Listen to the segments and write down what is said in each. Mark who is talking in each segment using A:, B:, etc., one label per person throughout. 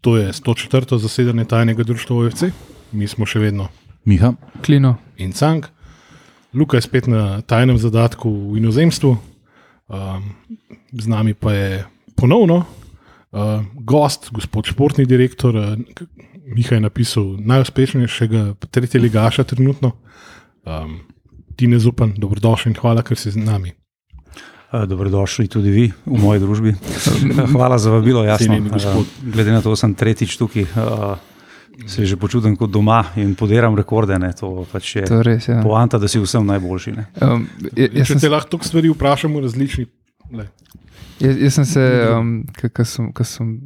A: To je 104. zasedanje tajnega društva OFC, mi smo še vedno
B: Miha,
C: Klino.
A: in Cank. Luka je spet na tajnem zadatku v inozemstvu, um, z nami pa je ponovno uh, gost, gospod športni direktor. Uh, Miha je napisal najuspešnejšega tretjega ligaša trenutno. Um, Tine Zupan, dobrodošli in hvala, ker si z nami.
D: Eh, Dobrodošli tudi vi v moji družbi. Hvala za vabilo. Jasno,
A: Cenjeni gospod.
D: Eh, glede na to, da sem tretjič tukaj, eh, se že počutim kot doma in poderam rekorde. Ne, to pač je
C: To je res. Ja.
D: poanta, da si vsem najboljši. Ne.
C: Um, jaz, jaz,
A: Če
C: sem,
A: lahko toliko stvari vprašamo, različni. Le.
C: jaz, jaz sem se, um, ko sem, ko sem,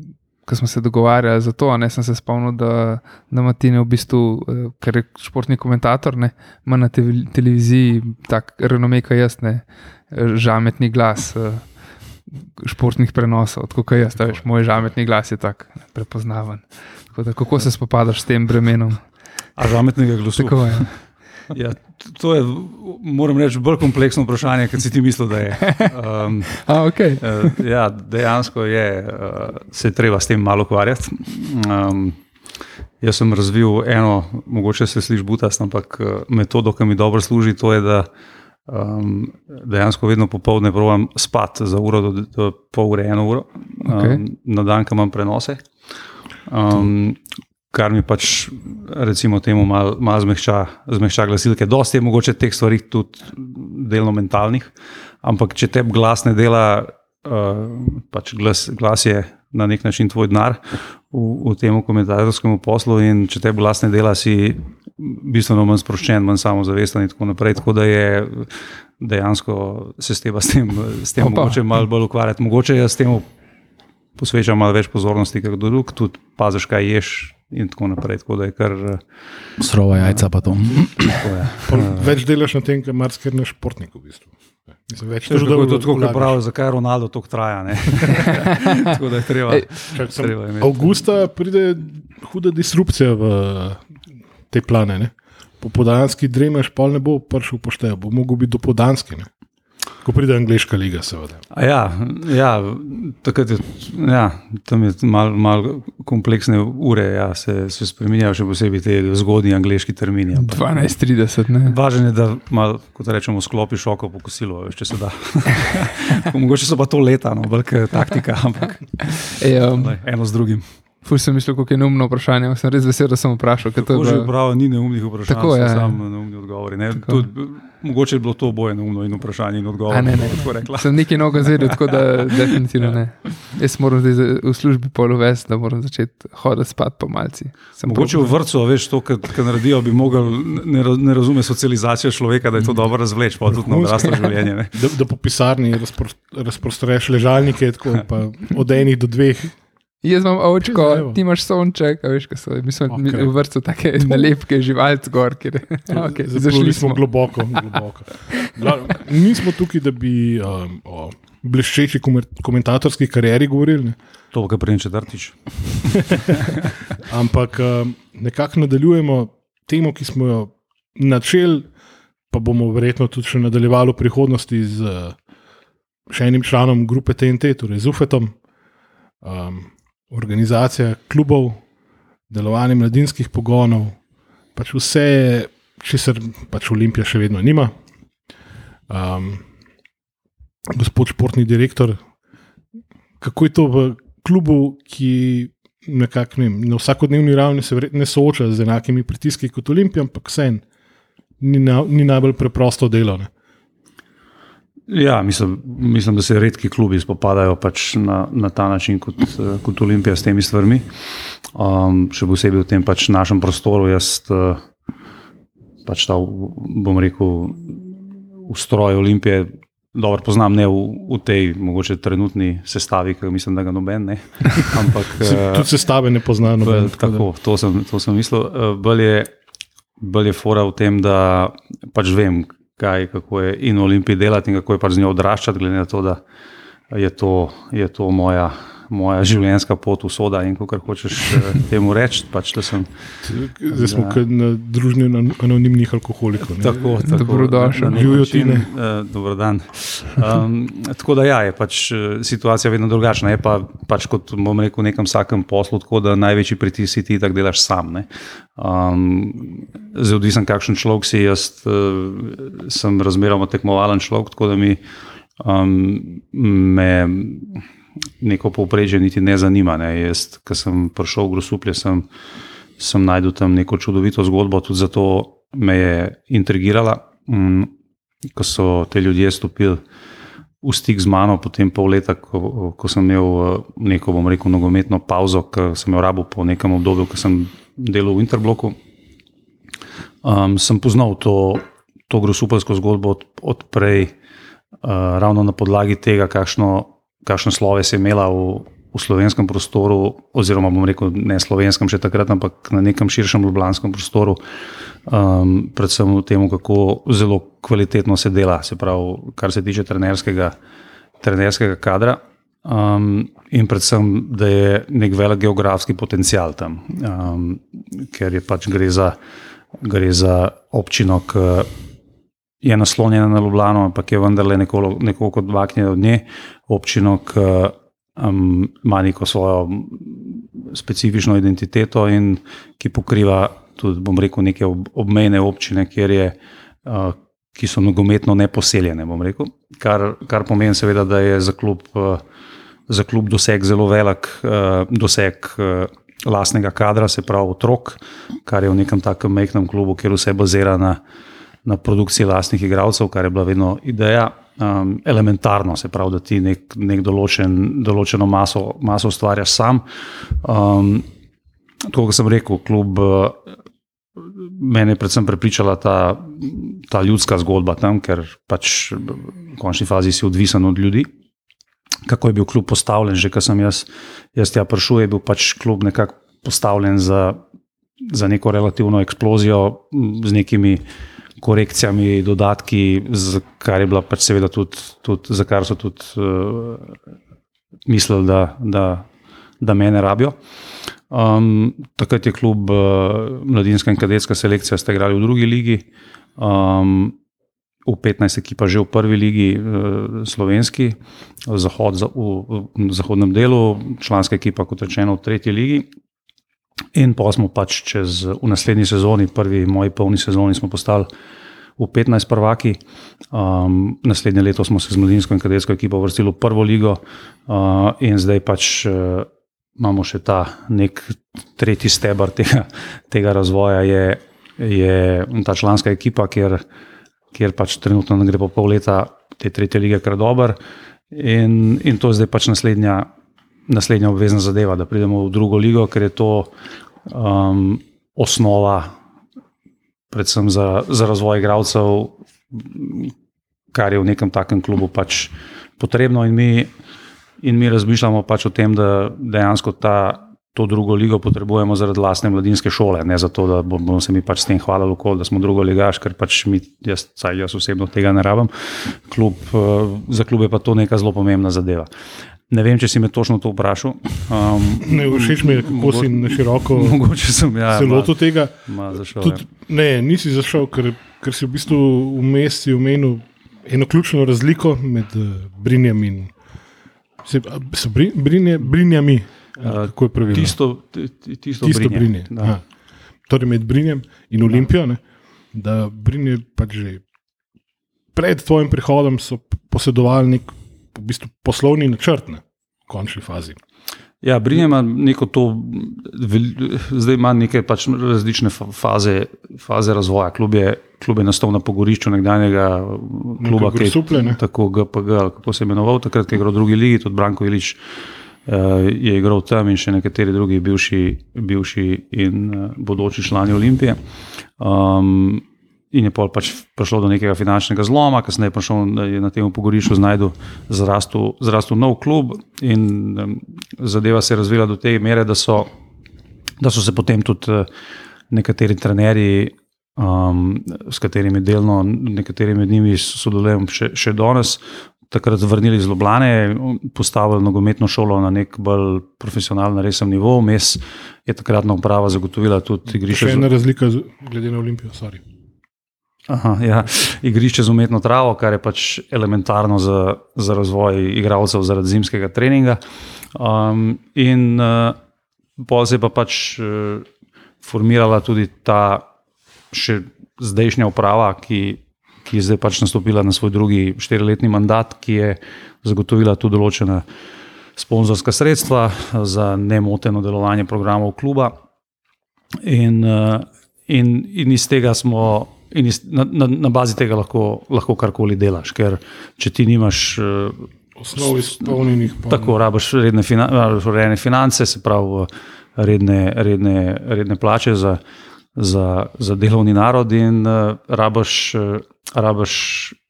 C: ko smo se dogovarjali za to, ne, sem se spomnil, da, da Matin je v bistvu, eh, ker je športni komentator, ne, ima na tevi- televiziji tak renome, kot jaz, ne, žametni glas. eh, Športnih prenosov, tako kot jaz, ta veš, moj žametni glas je tako prepoznaven. Tako da, kako se spopadaš s tem bremenom?
D: A žametnega glasu.
C: Tako je.
D: Ja, t- to je, moram reči, bolj kompleksno vprašanje, kot si ti mislil, da je. Um,
C: A, okay.
D: Eh, ja, dejansko je, uh, se je treba s tem malo ukvarjati. Um, jaz sem razvil eno, mogoče se sliši butast, ampak eh, metodo, ki mi dobro služi, to je, da um, dejansko vedno popoldne provam spati za uro do, do pol ure, eno uro, um,
C: Okej.
D: na dan, ko imam prenose. Um, Kar mi pač, recimo, temu malo mal zmehča, zmehča glasilke. Dosti je mogoče teh stvari tudi delno mentalnih, ampak če te glas ne dela, uh, pač glas, glas je na nek način tvoj denar v, v tem komentarskem poslu, in če te glas ne dela, si bistveno manj sproščen, manj samozavesten in tako naprej. Tako da je dejansko se s tem, s tem,
C: Opa.
D: mogoče malo bolj ukvarjati. Mogoče jaz temu posvečam malo več pozornosti, kdo drug tudi paziš, kaj ješ. In tako naprej. Tako da je kar. eh,
B: srova jajca pa to.
A: Pol Več delaš na tem, kar marsikaj ne športnik. V bistvu. Mislim, več
D: To je tudi tako, kot
A: vlagaš.
D: pravijo, zakaj Ronaldo tako traja. ne. tako da je treba.
C: Ej,
A: Čak, sem,
D: treba imeti.
A: avgusta pride huda disrupcija v te plane. Ne? Popodanski dremaš, pol ne bo prišel pošteje, bo mogel biti dopodanski. Ne? Ko pride angliška liga, seveda.
D: A Ja, ja, takrat je, ja, tam je malo mal kompleksne ure, ja, se, se spremenjajo, še posebej te zgodnji angliški termini. ampak
C: 12.30, ne.
D: Važno je, da malo, kot rečemo, sklopiš oko po kosilu, če se da. Mogoče so pa to leta, no, velika taktika, ampak
C: Ej, um,
D: eno z drugim.
C: Ful sem mislil, kako je neumno vprašanje, sem res vesel, da sem vprašal. ker to je
D: že prav, ni neumnih vprašanj,
C: Tako,
D: so
C: ja, ja.
D: samo neumni odgovori. Ne,
C: Tako.
D: tudi, mogoče je bilo to oboje neumno in vprašanje in odgovor.
C: A ne, ne.
D: tako rekla.
C: Sem nekaj nogo zvedel, tako da definitivno ne. Jaz moram zdaj v službi polovesti, da moram začeti hoditi spat po malci. Sem
D: Mogoče v vrtu, veš, to, kar naredijo, bi mogel, ne, ne razume socializacijo človeka, da je to dobro razvleč, pa tudi na odraslo življenje. Ne.
A: Da, da po pisarni razpro, razprostreš ležalnike, tako, pa od enih do dveh.
C: Jaz imam očko, ti imaš sonček, a veš, kaj so. Mi smo okay. v vrtu take nalepke, živalc gor, kjer okay,
A: Zašli smo
C: smo.
A: globoko. globoko. Glavno, Nismo tukaj, da bi um, o bleščeči komentatorski karieri govorili, ne?
D: To, kar prej četrtič.
A: ampak um, nekako nadaljujemo temo, ki smo jo načeli, pa bomo verjetno tudi še nadaljevali v prihodnosti z uh, še enim članom grupe TNT, torej z UFET-om, um, organizacija klubov, delovanje mladinskih pogonov, pač vse, česar pač Olimpija še vedno nima. Um, gospod športni direktor, kako je to v klubu, ki nekako ne, vem, na vsakodnevni ravni se ne sooča z enakimi pritiski kot Olimpija, ampak vseeno ni, na, ni najbolj preprosto delo. Ne.
D: Ja, mislim, mislim, da se redki klubi spopadajo pač na, na ta način kot, eh, kot Olimpija s temi stvarmi. Um, še posebej v tem pač našem prostoru, jaz uh, pač ta, bom rekel, ustroj Olimpije. Dobro poznam, ne v, v tej mogoče trenutni sestavi, ki mislim, da ga noben ne. Ampak, eh,
A: tudi sestave ne poznamo.
D: Bolj, tako, to sem, to sem mislil. Eh, Bolj je, bolj je fora v tem, da pač vem, kaj, kako je in v Olimpiji delati in kako je pač z njo odraščati, glede na to, da je to, je to moja, moja življenjska pot, usoda in kako hočeš eh, temu reči. Pač, da sem,
A: Zdaj smo
D: Ja.
A: ja. na družbi anonimnih alkoholikov. ne.
D: Tako, tako,
C: Dobrodošel.
D: na nek
A: Živijo
D: način,
A: Tine.
D: eh, Dober dan. Um, tako da ja, je pač eh, situacija vedno drugačna. Je pa pač kot bom rekel, v nekem vsakem poslu, tako da največji pritisk ti, da delaš sam. Ne. Um, zdaj, odvisen kakšen človek si, jaz uh, sem razmeroma tekmovalen človek, tako da mi um, me neko povprečje niti ne zanima. Ne. Jaz, ko sem prišel v Grosuplje, sem, sem najdel tam neko čudovito zgodbo, tudi zato me je intrigirala. Mm, ko so te ljudje stopili v stik z mano, potem pol leta, ko, ko sem imel eh, neko, bom rekel, nogometno pauzo, ki sem jo rabil po nekem obdobju, ko sem delal v Interbloku, um, sem poznal to, to grosupelsko zgodbo od, od prej, uh, ravno na podlagi tega, kakšno, kakšno sloves je imela v, v slovenskem prostoru, oziroma bom rekel, ne slovenskem še takrat, ampak na nekem širšem ljubljanskem prostoru, um, predvsem v tem, kako zelo kvalitetno se dela, se pravi, kar se tiče trenerskega, trenerskega kadra. Um, in predvsem, da je nek velik geografski potencial tam, um, ker je pač gre za, gre za občino, ki je naslonjena na Ljubljano, ampak je vendarle nekoliko, nekoliko odvaknjena od nje, občino, ki um, ima neko svojo specifično identiteto in ki pokriva tudi, bom rekel, neke ob, obmejne občine, kjer je. Uh, Ki so nogometno neposeljene, rekel. Kar, kar pomeni, seveda, da je za klub, uh, za klub doseg zelo velik, uh, doseg uh, lastnega kadra, se pravi otrok, kar je v nekem takem majhnem klubu, kjer vse bazira na, na produkciji lastnih igralcev, kar je bila vedno ideja. Um, elementarno, se pravi, da ti nek, nek določen, določeno maso, maso ustvarjaš sam. Um, tako kot sem rekel, klub. Uh, Mene je predvsem prepričala ta, ta ljudska zgodba tam, ker pač v končni fazi si odvisen od ljudi. Kako je bil klub postavljen, že ko sem jaz, jaz tja prišel, je bil pač klub nekako postavljen za, za neko relativno eksplozijo z nekimi korekcijami, dodatki, z kar je bila pač seveda tudi, tudi za kar so tudi uh, mislili, da, da, da mene rabijo. Um, takrat je klub uh, Mladinska in kadetska selekcija, ste igrali v drugi ligi, um, v 15 ekipa že v prvi ligi uh, slovenski, zahod, za, v, v zahodnem delu, članska ekipa, kot rečeno, v tretji ligi. In pa smo pač čez, v naslednji sezoni, prvi moji polni sezoni, smo postali v 15 prvaki. Um, naslednje leto smo se z mladinsko in kadetsko ekipo vrstili v prvo ligo, uh, in zdaj pač. Uh, imamo še ta nek tretji stebr tega, tega razvoja, je, je ta članska ekipa, kjer, kjer pač trenutno gre po pol leta te tretje lige kar dober. In, in to je zdaj pač naslednja, naslednja obvezna zadeva, da pridemo v drugo ligo, ker je to um, osnova, predvsem za, za razvoj igralcev, kar je v nekem takem klubu pač potrebno. In mi, In mi razmišljamo pač o tem, da dejansko ta, to drugo ligo potrebujemo zaradi lastne mladinske šole, ne zato, da bomo se mi pač s tem hvalili, okol, da smo drugo ligaš, ker pač mi, jaz, saj jaz osebno tega ne rabim. Klub, za klub je pa to neka zelo pomembna zadeva. Ne vem, če si me točno to vprašal. Um,
A: Ne, všeč mi je, kako si na široko
D: mogoče sem ja,
A: se lotil tega.
D: Ma zašel,
A: Tudi,
D: ja.
A: ne, nisi zašel, ker, ker si v bistvu vmes omenil eno ključno razliko med uh, Brinjem in se, so brin, brinje, Brinjami. Uh, kako je pravilno?
D: Tisto, ti- ti- tisto,
A: Tisto
D: brinje.
A: Brinje. Torej med Brinjem in Olimpijo, ne, da Brinje pač že pred tvojim prihodom so posedovali nek v bistvu poslovni načrt ne, v končni fazi.
D: Ja, Brinje ima neko to, zdaj ima neke pač različne fa- faze, faze razvoja. Klub je, klub je nastal na pogorišču nekdanjega kluba, ki je
A: ne?
D: tako GPG, kako se je imenoval, takrat je igral v drugi ligi, tudi Branko Ilič uh, je igral tam in še nekateri drugi bivši, bivši in uh, bodoči člani Olimpije. Um, In je pač prišlo do nekega finančnega zloma, kasneje je prišel je na tem pogorišču znajdu zrastel, zrastel nov klub in um, zadeva se je razvila do te mere, da so, da so se potem tudi eh, nekateri trenerji, um, s katerimi delno, nekateri med njimi sodelujem še, še danes, takrat vrnili iz Ljubljana, postavili nogometno šolo na nek bolj profesionalen, resen nivo. Mes je takratna uprava zagotovila tudi igrišče.
A: Še ena razlika glede na Olimpijo. Sorry.
D: Aha, ja, igrišče z umetno travo, kar je pač elementarno za, za razvoj igralcev zaradi zimskega treninga. Um, in uh, pol se je pa pač uh, formirala tudi ta še zdajšnja uprava, ki, ki je zdaj pač nastopila na svoj drugi štiriletni mandat, ki je zagotovila tudi določena sponzorska sredstva za nemoteno delovanje programov kluba. In, uh, in, in iz tega smo. In iz, na, na, na bazi tega lahko, lahko karkoli delaš, ker če ti nimaš uh,
A: Osnov izpolnjenih. pa-
D: tako, rabiš redne, finan, urejene finance, se pravi, redne, redne, redne plače za, za, za delovni narod, in uh, rabiš, uh, rabiš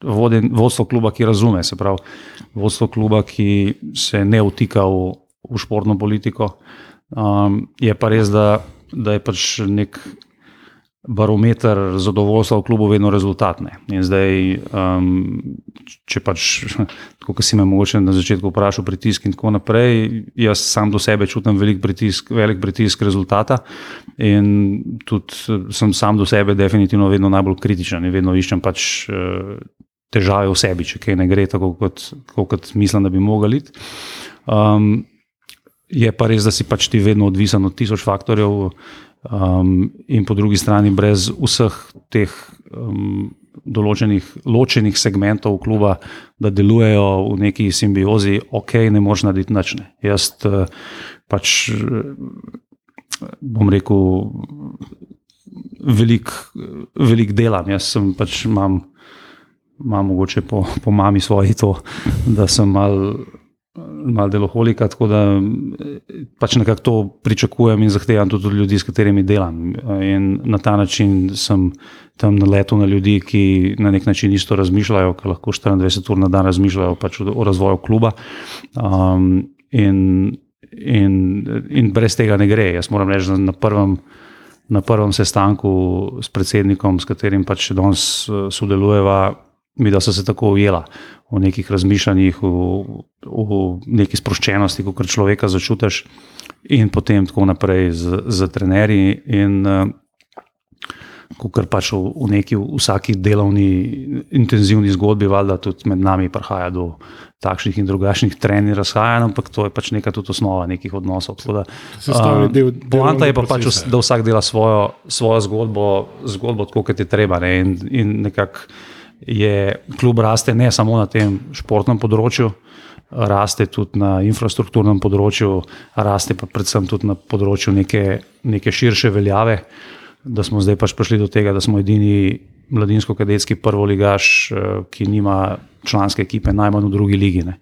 D: voden, vodstvo kluba, ki razume, se pravi, vodstvo kluba, ki se ne vtika v, v športno politiko. Um, je pa res, da, da je pač nek barometer zadovoljstva v klubu vedno rezultatne. In zdaj, um, če pač, kot si me mogoče na začetku vprašal, pritisk in tako naprej, jaz sam do sebe čutim velik pritisk, velik pritisk rezultata in tudi eh, sem sam do sebe definitivno vedno najbolj kritičen in vedno iščem pač uh, težave v sebi, če kaj ne gre tako, kot, tako kot mislim, da bi mogli. Um, je pa res, da si pač ti vedno odvisen od tisoč faktorjev, um, in po drugi strani, brez vseh teh um, določenih ločenih segmentov kluba, da delujejo v neki simbiozi, ok, ne moreš narediti nič. ne. Jaz uh, pač bom rekel, velik, velik delam. Jaz sem pač imam. Imam mogoče po, po mami svoji to, da sem mal, mal deloholika, tako da pač nekako to pričakujem in zahtevam tudi od ljudi, s katerimi delam. In na ta način sem tam na letu na ljudi, ki na nek način isto razmišljajo, ki lahko 24 ur na dan razmišljajo pač o, razvoju kluba. Um, in, in, in brez tega ne gre. Jaz moram reči, da na prvem. Na prvem sestanku s predsednikom, s katerim pač danes eh, sodelujeva, mi da so se tako ujela v nekih razmišljanjih, v, v neki sproščenosti, kot človeka začutiš, in potem tako naprej z, z trenerji. In uh, kot pač v, v neki vsaki delovni, intenzivni zgodbi, valjda tudi med nami prihaja do takšnih in drugačnih trenj razhajanj, ampak to je pač neka tudi osnova nekih odnosov. Da,
A: Sestavni del
D: Poanta je pa pač,
A: procesa.
D: da vsak dela svojo, svojo zgodbo, zgodbo tako, kot je treba. Ne? In, in nekako je klub raste ne samo na tem športnem področju, raste tudi na infrastrukturnem področju, raste pa predvsem tudi na področju neke, neke širše veljave. Da smo zdaj pač prišli do tega, da smo edini mladinsko-kadetski prvoligaš, eh, ki nima članske ekipe najmanj v drugi ligi. Ne.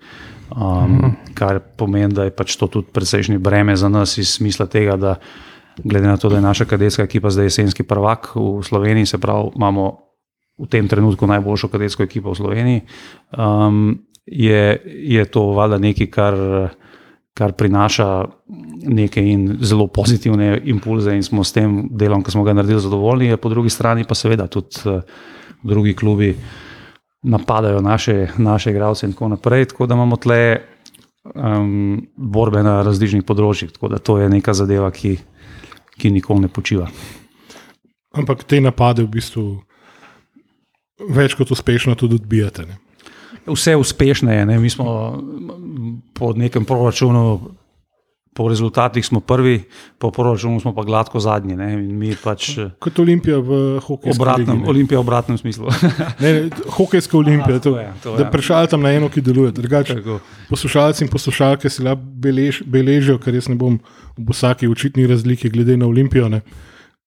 D: Um, kar pomeni, da je pač to tudi precejšnje breme za nas, iz smisla tega, da glede na to, da je naša kadetska ekipa zdaj jesenski prvak v Sloveniji, se pravi, imamo v tem trenutku najboljšo kadetsko ekipo v Sloveniji, um, je, je to valjda nekaj, kar, kar prinaša neke in zelo pozitivne impulze, in smo s tem delom, ki smo ga naredili, zadovoljni. Po drugi strani pa seveda tudi uh, drugi klubi napadajo naše, naše igralce in tako naprej. Tako da imamo tle um, borbe na različnih področjih. Tako da to je neka zadeva, ki, ki nikoli ne počiva.
A: Ampak te napade v bistvu več kot uspešno tudi odbijate. Ne?
D: Vse uspešne je. Ne? Mi smo po nekem proračunu, po rezultatih smo prvi, po proračunu smo pa gladko zadnji. Ne? Pač
A: Kot Olimpija v hokeju.
D: obratnem, Olimpija v obratnem smislu.
A: Ne, ne, hokejska olimpija,
D: Aha, to
A: to,
D: je, to
A: da
D: je.
A: prešaljam na eno, ki deluje. Drugače, poslušalci in poslušalke si lahko belež, beležijo, ker jaz ne bom v vsaki očitni razliki glede na olimpijo, ne,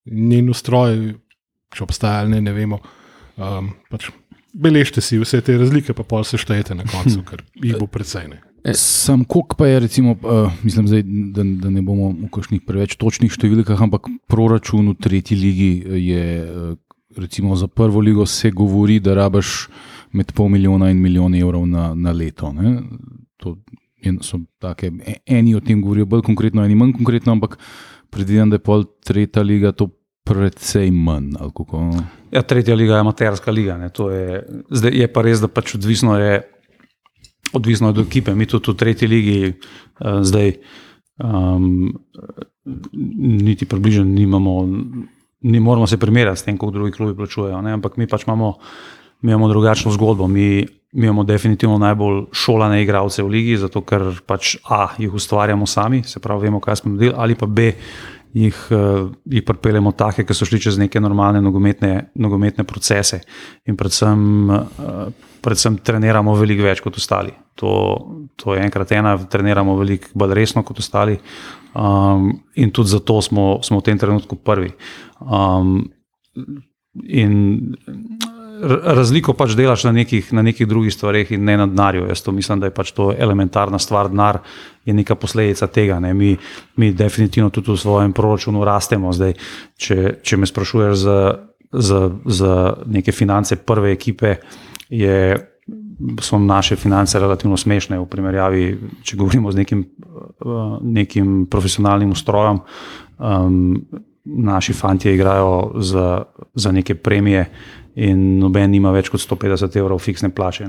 A: njen ustroj, če obstaja ali ne, ne vemo. Um, pač beležite si vse te razlike, pa pol se štejete na koncu, ker jih bo precej. Ne.
B: Sam kok pa je, recimo, uh, mislim, zdaj, da, da ne bomo v kakšnih preveč točnih številkah, ampak proračun v tretji ligi je, uh, recimo za prvo ligo se govori, da rabaš med pol milijona in milijon evrov na, na leto. Ne? To je, so take, e- eni o tem govorijo bolj konkretno, eni manj konkretno, ampak predvidevam, da je pol tretja liga to precej manj. no?
D: Ja, tretja liga je amaterska liga. ne, Je, zdaj je pa res, da pač odvisno je, odvisno od ekipe. Mi tudi v tretji ligi uh, zdaj um, niti približno nimamo, ne moramo se primerjati s tem, kako drugi klubi plačujejo. Ne? Ampak mi pač imamo, mi imamo drugačno zgodbo. Mi, mi imamo definitivno najbolj šolane igralce v ligi, zato ker pač A, jih ustvarjamo sami, se pravi, vemo, kaj smo naredili, ali pa B, jih, uh, jih pripeljemo take, ki so šli čez neke normalne nogometne, nogometne procese. In predvsem, uh, predvsem treniramo veliko več kot ostali. To, to je enkrat ena, treniramo veliko bolj resno kot ostali. Um, in tudi zato smo, smo v tem trenutku prvi. Um, in razliko pač delaš na nekih, na nekih drugih stvareh, in ne na denarju. Jaz to mislim, da je pač to elementarna stvar. Denar je neka posledica tega. Ne. Mi, mi definitivno tudi v svojem proračunu rastemo. Zdaj, če, če me sprašuješ za, za, za neke finance prve ekipe, je, so naše finance relativno smešne v primerjavi, če govorimo z nekim, nekim profesionalnim ustrojem. Um, naši fanti igrajo za, za neke premije, in noben ima več kot 150 evrov fiksne plače.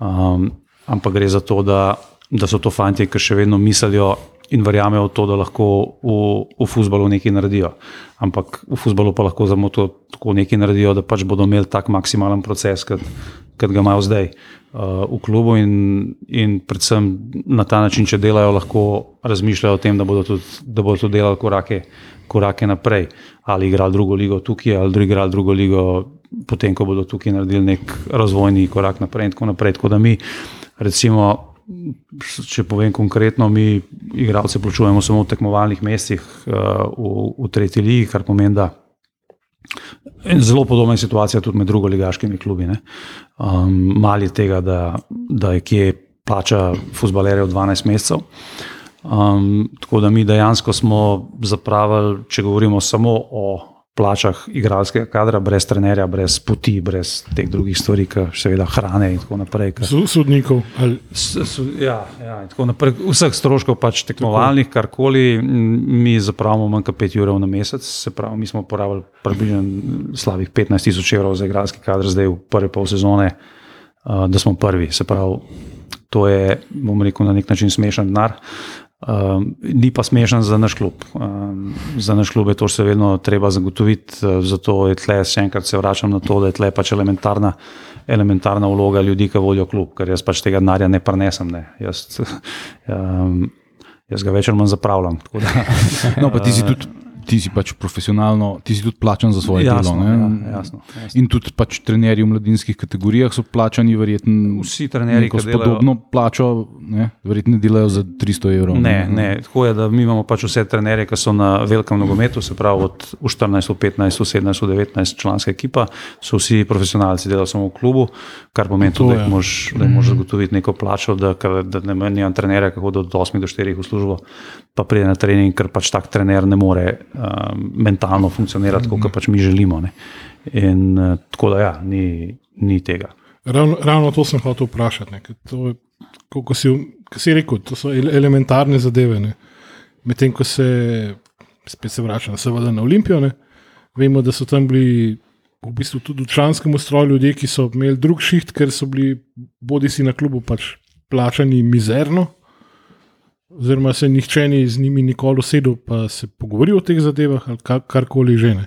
D: Um, ampak gre za to, da, da so to fanti, ki še vedno mislijo in verjamejo v to, da lahko v, v futbalu nekaj naredijo. Ampak v futbalu pa lahko samo to tako nekaj naredijo, da pač bodo imeli tak maksimalen proces, kot, kot ga imajo zdaj. Uh, v klubu, in, in predvsem na ta način, če delajo, lahko razmišljajo o tem, da bodo tudi, da bodo tudi delali korake, korake naprej. Ali igrali drugo ligo tukaj, ali igrali drugo ligo potem, ko bodo tukaj naredili nek razvojni korak naprej. In tako naprej. Tako da mi, recimo, če povem konkretno, mi, igralce, plačujemo samo v tekmovalnih mestih uh, v, v tretji ligi, kar pomeni, da. Zelo podobna je situacija tudi med drugoligaškimi klubi. Um, Mali je tega, da, da je kje plača futbalerjev 12 mesecev. Um, tako da mi dejansko smo zapravili, če govorimo samo o plačah igralskega kadra, brez trenerja, brez poti, brez teh drugih stvari, kot seveda hrane in tako naprej.
A: Sodnikov.
D: Ja, ja, in tako naprej. Vseh stroškov, pač tekmovalnih, karkoli, mi zapravimo manj kot 5 ur na mesec. Se pravi, mi smo porabili približno slabih 15 tisoč evrov za igralski kader, zdaj v prvi pol sezone, da smo prvi. Se pravi, to je, bomo rekel, na nek način smešen denar. Um, ni pa smešen za naš klub. Um, za naš klub je to še vedno treba zagotoviti, uh, zato je tle, še enkrat se vračam na to, da je tle pač elementarna, elementarna vloga ljudi, ki vodijo klub, ker jaz pač tega denarja ne prenesem. Ne. Jaz, um, jaz ga večer manj zapravljam.
B: no, pa ti si tudi ti si pač profesionalno, ti si tudi plačan za svoje jasno, delo.
D: Ja, jasno, jasno.
B: In tudi pač trenerji v mladinskih kategorijah so plačani, verjetno.
D: Vsi trenerji,
B: ki delajo podobno plačo, ne, verjetno delajo za 300 evrov.
D: Ne, ne, ne. tako je, da mi imamo pač vse trenerje, ki so na velikem nogometu, se pravi od 14, 15, 17, 19 članska ekipa, so vsi profesionalci, delajo samo v klubu, kar pomeni tudi, da jih moraš zagotoviti neko plačo, da, da ne menjam trenerja, ki hodi od 8 do 4 v službo, pa pride na trening, ker pač tak trener ne more um, mentalno funkcionirati, mm -hmm. kot pač mi želimo. Ne. In uh, tako da, ja, ni, ni tega.
A: Ravno, ravno to sem hotel vprašati. Kot si, si rekel, to so elementarne zadeve. Medtem ko se, spet se vračam, seveda na Olimpijo, ne. vemo, da so tam bili. V bistvu tudi v članskem ustroju ljudje, ki so imeli drug šiht, ker so bili bodi si na klubu pač plačani mizerno, oziroma se nihče ni z njimi nikoli usedel, pa se pogovoril o teh zadevah ali kar, karkoli že ne.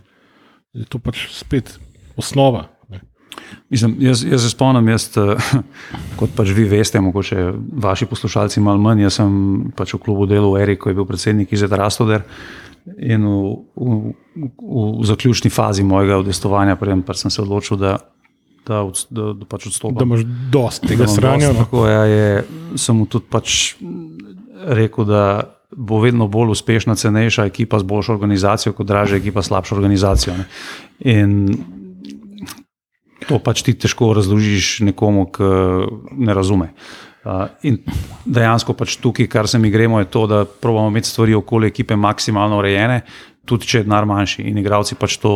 A: Je to pač spet osnova.
D: Mislim, jaz, jaz se spomnim, jaz, eh, kot pač vi veste, mogoče vaši poslušalci malo manj. Jaz sem pač v klubu delal, Erik, ko je bil predsednik Izet Rastoder. In v, v, v, v zaključni fazi mojega udestovanja, prej sem se odločil, da, da, da, da pač odstopim.
A: Da imaš dosti tega sranja.
D: No. Tako ja, je, sem mu tudi pač rekel, da bo vedno bolj uspešna, cenejša ekipa z boljšo organizacijo, kot dražja ekipa s slabšo organizacijo. Ne. In to pač ti težko razložiš nekomu, ki ne razume. Uh, in dejansko pač tukaj, kar se mi gremo, je to, da pravimo imeti stvari okoli ekipe maksimalno urejene, tudi če je denar manjši in igravci pač to,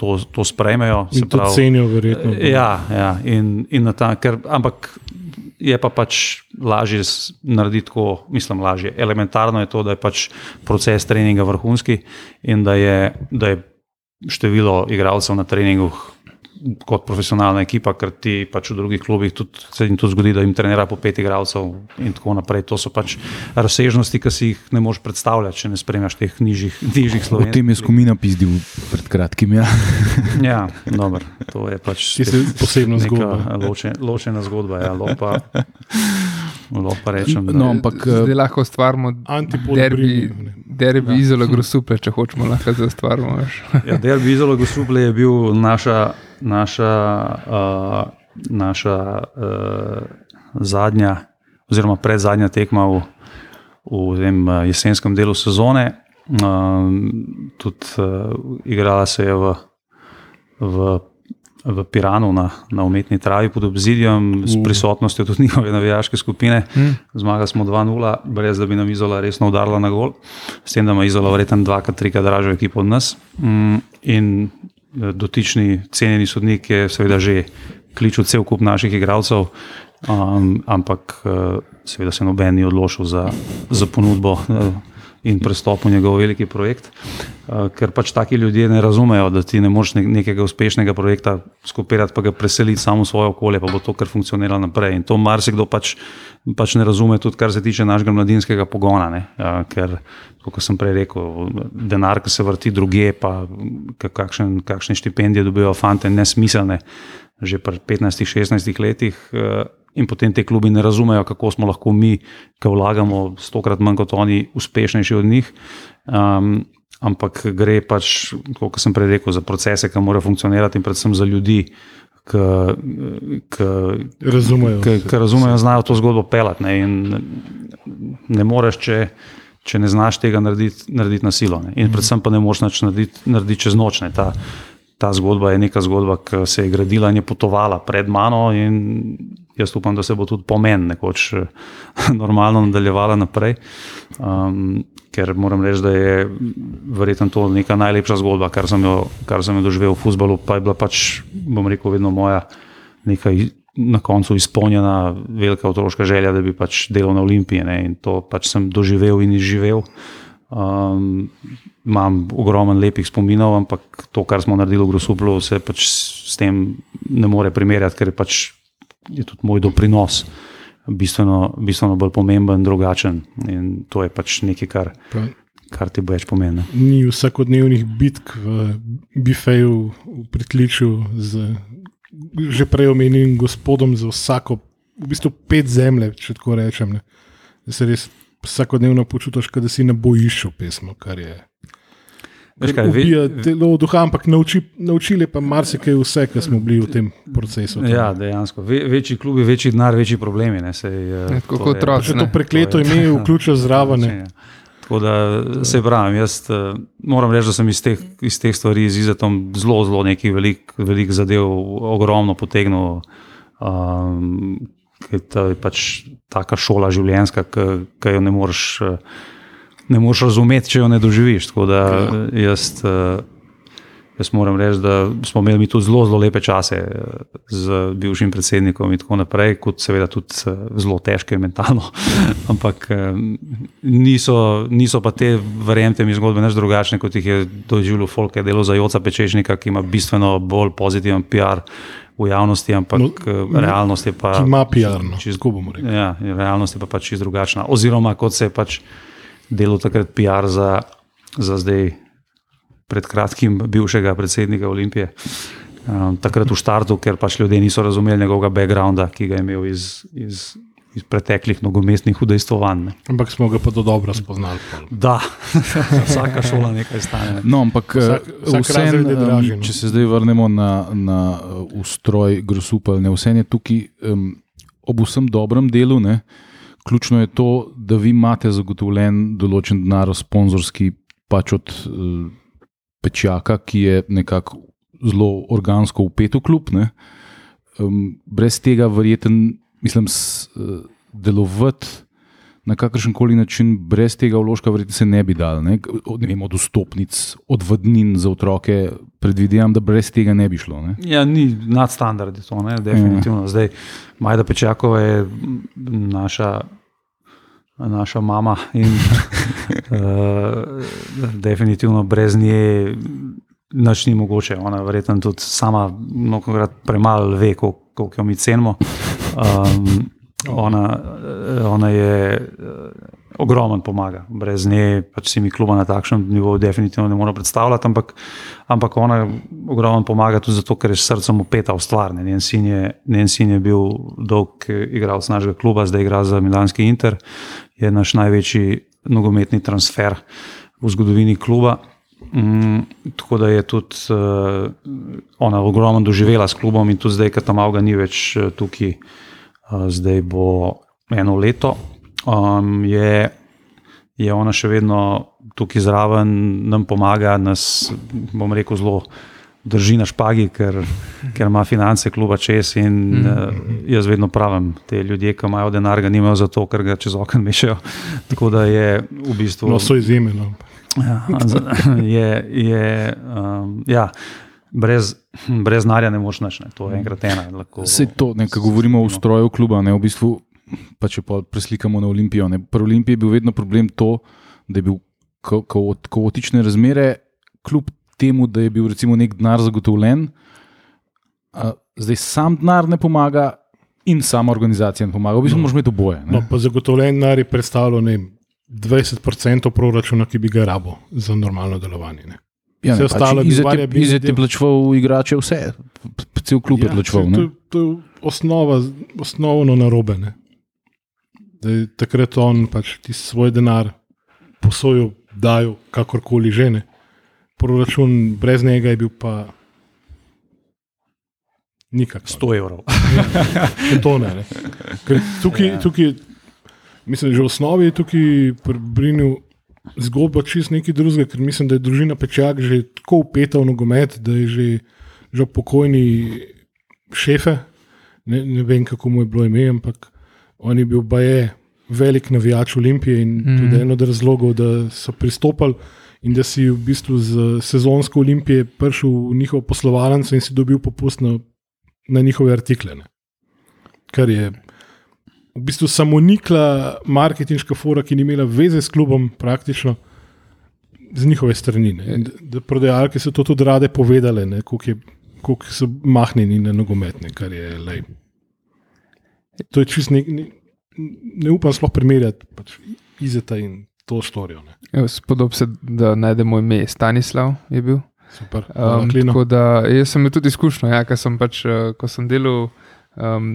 D: to, to sprejmejo.
A: In to cenijo, verjetno.
D: Ja, ja in, in ta, ker, ampak je pa pač lažje narediti tako, mislim, lažje. Elementarno je to, da je pač proces treninga vrhunski in da je, da je število igralcev na treningu kot profesionalna ekipa, ker ti pač v drugih klubih tudi, se jim tudi zgodi, da jim trenira po pet igralcev in tako naprej. To so pač razsežnosti, ki si jih ne moreš predstavljati, če ne spremljaš teh nižjih, nižjih
B: O
D: slovenskih.
B: tem je skomina pizdil pred kratkim. Ja.
D: Ja, dobro, to je pač
A: posebna zgodba.
D: Loče, ločena zgodba. Ja, lopa, lopa rečem, da,
B: No, ampak eh,
C: Zdaj lahko ustvarimo
A: Antipod
C: derbi, derbi ja. izola grosupe, če hočemo lahko zdaj ustvarimo.
D: Ja, Del Bizolo Gosuble je bil naša, naša, uh, naša uh, zadnja, oziroma predzadnja tekma v, v tem uh, jesenskem delu sezone. Um, tudi uh, igrala se je v, v, v Piranu na, na umetni travi pod obzidjem, s
A: Uh.
D: prisotnostjo tudi njihove navijaške skupine.
C: Hm.
D: Zmagali smo 2-0, brez da bi nam Izola resno udarila na gol, s tem, da ima Izola verjetno dvakrat, trikrat dražjo ekipo od nas. Mm, In dotični cenjeni sodnik je seveda že kličal cel kup naših igralcev, um, ampak eh, seveda se noben ni odločil za, za ponudbo. eh, In prestop v njegov veliki projekt, uh, ker pač taki ljudje ne razumejo, da ti ne moreš ne, nekega uspešnega projekta skopirati, pa ga preseliti samo v svoje okolje, pa bo to kar funkcioniralo naprej. In to marsikdo pač, pač ne razume, tudi kar se tiče našega mladinskega pogona. Ne? Uh, ker, kot sem prej rekel, denar, ki se vrti druge, pa kakšne štipendije dobijo fante, nesmiselne, že pri 15-16 letih. Uh, In potem te klubi ne razumejo, kako smo lahko mi, ki vlagamo stokrat manj kot oni, uspešnejši od njih. Um, ampak gre pač, kot sem prej rekel, za procese, ki morajo funkcionirati, in predvsem za ljudi, ki,
A: Razumejo.
D: ki, ki razumejo, znajo to zgodbo pelati. Ne, in ne moreš, če, če ne znaš tega narediti, narediti na silo. Ne. In predvsem pa ne moreš narediti, narediti čez noč. Ne. Ta, ta zgodba je neka zgodba, ki se je gradila in je potovala pred mano. Jaz upam, da se bo tudi pomen nekoč eh, normalno nadaljevala naprej. Um, ker moram reči, da je verjetno to neka najlepša zgodba, kar sem jo, kar sem jo doživel v futbalu, pa je bila pač, bom rekel, vedno moja neka na koncu izpolnjena velika otroška želja, da bi pač delal na Olimpiji. Ne? In to pač sem doživel in izživel. Um, imam ogromen lepih spominov, ampak to, kar smo naredili v Grosuplu, se pač s tem ne more primerjati, ker je pač je tudi moj doprinos bistveno, bistveno bolj pomemben, drugačen. In to je pač nekaj, kar, kar ti bo več pomeni.
A: Ni vsakodnevnih bitk v bifeju, v pritličju z že prej omenjenim gospodom za vsako, v bistvu pet zemlje, če tako rečem. Ne. Da se res vsakodnevno počutiš, da si na bojišču pesmo, kar je.
D: Veš kaj, ve-
A: Ubija telo duha, ampak nauči, naučili pa marsikaj vse, kar smo bili v tem procesu.
D: Ja, dejansko. Ve, večji klubi, večji denar, večji problemi. Ne, sej, eh,
C: Ne, tako
D: to
C: kot otroci.
A: Če to
C: ne.
A: prekleto
D: To
A: ime vključijo zraven. ne.
D: Tako da se pravim, jaz eh, moram reči, da sem iz teh, iz teh stvari z Izetom zelo, zelo nekih velik, velik zadev, ogromno potegnil. Um, ker to je pač taka šola življenjska, ki jo ne moreš, eh, ne moreš razumeti, če jo ne doživiš. Tako da eh, jaz, eh, jaz moram reči, da smo imeli mi tudi zelo, zelo lepe čase eh, z bivšim predsednikom in tako naprej, kot seveda tudi eh, zelo težke mentalno. Ampak eh, niso, niso pa te, verjemite mi, zgodbe neč drugačne, kot jih je doživljal folk, ki je delo za Joca Pečečnika, ki ima bistveno bolj pozitiven PR v javnosti, ampak
A: No,
D: no, realnost je pa.
A: Ima PR-no, tako bomo rekli.
D: Ja, realnost je pa pač čisto drugačna. Oziroma, kot se je pač delo takrat PR za, za zdaj, pred kratkim, bivšega predsednika Olimpije. Um, takrat v štartu, ker pač ljudje niso razumeli njegovega backgrounda, ki ga je imel iz, iz, iz preteklih nogometnih udejstvovanj. ne.
A: Ampak smo ga pa do dobro spoznali. pol.
D: Da, vsaka šola nekaj stane. ne.
B: No, ampak
A: Vsak- vsak
B: vseeno,
A: razred je dražji, no.
B: če se zdaj vrnemo na, na uh, ustroj Grosupel, ne vse je tukaj um, ob vsem dobrem delu. Ne, ključno je to, da vi imate zagotovljen določen denar, sponzorski, pač od uh, Pečjaka, ki je nekako zelo organsko upet v klub. Ne. Um, brez tega, verjeten, mislim, s, uh, delovati na kakršen koli način, brez tega vložka, verjetno se ne bi dal. Ne? Od, ne vem, od vstopnic, od vodnin za otroke, predvidevam, da brez tega ne bi šlo. Ne?
D: Ja, ni nadstandard, je to ne, definitivno. Zdaj, Majda Pečakova je naša, naša mama in uh, definitivno brez nje nič ni mogoče. Ona verjetno tudi sama mnogokrat premalo ve, koliko, koliko jo mi cenimo. Um, ona, ona je eh, ogromen pomaga. Brez nje pač si mi kluba na takšnem nivoju definitivno ne moremo predstavljati, ampak, ampak ona ogromen pomaga tudi zato, ker je srcem upeta v stvar. ne. Njen sin je, njen sin je bil dolg igralec našega kluba, zdaj igra za Milanski Inter, je naš največji nogometni transfer v zgodovini kluba. Mm, tako da je tudi uh, ona ogromno doživela s klubom, in tudi zdaj, ker tam avga ni več eh, tukaj, uh, zdaj bo eno leto, um, je, je ona še vedno tukaj zraven, nam pomaga, nas, bom rekel, zelo drži na špagi, ker, ker ima finance kluba čez. In mm. uh, jaz vedno pravim, te ljudje, ki imajo denar, ga nimajo zato, ker ga čez okno mešajo. Tako da je v bistvu.
A: No, so izjeme. No.
D: Ja, je, je, um, ja, brez, brez narja ne moš nič, ne. to je enkrat ena. Lahko,
B: Vse to, ko govorimo o stroju kluba, ne, v bistvu, pa če pa preslikamo na Olimpijo. Ne. Pri Olimpiji je bil vedno problem to, da je bil ka, ka, kaotične razmere, kljub temu, da je bil recimo nek denar zagotovljen, a, zdaj sam denar ne pomaga in sama organizacija ne pomaga. V bistvu no. moraš imeti oboje. ne.
A: No, pa zagotovljen denar je predstavljal ne, vem, 20% proračuna, ki bi ga rabo za normalno delovanje. Ne.
B: Ja, ne,
A: ostalo
B: pač Izet je-
A: variabilni
B: Izet je
A: del.
B: plačeval igrače, vse, cel klub je plačeval.
A: saj
B: ne.
A: To, je- to je osnova, osnovno narobe. Ne. Da je takrat on pač svoj denar posojil, dajo kakorkoli že ne. Proračun brez njega je bil pa nikakor.
D: 100 evrov.
A: to ne. ne. Ker Tukaj,
D: Ja.
A: tukaj, mislim, že v osnovi je tukaj prebrinil zgodba čist nekaj drugega, ker mislim, da je družina Pečak že tako upeta v nogomet, da je že, že pokojni šefe, ne, ne vem kako mu je bilo ime, ampak on je bil baje velik navijač Olimpije in mm. tudi eno od razlogov, da so pristopili. In da si v bistvu z sezonsko olimpije prišel v njihovo poslovalnico in si dobil popust na, na njihove artikle. Ne kar je v bistvu samo nikla marketinška fora, ki ni imela veze s klubom, praktično z njihove strani. prodajalke so to tudi rade povedale, koliko, so mahnjeni na nogometne, kar je lej. To je čist ne, ne, ne upam sploh primerjati pač Izeta in to storijo.
C: Spodob se, da najdemo ime Stanislav. Je bil.
A: Super.
C: Um, tako da jaz sem imel tudi izkušnjo, ja, ker sem pač, eh, ko sem delal um,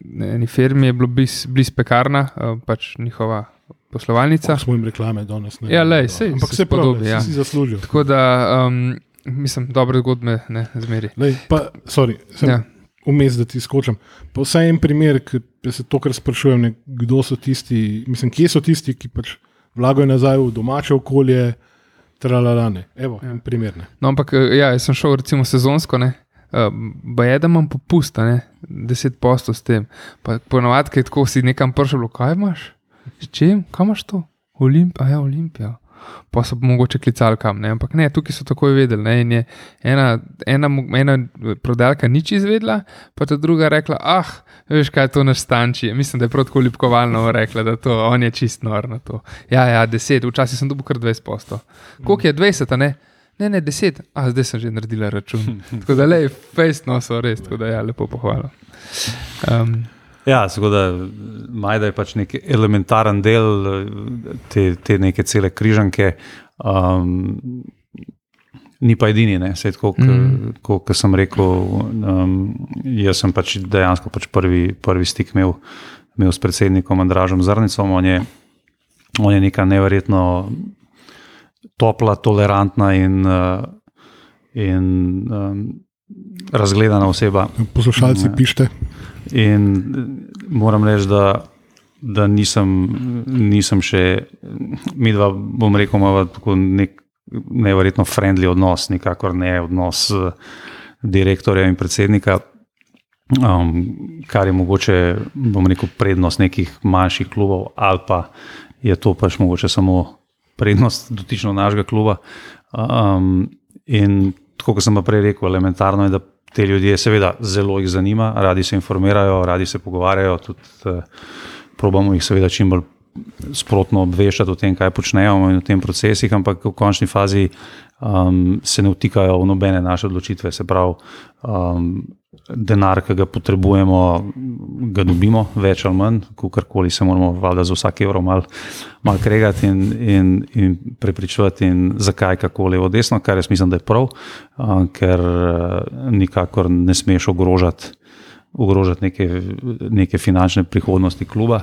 C: na eni firmi, je bilo bliz, bliz pekarna, uh, pač njihova poslovalnica.
A: smo jim reklame danes. ne
C: Ja, lej, sej,
A: Ampak
C: se
A: se pravi,
C: ja.
A: si zaslužil.
C: Tako da, um, mislim, dobre zgodbe ne zmeri.
A: Lej, pa, sorry, sem,
C: Ja.
A: Vmes, da ti skočim. Pa vsaj en primer, ki se tokrat sprašujem, ne, kdo so tisti, mislim, kje so tisti, ki pač vlagajo nazaj v domače okolje, tralalane. Evo, ja. primer. Ne.
C: No, ampak eh, ja, jaz sem šel recimo sezonsko, ne. Uh, Baje, da imam popust, a ne, 10 postov s tem. Pa Ponovadi, je tako si nekam prišel, kaj imaš? S čim, kam imaš to? Olimpija, ja, Olimpija. Pa so mogoče klicali kam, ne? ampak ne, tukaj so takoj vedeli. Ne? In je ena, ena, ena prodajalka nič izvedela, pa ta druga rekla: Ah, veš kaj je to naš stanči. Mislim, da je prav tako ljubkovalno rekla, da to, on je čist nor na to. Ja, ja, 10, včasih sem dobil kar 20 postov. Koliko je 20, a ne? Ne, ne, 10, a zdaj sem že naredila račun. tako da le, fejst no so res, tako da ja, lepo pohvala. Um,
D: Ja, da Majda je pač nek elementaren del te, te neke cele križanke. Um, ni pa edini, ne, Saj tako,
C: Mm.
D: kot sem rekel. Um, jaz sem pač dejansko pač prvi, prvi stik imel, imel s predsednikom Andražom Zrnicom. On je, on je neka neverjetno topla, tolerantna in, uh, in um, razgledana oseba.
A: Poslušalci,
D: ja.
A: pišite.
D: In eh, moram reči, da, da nisem, nisem še, mi dva, bom rekel, imamo tako nek nevrjetno friendly odnos, nikakor ne odnos eh, direktorja in predsednika. Um, kar je mogoče, bom rekel, prednost nekih manjših klubov, ali pa je to pač mogoče samo prednost dotično našega kluba. Um, in tako kot sem pa prej rekel, elementarno je, da te ljudje, seveda, zelo jih zanima, radi se informirajo, radi se pogovarjajo, tudi uh, probamo jih seveda čim bolj sprotno obveščati o tem, kaj počnejo in o tem procesih, ampak v končni fazi um, se ne vtikajo v nobene naše odločitve. Se pravi, um, denar, ki ga potrebujemo, ga dobimo, več ali manj, kakorkoli se moramo, valjda, za vsak evro malo mal kregati in, in, in prepričovati, in zakaj, kako levo, desno, kar jaz mislim, da je prav, ker uh, nikakor ne smeš ogrožati. Ogrožati neke, neke finančne prihodnosti kluba.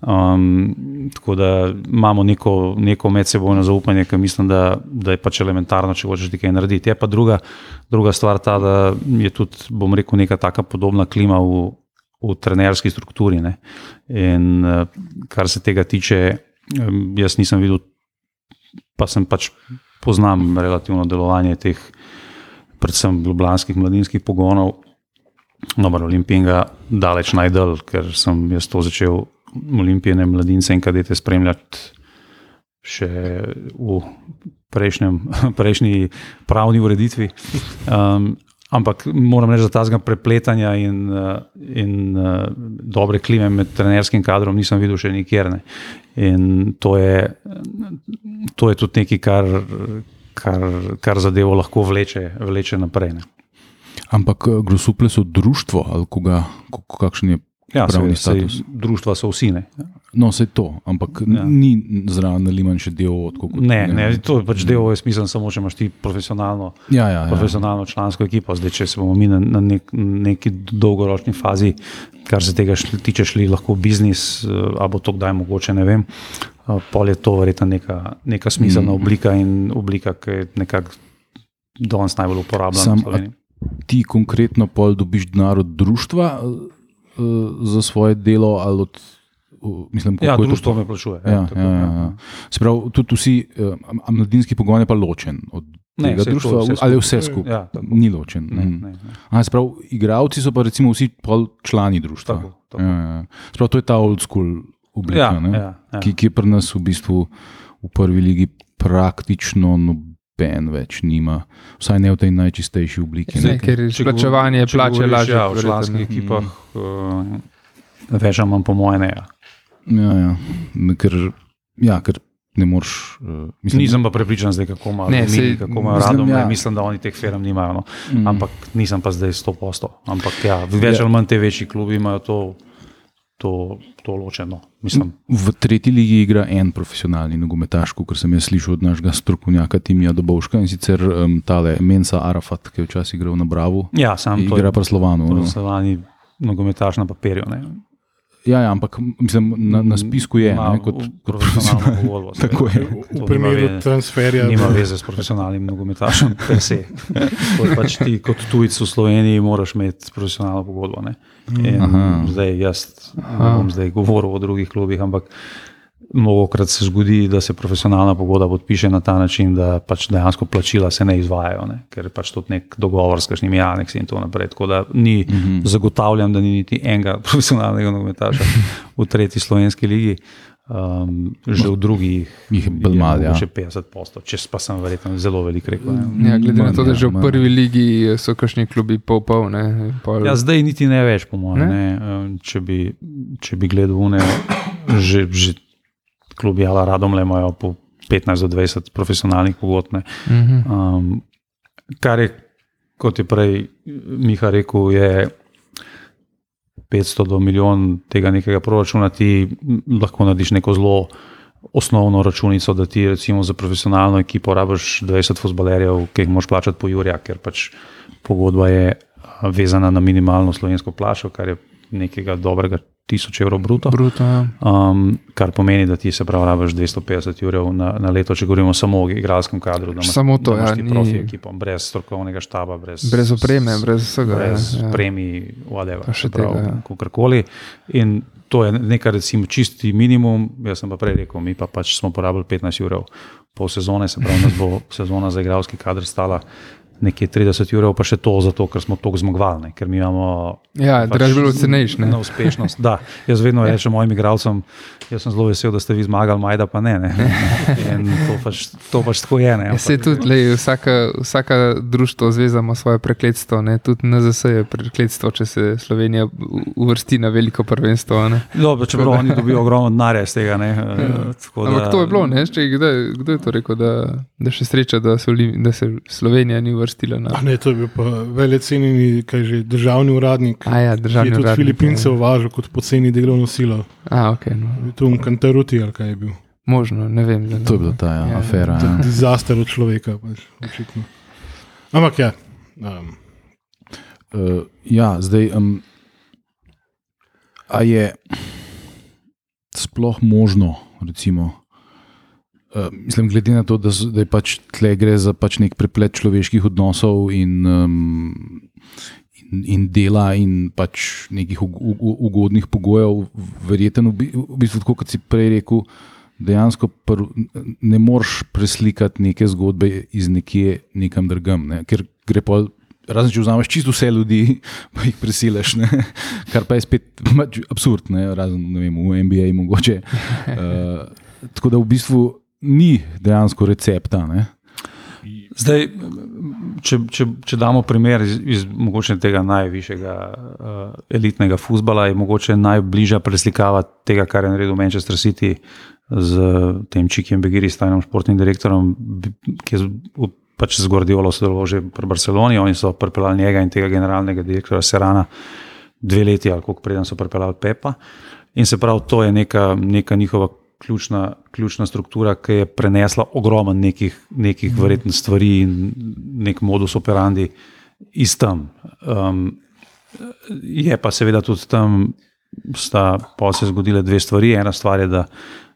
D: Um, tako da imamo neko, neko medsebojno zaupanje, ki mislim, da, da je pač elementarno, če hočeš nekaj narediti. Je pa druga, druga stvar ta, da je tudi, bom rekel, neka taka podobna klima v, v trenerski strukturi. Ne. In uh, kar se tega tiče, jaz nisem videl, pa sem pač poznam relativno delovanje teh, predvsem ljubljanskih mladinskih pogonov. Dobro, Olimpijega daleč najdel, ker sem jaz to začel olimpijske mladince in kadete spremljati še v prejšnjem, prejšnji pravni ureditvi. Um, ampak moram reči, da ta zgolj prepletanja in, in uh, dobre klime med trenerskim kadrom nisem videl še nikjer. Ne. In to je, to je tudi nekaj, kar, kar, kar zadevo lahko vleče, vleče naprej. Ne.
B: Ampak eh, grosuple so društvo ali koga, kakšen je
D: Ja, pravni status. Društva so vsi. Ne?
B: No, vse to, ampak ja. ni zraven ali manj še del od koga.
D: Ne, ne, to je pač del, jaz mislim, samo če imaš ti profesionalno,
B: ja, ja, ja.
D: profesionalno člansko ekipo. Zdaj, če se bomo mi na, na nek, neki dolgoročni fazi, kar se tega šli, tiče, šli lahko v biznis, eh, ali bo to kdaj mogoče, ne vem. Eh, pol je to verjetno neka, neka smiselna mm. oblika in oblika, ki je nekako danes najbolj uporabljena.
B: Ti konkretno pol dobiš denar od društva. Eh, za svoje delo. Od, mislim,
D: ja, društvo me plačuje. Ja,
B: ja, ja, ja, ja. Sprav, tudi vsi, uh, mladinski pogon je pa ločen od ne, tega društva, to, vse ali vse skupaj. Ja, Ni ločen. Ne, ne, ne. Sprav, igravci so pa recimo vsi člani društva. Tako, tako. Ja, ja. Sprav, to je ta old school oblika, ja, ja, ja. Ki, ki je pri nas v bistvu v prvi ligi praktično noben noben več nima, vsaj ne v tej najčistejši obliki.
C: Ne, ker je plačevanje plače lažje.
D: Ja, v članskih ekipah uh, več manj po moje ne. Ja.
B: Ja, ja. Ker, ja, ker ne moreš. Uh,
D: mislim, nisem pa prepričan, zdaj, kako imajo ljudi, kako imajo rado. Ja. Mislim, da oni teh firm nimajo. No. Mm. Ampak nisem pa zdaj 100%. Ampak ja, več ja. ali manj te večji klubi imajo to to, to ločeno. Mislim.
B: V tretji ligi igra en profesionalni nogometaš, kot sem jaz slišal od našega strokovnjaka Timija Dobovška in sicer um, tale Mensa Arafat, ki je včasih igral na Bravo.
D: Ja, sam
B: to. Igra pa Slovano.
D: Slovani nogometaš na papirju. Ne?
B: Ja, ja, ampak mislim, na, na spisku je
D: ne, kot profesionalno pogodbo.
B: Tako je.
A: V primeru transferja.
D: Nima veze s profesionalnim nogometašem, per se. kot, pač ti, kot tujec v Sloveniji, moraš imeti profesionalno pogodbo. Zdaj, jaz ne bom zdaj govoril o drugih klubih, ampak Mnogokrat se zgodi, da se profesionalna pogodba podpiše na ta način, da pač dejansko plačila se ne izvajajo, ne? ker je pač tudi nek dogovor s kakšnimi aneksi in tako naprej. Tako da ni, mm -hmm. zagotavljam, da ni niti enega profesionalnega nogometaša v tretji slovenski ligi. Um, že v drugih
B: jih je bilo malo, ja.
D: še 50 postov, če pa sem verjetno zelo velik rekel.
C: Ja, glede na to, da že v prvi ligi so kakšni klubi pol pol.
D: pol... Ja, zdaj niti ne več, po mojem. Če, če bi gledal vne, že, že klubi ali radom le imajo po 15 do 20 profesionalnih pogodb. Mhm. Um, kar je, kot je prej Miha rekel, je 500 do milijon tega nekega proračuna, ti lahko narediš neko zelo. Osnovno računico, da ti recimo za profesionalno ekipo rabiš 20 futbalerjev, ki jih moš plačati po Jurju, ker pač pogodba je vezana na minimalno slovensko plačo, kar je nekega dobrega tisoč evrov bruto.
C: bruto ja.
D: um, kar pomeni, da ti se pravi, rabiš 250 ur na, na leto, če govorimo samo o igralskem kadru. Da
C: samo to,
D: da
C: ja,
D: ni profi ekipom, brez strokovnega štaba, brez,
C: brez opreme, brez vsega.
D: Brez
C: ja,
D: ja. premij, whatever, še prav, ja. kakorkoli. In to je nekaj, recimo, čisti minimum. Jaz sem pa prej rekel, mi pa pač smo porabili 15 ur. Pol sezone, se pravi, nas bo sezona za igralski kader stala nekje 30 ur, pa še to zato, ker smo tako zmagovali, ne? ker mi imamo.
C: Ja,
D: pač
C: draž bilo cenejš. ne.
D: Na uspešnost. Da, jaz vedno rečem mojim igralcem, jaz sem zelo vesel, da ste vi zmagali, majda pa ne. ne? In To, pač, to pač tako je. Ne?
C: Ja, se tudi, lej, vsaka, vsaka društvo, zveza ima svoje prekletstvo, ne? tudi NZS je prekletstvo, če se Slovenija uvrsti na veliko prvenstvo. ne.
D: Dobro, čeprav oni dobijo ogromno denarja iz tega. Ne? Eh, tako da-
C: Ja. Ampak to je bilo, ne? Če, kdo, kdo je to rekel, da, da še sreča, da se, da se Slovenija ni uvrstila na.
A: Ah, ne, to je bil pa velik cenjeni, kaj že državni uradnik.
C: A ja,
A: ki
C: državni
A: je tudi
C: uradnik,
A: Filipince
C: ja.
A: uvažal kot poceni delovno silo.
C: A, ok, no.
A: To je Kantaruti ali kaj je bil.
C: možno, ne vem. zdaj,
B: To je bila ta ja,
C: Ja,
B: afera.
A: Je
B: Ja.
A: dizaster od človeka. Pač, očitno. Ampak ja. Um,
B: Uh, ja, zdaj. Um, a je sploh možno, recimo, uh, mislim, glede na to, da, da je pač tle gre za pač nek preplet človeških odnosov in, um, in, in dela in pač nekih ug, ug, ugodnih pogojev, verjeten, v bistvu, tako kot si prej rekel. Dejansko pr, ne moreš preslikati neke zgodbe iz nekje nekam drugam, ne? ker gre pa razen če vzameš čisto vse ljudi, pa jih prisiliš, ne? kar pa je spet pač absurd, ne? razen ne vem, v NBA mogoče. Uh, tako da v bistvu ni dejansko recepta. Ne?
D: Zdaj, če, če, če damo primer iz, iz mogoče tega najvišjega uh, elitnega futbola, je mogoče najbližja preslikava tega, kar je naredil Manchester City z tem Čikim Begiri, stajnim športnim direktorom, ki je pač z Gordiolo sodeloval že pri Barceloni. Oni so pripeljali njega in tega generalnega direktora Serana dve leti, ali koliko preden so pripeljali Pepa. In se pravi, to je neka, neka njihova ključna, ključna struktura, ki je prenesla ogromno nekih, nekih verjetnih stvari in nek modus operandi iz tam. Um, je pa seveda tudi tam, sta pa se zgodile dve stvari. Ena stvar je, da,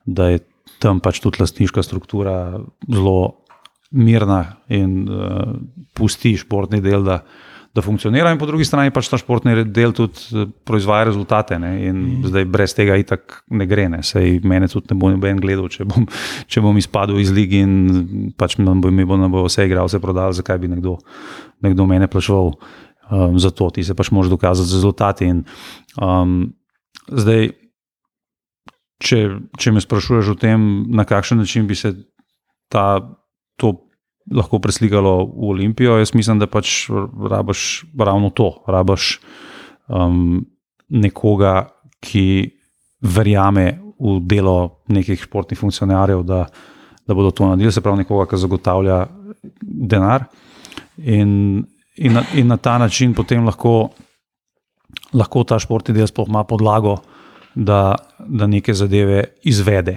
D: da je tam pač tudi lastniška struktura zelo mirna in uh, pusti športni del, da, da funkcionira, in po drugi strani pač ta športni del tudi eh, proizvaja rezultate. Ne? In mm. zdaj brez tega itak ne gre. Ne? Sej mene tudi ne bo noben gledal, če bom, če bom izpadel iz lige in pač nam bo, mi bo, bo vse igralce prodali, zakaj bi nekdo, nekdo mene plačeval. Um, za to ti se pač moraš dokazati z rezultati. In, um, zdaj, če, če me sprašuješ o tem, na kakšen način bi se ta, to lahko preslikalo v Olimpijo, jaz mislim, da pač rabaš ravno to. Rabaš um, nekoga, ki verjame v delo nekih športnih funkcionarjev, da, da bodo to naredili, se pravi, nekoga, ki zagotavlja denar. In, in, na, in na ta način potem lahko, lahko ta športni del sploh ima podlago, da, da neke zadeve izvede.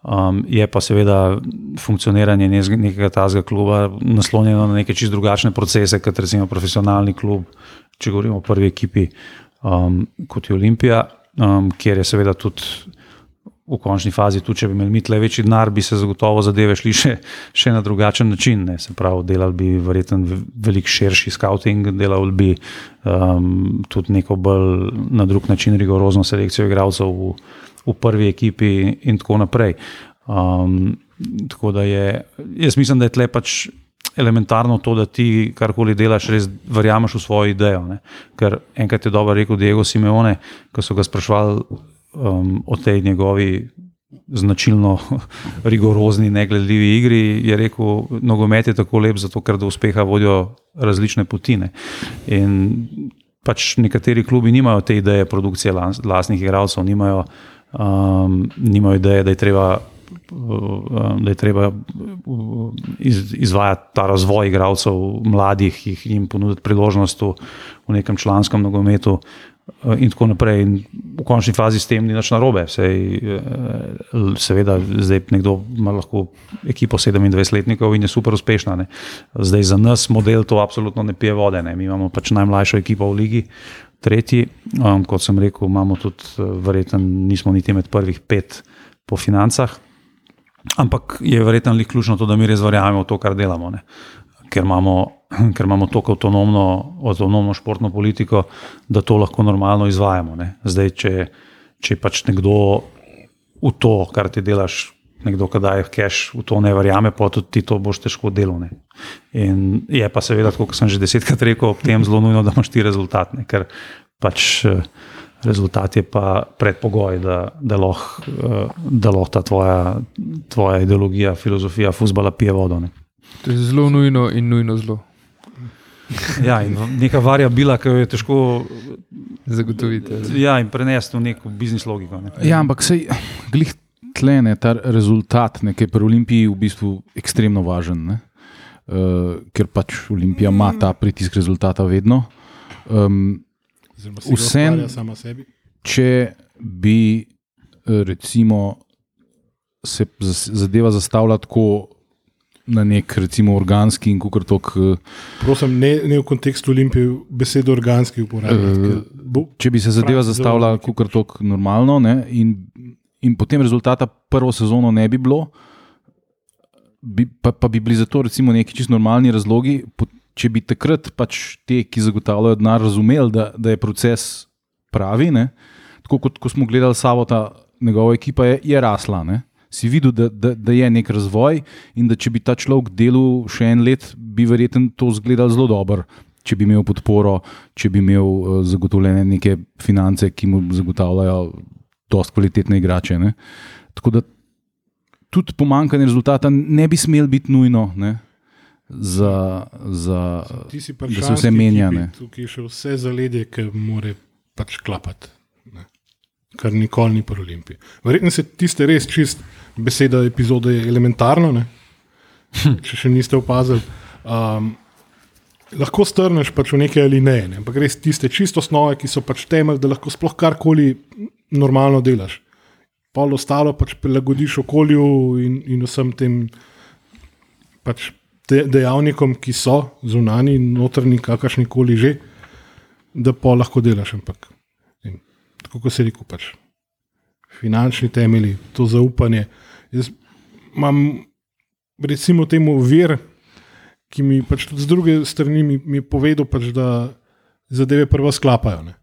D: Um, je pa seveda funkcioniranje nekega tazga kluba naslonjeno na neke čist drugačne procese, kot recimo profesionalni klub, če govorimo o prvi ekipi, um, kot je Olimpija, um, kjer je seveda tudi v končni fazi, tudi če bi imeli tle večji denar, bi se zagotovo zadeve šli še, še na drugačen način. Ne. Se pravi, delali bi verjetno ve- veliko širši scouting, delali bi um, tudi neko bolj na drug način rigorozno selekcijo igralcev v, v prvi ekipi in tako naprej. Um, tako da je, jaz mislim, da je tle pač. Elementarno to, da ti karkoli delaš, res verjameš v svojo idejo. Ne? Ker enkrat je dobro rekel Diego Simeone, ko so ga sprašvali um, o tej njegovi značilno rigorozni, negledljivi igri, je rekel, nogomet je tako lep, zato ker do uspeha vodijo različne potine. In pač nekateri klubi nimajo te ideje produkcije las- lastnih igralcev, nimajo, um, nimajo ideje, da je treba. um, Da je treba uh, iz, izvajati ta razvoj igralcev, mladih, jih jim ponuditi priložnost v, v nekem članskem nogometu, uh, in tako naprej. In v končni fazi s tem ni nič narobe. Sej, uh, seveda, zdaj nekdo ima lahko ekipo 27-letnikov in je super uspešna. Ne. Zdaj za nas model to absolutno ne pije vode. Ne. Mi imamo pač najmlajšo ekipo v ligi. Tretji, um, kot sem rekel, imamo tudi, uh, verjetno, nismo niti med prvih pet po financah, ampak je verjetno le ključno to, da mi res verjamemo v to, kar delamo. Ne. Ker imamo, ker imamo tako avtonomno, avtonomno športno politiko, da to lahko normalno izvajamo. Zdaj, če, če pač nekdo v to, kar ti delaš, nekdo, ki daje cache, v to ne verjame, pa tudi ti to boš težko delovne. In je pa seveda, kot sem že desetkrat rekel, ob tem zelo nujno, da imaš ti rezultat, ne? ker pač. Uh, rezultat je pa predpogoj, da, da lahko uh, loh ta tvoja, tvoja ideologija, filozofija, fusbala pije vodo. Ne.
C: To je zelo nujno in nujno zelo.
D: Ja, in neka variabila, ki jo je težko
C: zagotoviti.
D: Ja, in prenesti v neko biznis logiko. Ne.
B: Ja, ampak sej, glih tlene, ta rezultat, ki je pri Olimpiji v bistvu ekstremno važen, uh, ker pač Olimpija ima ta pritisk rezultata vedno. Um,
A: Vsem,
B: če bi eh, recimo, se zadeva zastavila tako na nek recimo, organski in kako tok. Eh,
A: Prosim, ne, ne v kontekstu Olimpije, besedo organski uporabljati.
B: Uh, če bi se zadeva zastavila kako tok normalno ne, in, in potem rezultata prvo sezono ne bi bilo, bi, pa, pa bi bili za to neki čisto normalni razlogi. Če bi takrat pač te, ki zagotavljajo denar, razumeli, da, da je proces pravi, ne? tako kot ko smo gledali samo ta njegova ekipa, je, je rasla. Ne? Si videl, da, da, da je nek razvoj, in da če bi ta človek delal še en let, bi verjetno to izgledalo zelo dobro. Če bi imel podporo, če bi imel uh, zagotovljene neke finance, ki mu zagotavljajo dosti kvalitetne igrače. Ne? Tako da tudi pomankanje rezultata ne bi smel biti nujno. Ne? za, za, da se vse menja.
A: Tukaj je še vse zaledje, ki mora pač klapati. Ne. Kar nikoli ni pri Olimpiji. Verjetno se tiste res čist beseda epizode je elementarno, ne. če še niste opazili. Um, lahko strneš pač v neke ali ne, ne, ampak res tiste čisto osnove, ki so pač temelj, da lahko sploh karkoli normalno delaš. Pol ostalo pač prilagodiš okolju in, in vsem tem pač de, dejavnikom, ki so zunani, notrni, kakršni koli že, da pa lahko delaš. Ampak, in, tako kot se reče, pač, finančni temelji, to zaupanje. Jaz imam, recimo, temu vir, ki mi pač tudi z druge strani mi, mi je povedal, pač, da zadeve prvo sklapajo. Ne.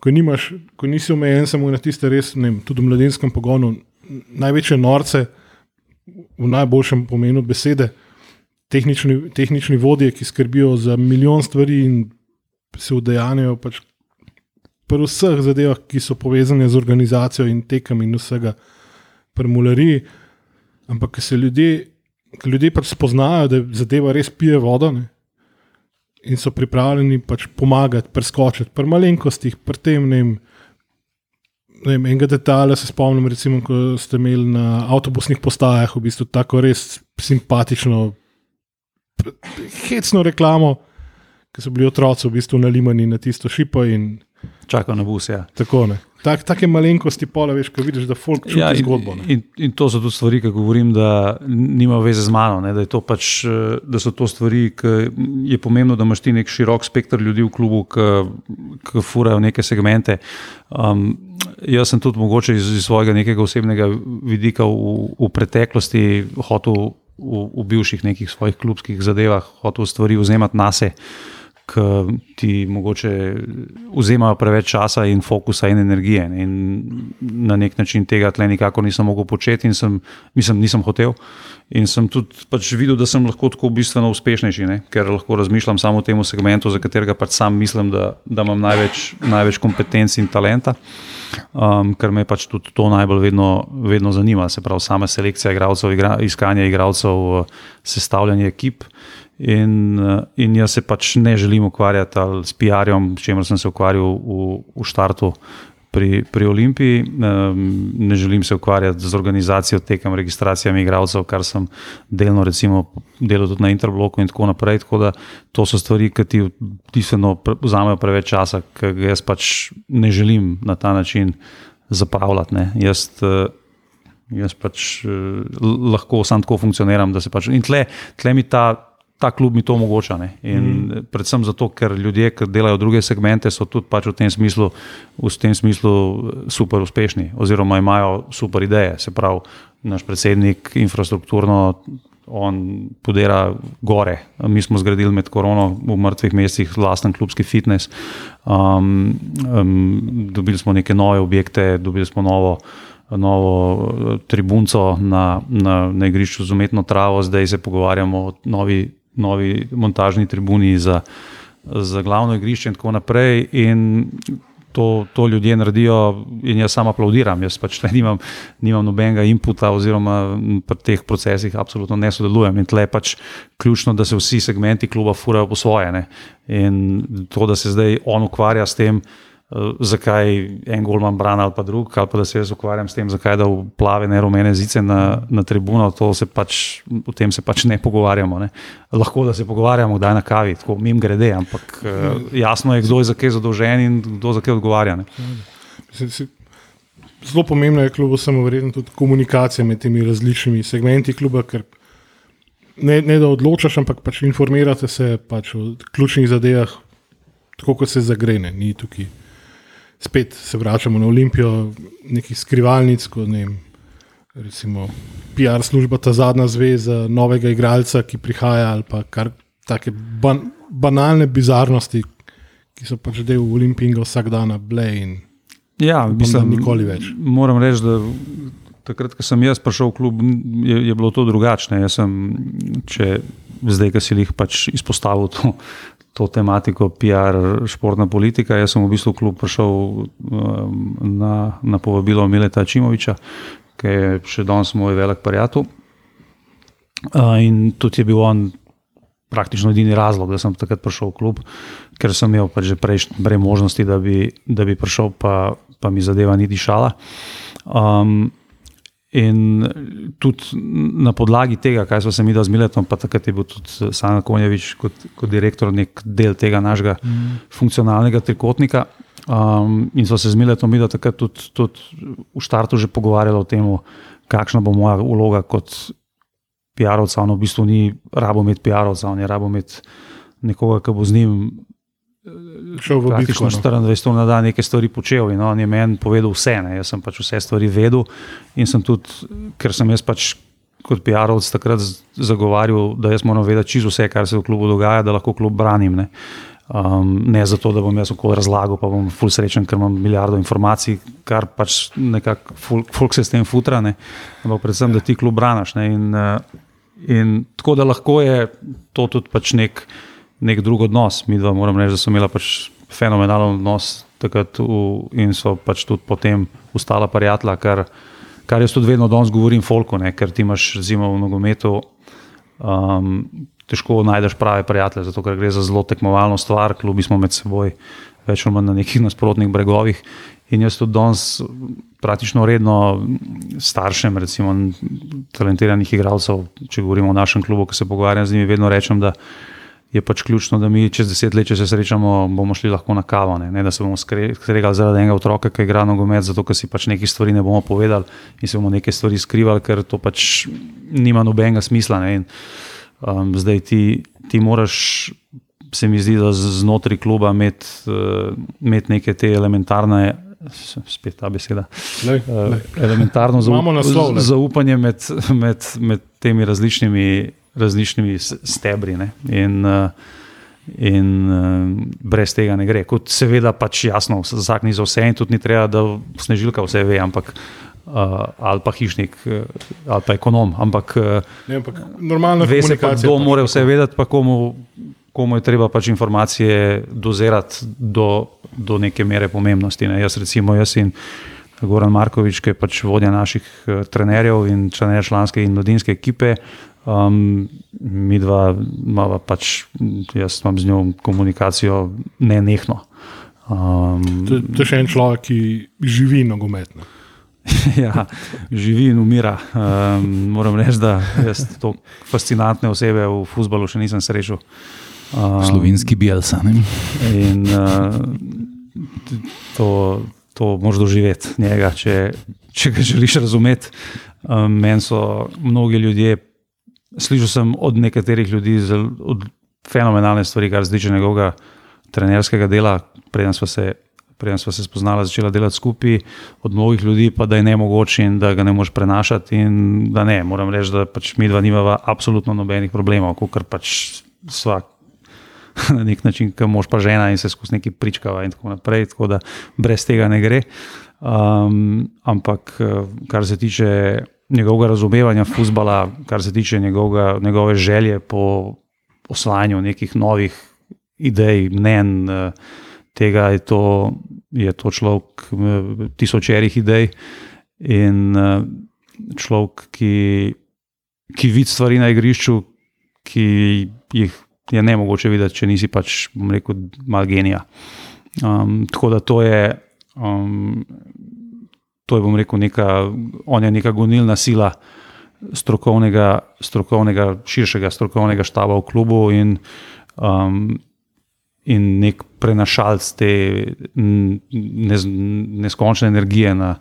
A: Ko, nimaš, ko nisi omejen samo na tiste res, ne, tudi v mladinskem pogonu, največje norce, v najboljšem pomenu besede, tehnični, tehnični vodje, ki skrbijo za milijon stvari in se udejanjajo pač pri vseh zadevah, ki so povezane z organizacijo in tekem in vsega, premulariji. Ampak, ker se ljudje, ker ljudje pač spoznajo, da zadeva res pije vodo. Ne? In so pripravljeni pač pomagati, preskočiti, pri malenkostih, pri tem. Ne vem, ne vem, enega detajla se spomnim, recimo, ko ste imeli na avtobusnih postajah, v bistvu tako res simpatično hecno reklamo, ki so bili otroci v bistvu nalimani na tisto šipo.
D: Čakajo na bus. Ja.
A: Tako ne. Tak, take malenkosti, pola, veš, ko vidiš, da folk čuti ja, in, zgodbo.
D: In, in to so tudi stvari, ki govorim, da nima veze z mano. Ne, da, pač, da so to stvari, ki je pomembno, da imaš ti nek širok spektr ljudi v klubu, ki furajo neke segmente. Um, jaz sem tudi mogoče iz, iz svojega nekega osebnega vidika v, v preteklosti hotel v, v bivših nekih svojih klubskih zadevah hotel stvari vzemati na sebe, ki ti mogoče vzemajo preveč časa in fokusa in energije. Ne. In na nek način tega tle nikako nisem mogel početi in sem, mislim, nisem hotel. In sem tudi pač videl, da sem lahko tako bistveno uspešnejši, ne? ker lahko razmišljam samo o tem segmentu, za katerega pač sam mislim, da, da imam največ, največ kompetenc in talenta um, ker me pač tudi to najbolj vedno, vedno zanima. Se pravi, sama selekcija igralcev, igra, iskanje igralcev, sestavljanje ekip. In, uh, in jaz se pač ne želim ukvarjati s PR-jem, s čimer sem se ukvarjal v, v štartu pri, pri Olimpiji. Ne želim se ukvarjati z organizacijo tekem, registracijami igralcev, kar sem delno recimo, delal tudi na Interbloku in tako naprej. Tako da to so stvari, ki ti bistveno vzamejo preveč časa, ker jaz pač ne želim na ta način zapravljati. Ne. Jaz. Uh, Jaz pač eh, lahko samo tako funkcioniram, da se pač. In tle, tle mi ta ta klub mi to omogoča. Mm. Predvsem zato, ker ljudje, ki delajo druge segmente, so tudi pač v, tem smislu, v tem smislu super uspešni, oziroma imajo super ideje. Se pravi, naš predsednik infrastrukturno. On podira gore. Mi smo zgradili med korono v mrtvih mestih vlasten klubski fitness. Um, um, dobili smo neke nove objekte, dobili smo novo, novo eh, tribunco na, na, na igrišču z umetno travo, zdaj se pogovarjamo o novi, novi montažni tribuni za, za glavno igrišče in tako naprej. In to, to ljudje naredijo in jaz sam aplaudiram. Jaz pač nimam, nimam nobenega inputa, oziroma pri teh procesih absolutno ne sodelujem. In tle je pač ključno, da se vsi segmenti kluba furajo po svoje. Ne? In to, da se zdaj on ukvarja s tem. Zakaj en golman brani ali pa drug, ali pa da se jaz ukvarjam s tem, zakaj da v plave, ne rumene zice na, na tribuno, se pač, o tem se pač ne pogovarjamo. Ne. Lahko da se pogovarjamo, da je na kavi, tako mim grede, ampak uh, jasno je, kdo je za kaj zadolžen in kdo za kaj odgovarja.
A: Zelo pomembno je, kljub vsemu, verjetno tudi komunikacija med temi različnimi segmenti kluba, ker ne, ne da odločaš, ampak pač informirate se pač o ključnih zadevah, tako kot se zagrene, ni tukaj spet se vračamo na Olimpijo, nekih skrivalnic, kot ne vem, recimo PR služba, ta zadnja zveza novega igralca, ki prihaja, ali pa kar take ban, banalne bizarnosti, ki so pač del Olimpijega vsak dan, blej.
D: Ja, mislim,
A: nikoli več.
D: Moram reči, da. Takrat, ko sem jaz prišel v klub, je, je bilo to drugačno. Jaz sem, če zdaj, ki si jih pač izpostavil, to, to tematiko PR, športna politika. Jaz sem v bistvu klub prišel um, na, na povabilo Mileta Čimoviča, ki je še danes moj velik prijatelj. In tudi je bil on praktično edini razlog, da sem takrat prišel v klub, ker sem imel pač že prej možnosti, da bi, da bi prišel, pa, pa mi zadeva ni dišala. Um, In tudi na podlagi tega, kaj smo se mi da z Miletom, pa takrat je bil tudi Sanjak Konjevič kot, kot direktor nek del tega našega mm. funkcionalnega trikotnika. Um, in so se z Miletom mi da takrat tudi, tudi v štartu že pogovarjali o tem, kakšna bo moja vloga kot PR-ovca. On v bistvu ni rabo imeti PR-ovca, on je rabo imeti nekoga, ki bo z njim
A: šel v bitko.
D: No. 24 ur na dan nekaj stvari počel in on je meni povedal vse. Ne. Jaz sem pač vse stvari vedel in sem tudi, ker sem jaz pač kot PR-ovc takrat zagovarjal, da jaz moram vedeti čisto vse, kar se v klubu dogaja, da lahko klub branim. Ne. Um, ne zato, da bom jaz okoli razlagal, pa bom ful srečen, ker imam milijardo informacij, kar pač nekako folk se s tem futra, ne. ampak predvsem, da ti klub braniš. In, uh, in tako da lahko je to tudi pač nek nek drug odnos. Mi dva moram reči, da so imela pač fenomenalen odnos takrat v, in so pač tudi potem ustala prijatelja, kar, kar jaz tudi vedno danes govorim folku, ne, ker ti imaš zimo v nogometu. Um, težko najdeš prave prijatelje, zato ker gre za zelo tekmovalno stvar, klubi smo med seboj več ali manj na nekih nasprotnih bregovih. In jaz tudi danes praktično redno staršem, recimo talentiranih igralcev, če govorimo o našem klubu, ki se pogovarjam z njimi, vedno rečem, da je pač ključno, da mi čez deset let, če se srečamo, bomo šli lahko na kavo. Ne, ne da se bomo skregali zaradi enega otroka, ki igra nogomet, zato ker si pač nekaj stvari ne bomo povedali in se bomo nekaj stvari skrivali, ker to pač nima nobenega smisla. Ne, in, um, zdaj ti, ti moraš. Se mi zdi, da znotraj kluba imeti uh, neke te elementarne, spet ta beseda, lej, lej. Uh, elementarno zaupanje med, med, med temi različnimi različnimi stebri. Ne? In, uh, in uh, brez tega ne gre. Kot seveda, pač jasno, vsak ni za vse in tudi ni treba, da snežilka vse ve, ampak. Uh, ali pa hišnik, uh, ali pa ekonom. Ampak, uh,
A: ne, ampak normalno je, da
D: kdo mora vse vedeti, pa komu, komu je treba pač informacije dozirati do, do neke mere pomembnosti. Ne. Jaz, recimo, jaz in Goran Markovič, ki je pač vodja naših uh, trenerjev in članov članske in mladinske ekipe, Um, mi dva imamo pač, jaz imam z njo komunikacijo ne nehno. Um,
A: to, to je še en človek, ki živi nogometno.
D: ja, živi in umira. Um, moram reči, da jaz to fascinantne osebe v futbalu še nisem srečal.
B: Um, Slovenski Bielsa.
D: In uh, to, to moš doživeti njega, če, če ga želiš razumeti. Um, Meni so mnogi ljudje Slišal sem od nekaterih ljudi od fenomenalne stvari, kar se tiče njegovega trenerskega dela, preden smo se. Preden smo se spoznali, začela delati skupaj, od mnogih ljudi pa da je ne mogoče in da ga ne moš prenašati. Da ne, moram reči, da pač mi dva nimava absolutno nobenih problemov, ker pač vsak na nek način, ki moš pa žena in se skozi neki pričkava in tako naprej, tako da brez tega ne gre. Um, ampak, eh, kar se tiče njegovega razumevanja futbola, kar se tiče njegovega, njegove želje po osvajanju nekih novih idej, mnen, eh, tega je to, je to človek eh, tisočerih idej in človek, ki, ki vidi stvari na igrišču, ki jih je ne mogoče videti, če nisi pač, bom rekel, mal genija. Um, tako da to je. Um, to je, bom rekel, neka, on je neka gonilna sila strokovnega, strokovnega, širšega strokovnega štaba v klubu in, um, in nek prenašalc te nez, neskončne energije na,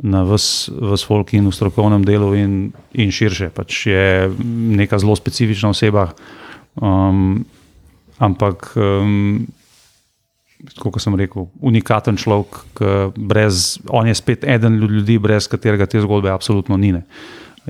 D: na vse folk in v strokovnem delu in, in širše. Pač je neka zelo specifična oseba, um, ampak. Um, kot sem rekel, unikaten človek, brez, on je spet eden ljudi, brez katerega te zgodbe absolutno ni. Ne.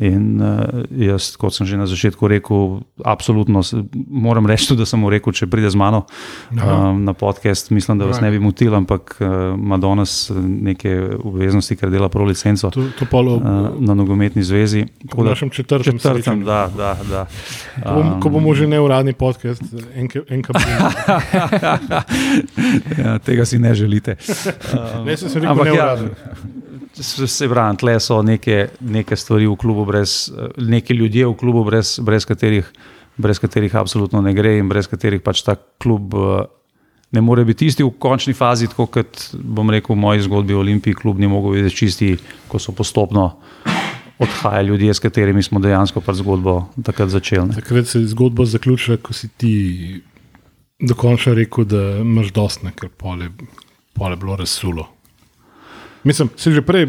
D: In uh, jaz, kot sem že na začetku rekel, absolutno moram reči, da sem mu rekel, če pride z mano um, na podcast, mislim, da vas ne bi motil, ampak uh, ima danes neke obveznosti, ker dela pro licenco
A: to, to polo, uh,
D: na nogometni zvezi.
A: V našem četrtem
D: četrtem, da, da, da.
A: Um, ko, bom, ko bomo že neuradni podcast, enkrat.
D: ja, tega si ne želite.
A: Um, ne, se sem rekel, neuradni. Ja,
D: se pravi, tle so neke, neke stvari v klubu, brez, neke ljudje v klubu, brez, brez, katerih, brez katerih absolutno ne gre in brez katerih pač ta klub eh, ne more biti isti v končni fazi, tako kot bom rekel v moji zgodbi o Olimpiji, klub ni mogel biti čisti, ko so postopno. Odhajajo ljudje, s katerimi smo dejansko pač zgodbo takrat začeli. Ne.
A: Takrat se je zgodba zaključila, ko si ti dokončno rekel, da imaš dost, ker pole, pole bilo razsulo. Mislim, se že prej,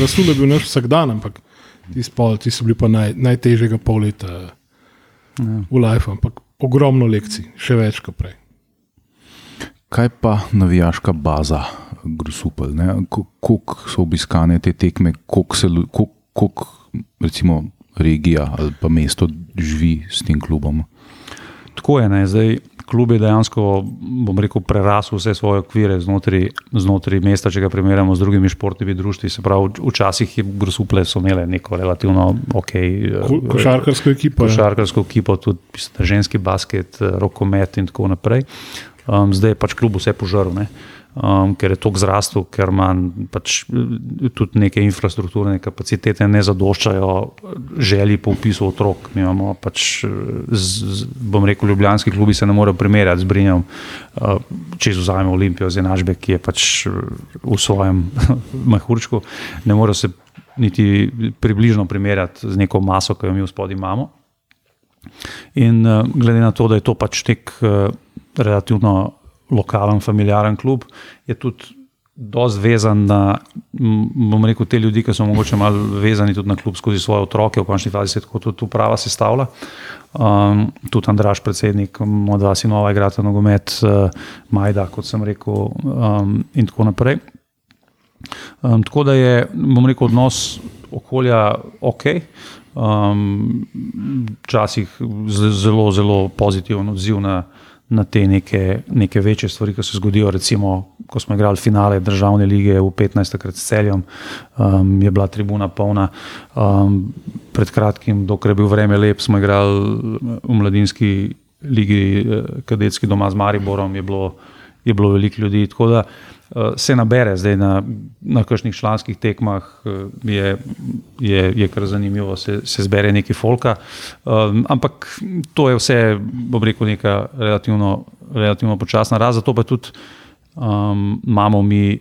A: Rasul je bil naš vsak dan, ampak ti, spol, ti so bili pa naj, najtežjega pol leta ja. v Life, ampak ogromno lekcij, še več kot prej.
B: Kaj pa navijaška baza, grusupel? Kako so obiskane te tekme, kako recimo regija ali pa mesto živi s tem klubom?
D: Tako je, ne? zdaj klub je dejansko, bom rekel, prerasel vse svoje okvire znotraj, znotraj mesta, če ga primerjamo z drugimi športnimi društvi. Se pravi, včasih je Grusuple so imele neko relativno ok.
A: Ko, košarkarsko ekipo.
D: Ja. Košarkarsko ekipo, tudi ženski basket, rokomet in tako naprej. Um, zdaj je pač klub vse požrl um, ker je to zrastel, ker ima pač tudi neke infrastrukturne kapacitete, ne zadoščajo želji po upisu otrok. Mi imamo pač, z, z, bom rekel, ljubljanski klubi se ne morejo primerjati z Brinjem, uh, če izuzamemo Olimpijo z Enažbe, ki je pač v svojem mahurčku, ne morejo se niti približno primerjati z neko maso, ki jo mi v spodnji imamo. In uh, glede na to, da je to pač tek uh, relativno lokalen, familiaren klub, je tudi dosti vezan na, bom rekel, te ljudi, ki so morda malo vezani tudi na klub skozi svoje otroke, v končni fazi se tako tudi uprava sestavlja. Um, tudi Andraš, predsednik, od vas in nova igrata nogomet, uh, Majda, kot sem rekel, um, in tako naprej. Um, tako da je, bom rekel, odnos okolja ok. Um, včasih zelo, zelo pozitiven odziv na, na te neke, neke večje stvari, ki se zgodijo. Recimo, ko smo igrali finale državne lige v 15. krat s celjem, um, je bila tribuna polna. Um, pred kratkim, dokler je bil vreme lep, smo igrali v mladinski ligi, eh, kadetski doma z Mariborom, je bilo, je bilo veliko ljudi. Tako da uh, se nabere zdaj na, na kakšnih članskih tekmah, uh, je, je, je kar zanimivo, se, se zbere nekaj folka. Um, ampak to je vse, bom rekel, neka relativno, relativno počasna raz. Zato pa tudi um, imamo mi.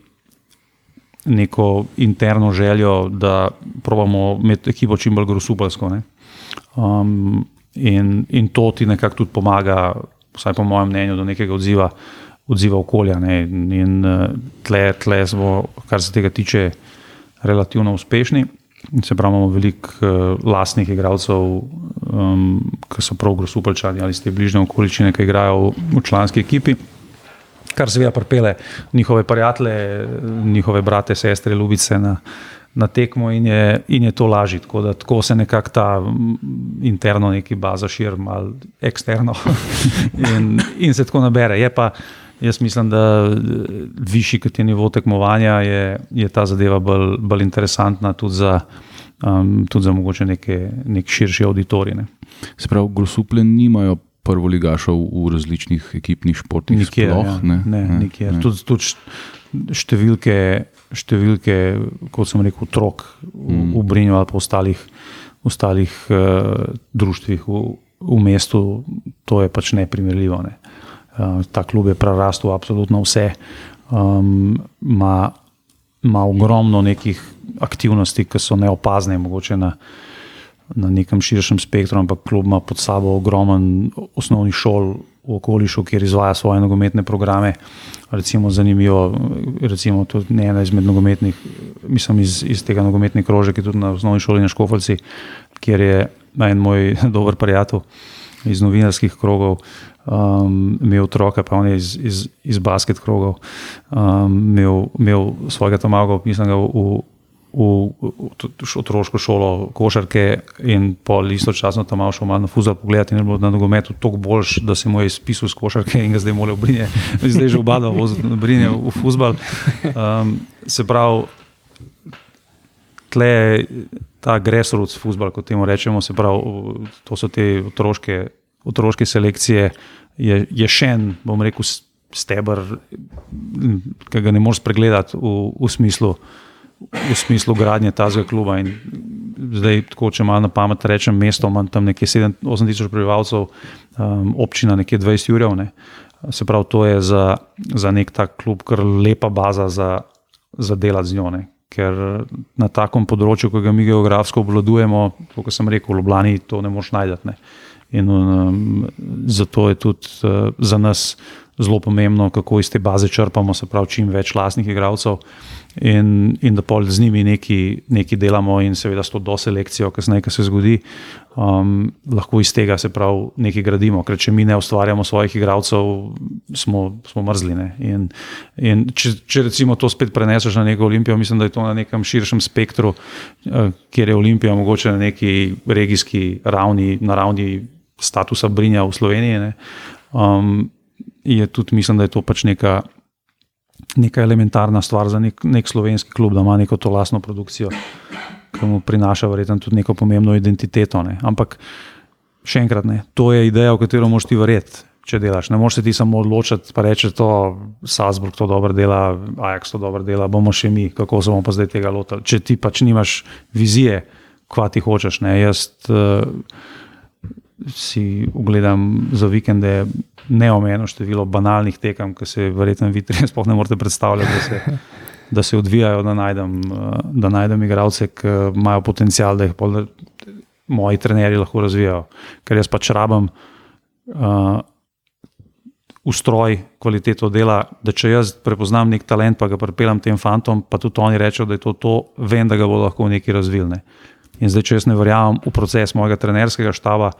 D: Neko interno željo, da pravimo imeti ekipo čim bolj grosupelsko. Um, in, in to ti nekako tudi pomaga, vsaj po mojem mnenju, do nekega odziva uh, odziva okolja. Ne? In eh, tle, tle smo, kar se tega tiče, relativno uspešni. Se pravi, imamo veliko uh, lastnih igralcev, um, ki so prav grozupelčani ali ste bližnje okoliščine, ki igrajo v, v članski ekipi. Kar seveda pripele njihove prijatelje, njihove brate, sestre, ljubice na, na tekmo, in je, in je to lažje. Tako, tako se nekako ta interno neki baza širi, malo eksterno, in, in se tako nabere. Je pa, jaz mislim, da eh, višji kot je nivo tekmovanja, je, je ta zadeva bolj, bolj interesantna tudi za, um, tudi za mogoče neke, nek širši auditorij. Ne.
B: Se pravi, grosuple nimajo prvoligašov v različnih ekipnih športih.
D: Nikjer,
B: sploh,
D: ja.
B: ne,
D: ne, nikjer. Tudi, tudi št- številke, številke, kot sem rekel, otrok v,
B: Mm.
D: v Brinju ali pa ostalih, ostalih uh, društvih v, v mestu, to je pač neprimerljivo. Ne. Uh, ta klub je prerastel absolutno vse. Um, ima, ima ogromno nekih aktivnosti, ki so neopazne, mogoče na, na nekem širšem spektru, ampak klub ima pod sabo ogromen osnovnih šol v okolišu, kjer izvaja svoje nogometne programe. Recimo, zanimivo, recimo tudi ena izmed nogometnih, mislim iz, iz tega nogometnega krožka, ki je tudi na osnovni šoli na Škofalci, kjer je en moj dober prijatelj iz novinarskih krogov. Um, imel otroka, pa on je iz, iz, iz basket krogov, um, imel, imel svojega tomaga, mislim, ga v, v, v, v otroško šolo košarke in pol istočasno tam šel malo na fuzbol pogledati in je bilo na nogometu toliko boljš, da se mu je izpisal z košarke in ga zdaj mora obrinje, zdaj že obada obrinje v fuzbol. Um, se pravi, tle je ta grassroots fuzbol, kot temu rečemo, se pravi, to so te otroške, otroške selekcije, je, je še en, bom rekel, stebr, ki ga ne moreš pregledati v, v smislu v smislu gradnje tazga kluba. In zdaj, tako, če malo na pamet rečem, mesto ima tam nekje 7-8 tisoč prebivalcev, um, občina nekje 20 jurjev. Ne. Se pravi, to je za, za nek tak klub kar lepa baza za, za delati z njo. Ne. Ker na takem področju, ki ga mi geografsko obvladujemo, kot sem rekel, v Ljubljani to ne moš najti. In um, zato je tudi uh, za nas zelo pomembno, kako iz te baze črpamo, se pravi, čim več lastnih igralcev in, in da pol z njimi nekaj delamo, in seveda s to doselekcijo, kasneje, ki se zgodi, um, lahko iz tega se pravi nekaj gradimo. Ker če mi ne ustvarjamo svojih igralcev, smo, smo mrzline. In, in če, če recimo to spet preneseš na neko olimpijo, mislim, da je to na nekem širšem spektru, uh, kjer je olimpija mogoče na neki regijski ravni, na ravni statusa Brinja v Sloveniji. Um, je tudi, mislim, da je to pač neka, neka elementarna stvar za nek, nek slovenski klub, da ima neko to lastno produkcijo, ki mu prinaša verjetno tudi neko pomembno identiteto. Ne. Ampak še enkrat, ne, to je ideja, v katero moš ti verjeti. Če delaš, ne moreš se ti samo odločiti, pa reči, da Salzburg to dobro dela, Ajax to dobro dela, bomo še mi, kako se bomo pa zdaj tega lotili. Če ti pač nimaš vizije, kva ti hočeš. Ne. Jaz uh, si ogledam za vikende neomejeno število banalnih tekem, ki se verjetno vi tri sploh ne morete predstavljati, da se, da se odvijajo, da najdem, da najdem igralce, ki imajo potencial, da jih pol, moji trenerji lahko razvijajo. Ker jaz pač rabim uh, ustroj, kvaliteto dela, da če jaz prepoznam nek talent, pa ga pripeljem tem fantom, pa tudi oni rečejo, da je to to, vem, da ga bodo lahko nekaj razvili. Ne. In zdaj, če jaz ne verjamem v proces mojega trenerskega štaba,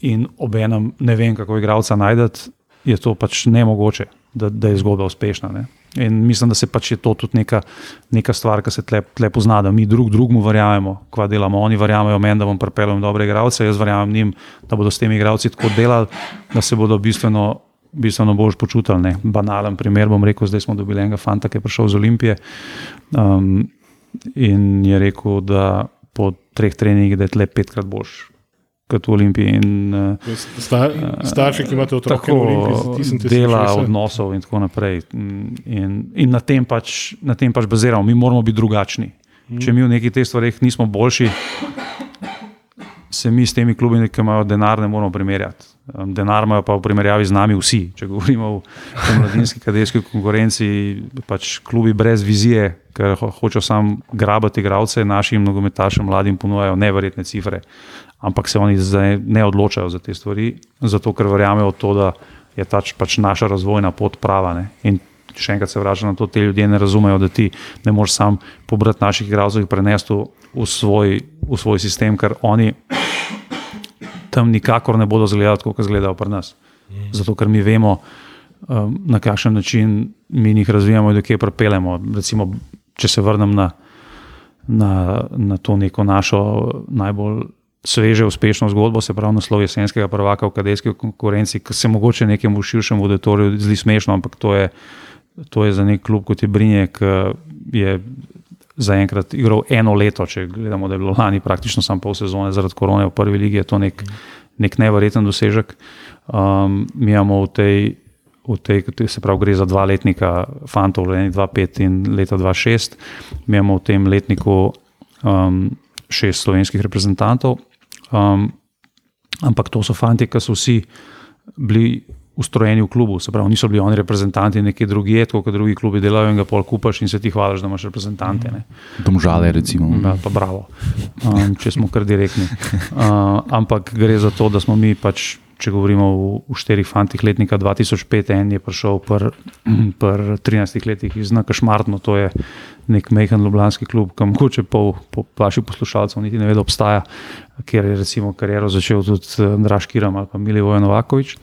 D: in obenem ne vem, kako igralca najdete, je to pač nemogoče, da, da je zgodba uspešna. Ne? In mislim, da se pač je to tudi neka, neka stvar, ki se tle, tle pozna, da mi drug drugemu verjamemo, kva delamo. Oni verjamejo meni, da bom pripeljal dobre igralce, jaz verjamem njim, da bodo s temi igralci tako delali, da se bodo bistveno. Bistveno boš počutil. Ne. Banalen primer bom rekel, zdaj smo dobili enega fanta, ki je prišel z Olimpije um, in je rekel, da po treh treningih je tle petkrat boljš kot v Olimpiji. In, uh,
A: Star, starši, ki imate otroke,
D: tako dela, odnosov in tako naprej. In, in na tem pač, na tem pač baziramo, mi moramo biti drugačni. Mm. Če mi v nekih teh stvareh nismo boljši, se mi s temi klubi, ki imajo denar, ne moramo primerjati. Denar imajo pa v primerjavi z nami vsi. Če govorimo o, o mladinski kadetski konkurenci, pač klubi brez vizije, ker ho, hočejo samo grabati igralce, našim nogometašem, mladim ponujajo neverjetne cifre. Ampak se oni zdaj ne odločajo za te stvari, zato ker verjamejo v to, da je tač, pač naša razvojna pot prava. Ne? In še enkrat se vračam na to, te ljudje ne razumejo, da ti ne moreš sam pobrati naših igralcev in prenesti v svoj, v svoj sistem, ker oni tam nikakor ne bodo izgledali tako, kot izgledajo pri nas. Zato, ker mi vemo, um, na kakšen način mi jih razvijamo in do kje pripeljemo. Recimo, če se vrnem na, na, na to neko našo najbolj sveže, uspešno zgodbo, se pravi naslov jesenskega prvaka v kadetski konkurenci, ki se mogoče nekemu širšemu auditoriju zdi smešno, ampak to je, to je za nek klub kot je Brinje, ki je zaenkrat igral eno leto, če gledamo, da je bilo lani praktično samo pol sezone zaradi korone v prvi ligi, je to nek, nek nevreten dosežek. Um, mi imamo v tej, v tej, se pravi, gre za dva letnika, fantov, leta 2005 in leta 2006, mi imamo v tem letniku um, šest slovenskih reprezentantov. Um, ampak to so fanti, ki so vsi bili ustrojeni v klubu, se pravi, niso bili oni reprezentanti neki drugi, kot drugi klubi delajo in ga pol kupaš in se ti hvališ, da imaš reprezentante. Ne.
B: Domžale, recimo.
D: Ja, pa bravo, um, če smo kar direktni. Uh, ampak gre za to, da smo mi pač. Če govorimo v štirih fantih letnika 2005, en je prišel pri pr 13 letih iz Nakašmartno, to je nek mehen ljubljanski klub, kam mogoče pol po vaših poslušalcev niti ne ve, da obstaja, kjer je recimo kariero začel tudi Draž Kiram ali pa Milivoje Novakovič.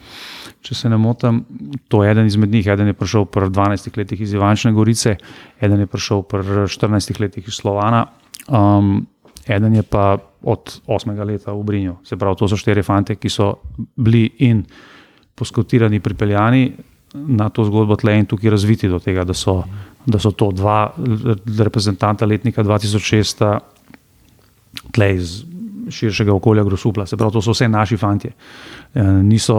D: Če se ne motim. To je eden izmed njih. Eden je prišel pri 12 letih iz Ivančne Gorice, eden je prišel pri 14 letih iz Slovana, um, eden je pa od 8 leta v Brinju. Se pravi, to so štiri fante, ki so bili in poskotirani, pripeljani na to zgodbo tle in tukaj razviti do tega, da so, da so to dva reprezentanta letnika 2006 tle iz širšega okolja Grosupla. Se pravi, to so vse naši fanti. E, niso,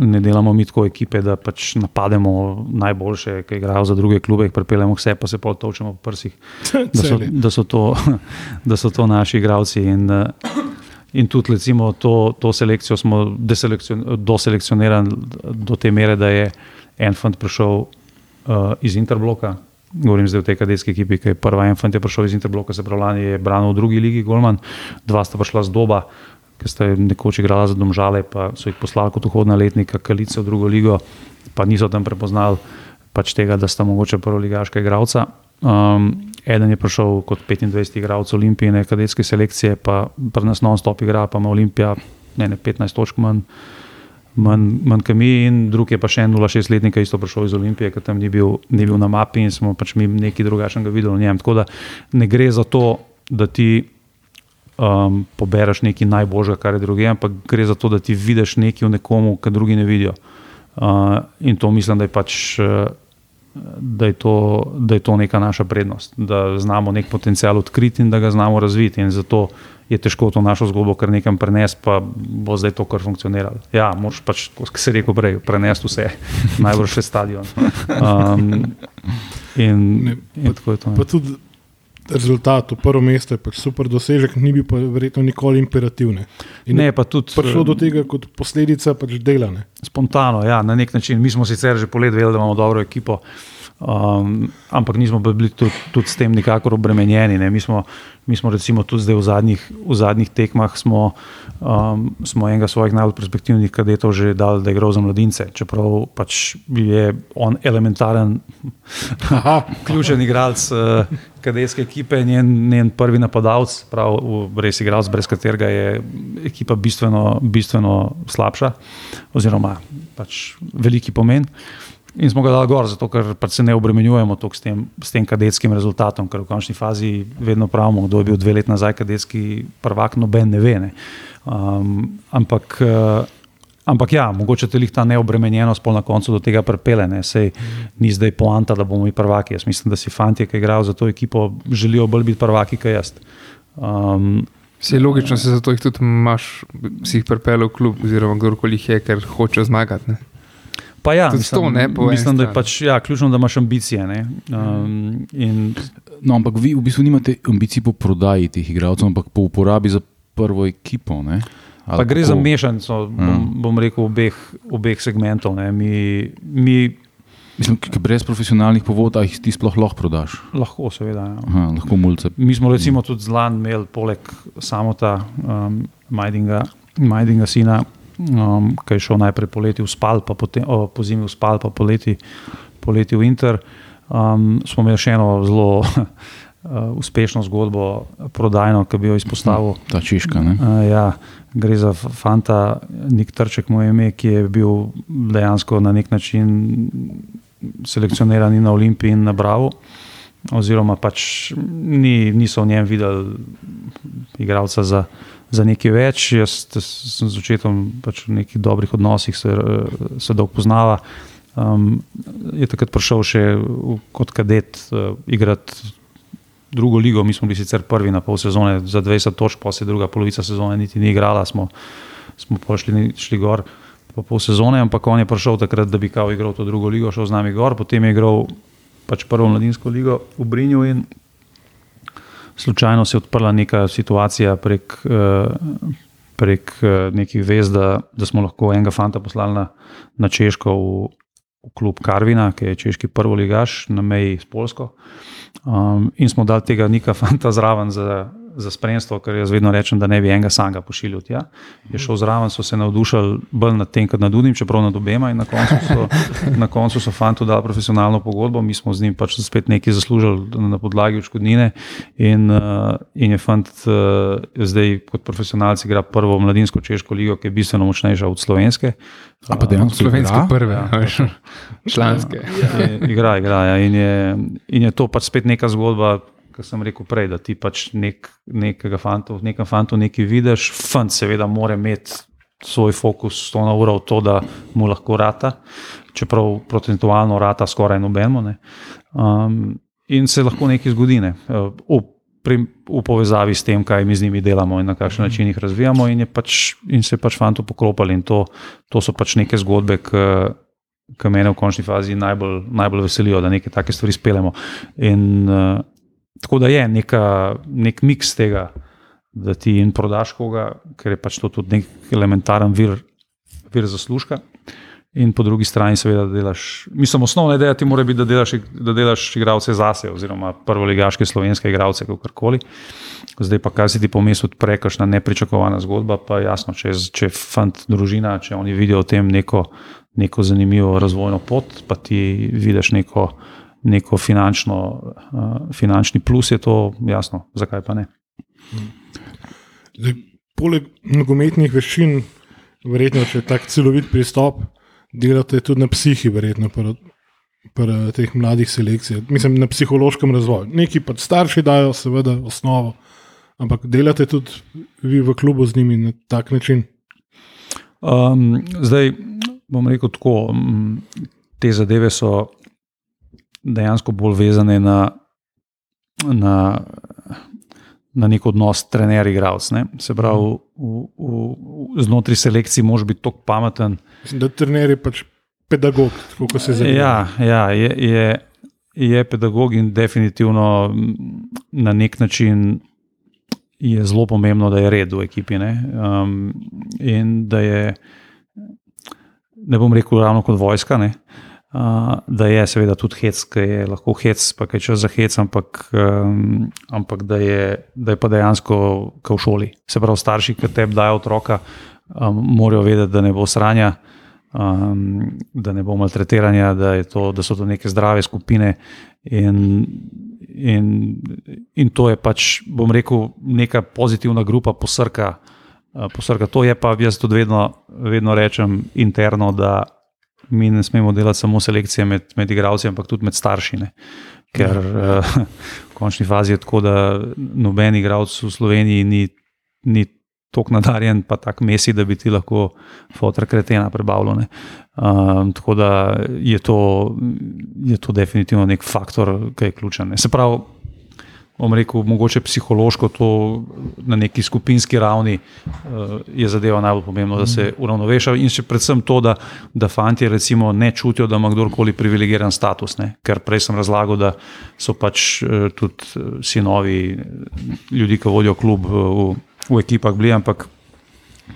D: ne delamo mi tako ekipe, da pač napademo najboljše, ki igrajo za druge klube, jih pripeljemo vse, pa se pa točemo po prsih, da so, da so, to, da so to naši igravci. In, e, in tudi recimo, to, to selekcijo smo doselekcionirali do te mere, da je en fant prišel uh, iz Interbloka, govorim zdaj o tej kadetski ekipi, ki je prva en fant je prišel iz Interbloka, se pravi, lani je branil v drugi ligi Golman, dva sta prišla z doba, ki sta nekoč igrala za domžale, pa so jih poslali kot vhodna letnika, kalice v drugo ligo, pa niso tam prepoznali pač tega, da sta mogoče prvoligaška igralca. Um, eden je prišel kot 25 igralec Olimpije, kadetske selekcije, pa pri nas non-stop igra, pa ima Olimpija ne, ne 15 točk manj manj, manj kot mi, in drug je pa še en 06-letnik, ki je isto prišel iz Olimpije, ki tam ni bil, ni bil na mapi in smo pač mi nekaj drugačnega videli v njem. Tako da ne gre za to, da ti um, pobereš nekaj najboljšega, kar je druge, ampak gre za to, da ti vidiš nekaj v nekomu, kar drugi ne vidijo. Uh, in to mislim, da je pač. Uh, Da je, to, da je to neka naša prednost, da znamo nek potencial odkriti in da ga znamo razviti. In zato je težko to našo zgodbo kar nekam prenesti, pa bo zdaj to kar funkcioniralo. Ja, moraš pač, kot se reče, prej prenesti vse, najbolj še stadion. Um, in, ne, in
A: pa, to, pa tudi rezultat, prvo mesto je pač super dosežek, ni bil pa verjetno nikoli imperativne.
D: In ne, pa tudi.
A: Prišlo do tega kot posledica pač delane.
D: Spontano, ja, na nek način. Mi smo sicer že polet vedeli, da imamo dobro ekipo. Um, ampak nismo bili tudi, tudi s tem nikakor obremenjeni. Mi smo, mi smo, recimo, tudi zdaj v zadnjih, v zadnjih tekmah, smo, um, smo enega svojih najbolj perspektivnih kadetov že dali, da je za mladince. Čeprav pač je on elementaren, ključen igralec uh, kadetske ekipe, njen, njen prvi napadalec, prav res igralec, brez katerega je ekipa bistveno, bistveno slabša, oziroma pač veliki pomen. In smo ga dali gor, zato ker pač se ne obremenjujemo s tem, s tem kadetskim rezultatom, ker v končni fazi vedno pravimo, kdo je bil dve leti nazaj kadetski prvak, noben ne ve. Ne. Um, ampak, uh, ampak ja, mogoče te jih ta neobremenjenost na koncu do tega pripele. Sej ni zdaj poanta, da bomo mi prvaki. Jaz mislim, da si fanti, ki igrajo za to ekipo, želijo bolj biti prvaki, kot jaz. Um,
C: Vse je logično, se zato jih tudi imaš, si jih pripeljal v klub, oziroma kdorkoli jih je, ker hoče zmagati. Ne?
D: Pa ja, mislim, to, ne, mislim da je pač, ja, ključno, da imaš ambicije. Um, in...
B: no, ampak vi v bistvu nimate ambicij po prodaji teh igralcev, ampak po uporabi za prvo ekipo.
D: Pa gre kako? za mešanico, bom, ja. bom rekel, obeh, obeh segmentov. Mi, mi,
B: Mislim, brez profesionalnih povodov jih ti sploh lahko prodaš.
D: Lahko, seveda. Ja.
B: Aha, lahko mulce.
D: Mi smo recimo tudi zlan imeli, poleg samota um, Majdinga, Majdinga sina, um, ki je šel najprej poleti v spal, pa potem, oh, po zimi v spal, pa poleti, poleti v Inter. Um, smo imeli še eno zelo uh, uspešno zgodbo, prodajno, ki bi jo izpostavil.
B: Hm, ta češka.
D: Uh, ja, gre za fanta, nek trček, moj ime, ki je bil dejansko na nek način selekcioniran na Olimpiji in na Bravo. oziroma pač ni, niso v njem videli igralca za, za nekaj več. Jaz sem z očetom pač v nekih dobrih odnosih, se, se dolgo poznava. Um, je takrat prišel še kot kadet uh, igrati drugo ligo. Mi smo bili sicer prvi na pol sezone za 20 točk, pa se druga polovica sezone niti ni igrala, smo, smo pa šli, šli gor. Pa pol sezone, ampak on je prišel takrat, da bi kao igral to drugo ligo, šel z nami gor, potem je igral pač prvo mladinsko ligo v Brinju in slučajno se je odprla neka situacija prek, eh, prek eh, nekih vez, da, da smo lahko enega fanta poslali na, na Češko v, v klub Karvina, ki je češki prvo ligaš na meji s Polsko. Um, in smo dali tega neka fanta zraven za, za spremstvo, ker jaz vedno rečem, da ne bi enega samega pošiljal. Ja. Je šel zraven, so se navdušili bolj nad tem, kot nad Dudim, čeprav nad obema. Na koncu so, na koncu so fantu dali profesionalno pogodbo, mi smo z njim pač spet nekaj zaslužili na podlagi odškodnine. In, uh, in je fant uh, zdaj kot profesionalc igra prvo mladinsko češko ligo, ki je bistveno močnejša od slovenske.
B: A pa dejansko
C: Slovenske
B: igra?
C: prve, ja. članske.
D: Je- Igra, igra. Ja. In, je, in je to pač spet neka zgodba, kot sem rekel prej, da ti pač nek, nekega fanta, v nekem fantu nekaj vidiš. Fant seveda mora imeti svoj fokus 100 na uro v to, da mu lahko rata, čeprav procentualno rata skoraj nobenemu. ne. Um, in se lahko nekaj zgodi. Ne. Uh, v, pri, v povezavi s tem, kaj mi z njimi delamo in na kakšen način jih razvijamo, in, pač, in se pač fantu poklopili. In to, to so pač neke zgodbe, ki ki mene v končni fazi najbolj, najbolj veselijo, da neke take stvari speljemo. In uh, tako da je neka, nek miks tega, da ti in prodaš koga, ker je pač to tudi nek elementaren vir, vir zaslužka. In po drugi strani, seveda, da delaš. Mislim, osnovna ideja ti mora biti, da delaš, da delaš igralce zase, oziroma prvoligaške slovenske igralce, kako koli. Zdaj pa, kaj si ti pomes odpre, kakšna nepričakovana zgodba, pa jasno, če je fant družina, če oni vidijo v tem neko, neko zanimivo razvojno pot, pa ti vidiš neko, neko finančno, uh, finančni plus, je to jasno, zakaj pa ne.
A: Zdaj, poleg nogometnih veščin, verjetno, če je tak celovit pristop, delate tudi na psihi, verjetno, pri, pri teh mladih selekcijah, mislim, na psihološkem razvoju. Neki pa starši dajo, seveda, osnovo, ampak delate tudi vi v klubu z njimi na tak način.
D: Um, zdaj bom rekel tako, um, te zadeve so dejansko bolj vezane na, na, na nek odnos trener-igralec. Ne? Se pravi, v, v, v, znotraj selekcije moraš biti tako pameten.
A: Mislim, da trener je pač pedagog, kot se zdaj.
D: Ja, ja je, je, je pedagog in definitivno na nek način je zelo pomembno, da je red v ekipi. Ne? Um, in da je, ne bom rekel, ravno kot vojska. Ne? Uh, da je seveda tudi hec, ki je lahko hec, pa kaj čas za hec, ampak, um, ampak da, je, da je pa dejansko kot v šoli. Se pravi, starši, ki tebi dajo otroka, um, morajo vedeti, da ne bo sranja, um, da ne bo maltretiranja, da, je to, da so to neke zdrave skupine. In, in, in to je pač, bom rekel, neka pozitivna grupa posrka. uh, posrka. To je pa, jaz tudi vedno, vedno rečem interno, da mi ne smemo delati samo selekcije med, med igralci, ampak tudi med starši. Ne. Ker uh, v končni fazi je tako, da noben igralec v Sloveniji ni, ni tako nadarjen, pa tako mesi, da bi ti lahko fotor kretena prebavljal. Um, tako da je to, je to definitivno nek faktor, ki je ključen. Ne. Se pravi, bom rekel, mogoče psihološko to na neki skupinski ravni uh, je zadeva najbolj pomembna, da se uravnoveša in še predvsem to, da, da fanti recimo ne čutijo, da ima kdorkoli privilegiran status, ne? ker prej sem razlagal, da so pač uh, tudi eh, sinovi eh, ljudi, ki vodijo klub eh, v, v ekipah bili, ampak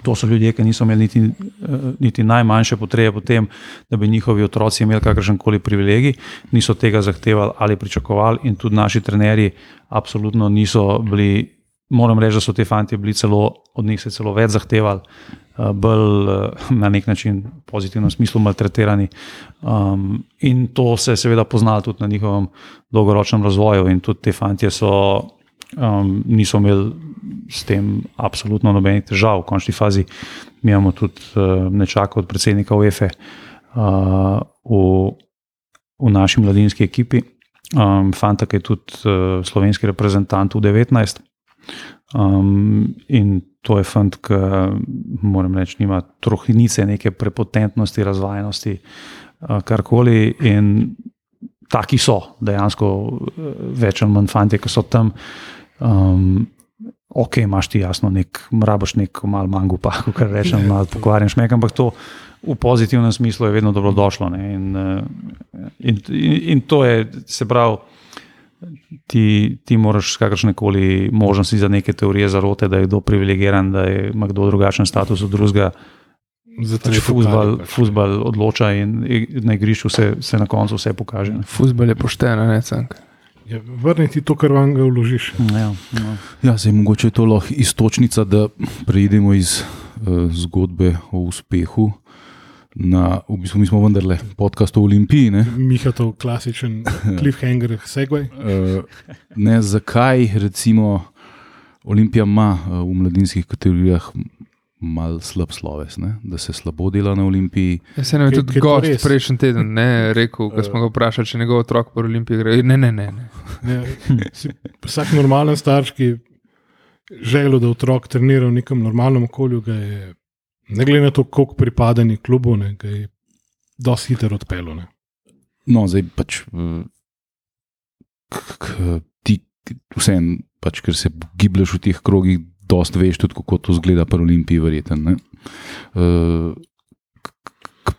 D: To so ljudje, ki niso imeli niti, eh, niti najmanjše potrebe po tem, da bi njihovi otroci imeli kakršen koli privilegij, niso tega zahtevali ali pričakovali, in tudi naši trenerji absolutno niso bili. Moram reči, da so ti fanti bili celo od njih se celo več zahtevali, eh, bolj eh, na nek način pozitivnem smislu maltretirani. Um, in to se je seveda poznalo tudi na njihovem dolgoročnem razvoju, in tudi te fanti so um, niso imeli s tem absolutno nobenih težav. V končni fazi mi imamo tudi uh, nečaka od predsednika UEFA uh, v, v naši mladinski ekipi, um, fanta, ki je tudi uh, slovenski reprezentant v 19. Um, in to je fant, ki moram reči, nima trohinice neke prepotentnosti, razvajenosti, uh, karkoli. In taki so dejansko uh, več ali manj fanti, ki so tam. Um, Ok, imaš ti jasno, nek, mraboš nek mal mango, pa kar rečem, malo pokvarjen šmek, ampak to v pozitivnem smislu je vedno dobrodošlo. In, in, in, in to je, se pravi, ti, ti moraš kakršne koli možnosti za neke teorije zarote, da je kdo privilegiran, da je, ima kdo drugačen status od drugega.
A: Zato
D: Pač
A: je
D: futbal,
A: pač.
D: futbal odloča in na igrišču se, se na koncu vse pokaže. ne.
C: Fusbal je pošten, ne cank.
A: Ja, Vrniti to, kar vam ga vložiš.
D: Ja, ja.
B: Ja, zdaj mogoče je to lahko istočnica, da preidemo iz uh, zgodbe o uspehu na, v bistvu mi smo vendarle podcast o Olimpiji. Ne?
A: Mihatov klasičen cliffhanger, segway.
B: Uh, ne, zakaj recimo Olimpija ima uh, v mladinskih kategorijah mal slab sloves, ne? da se slabo dela na Olimpiji.
C: Jaz sem
A: Kaj-
C: tudi
A: kaj to
C: gost prejšnji teden ne, rekel, ko smo ga vprašali, če njegov otrok po Olimpiji gre. Ne, ne, ne. ne.
A: Ne, si, vsak normalen starš, ki želi, da otrok trenira v nekem normalnem okolju, ga je, ne glede na to, koliko pripada ni klubu, ne, ga je dosti hitro odpeljal. ne.
B: No, zdaj pač eh, k- k- ti, vsem, pač, ker se giblješ v teh krogih, dosta veš tudi, kako to zgleda pri Olimpiji, verjeten. ne. Eh,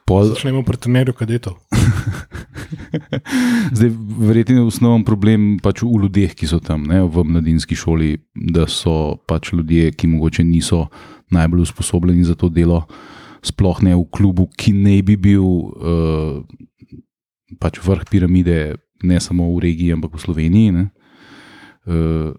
B: pol-
A: Začnemo pri trenerju kadetov.
B: Zdaj, verjetno je osnoven problem pač v ljudeh, ki so tam, ne, v mladinski šoli, da so pač ljudje, ki mogoče niso najbolj usposobljeni za to delo, sploh ne v klubu, ki naj bi bil uh, pač vrh piramide, ne samo v regiji, ampak v Sloveniji. Ne. Uh,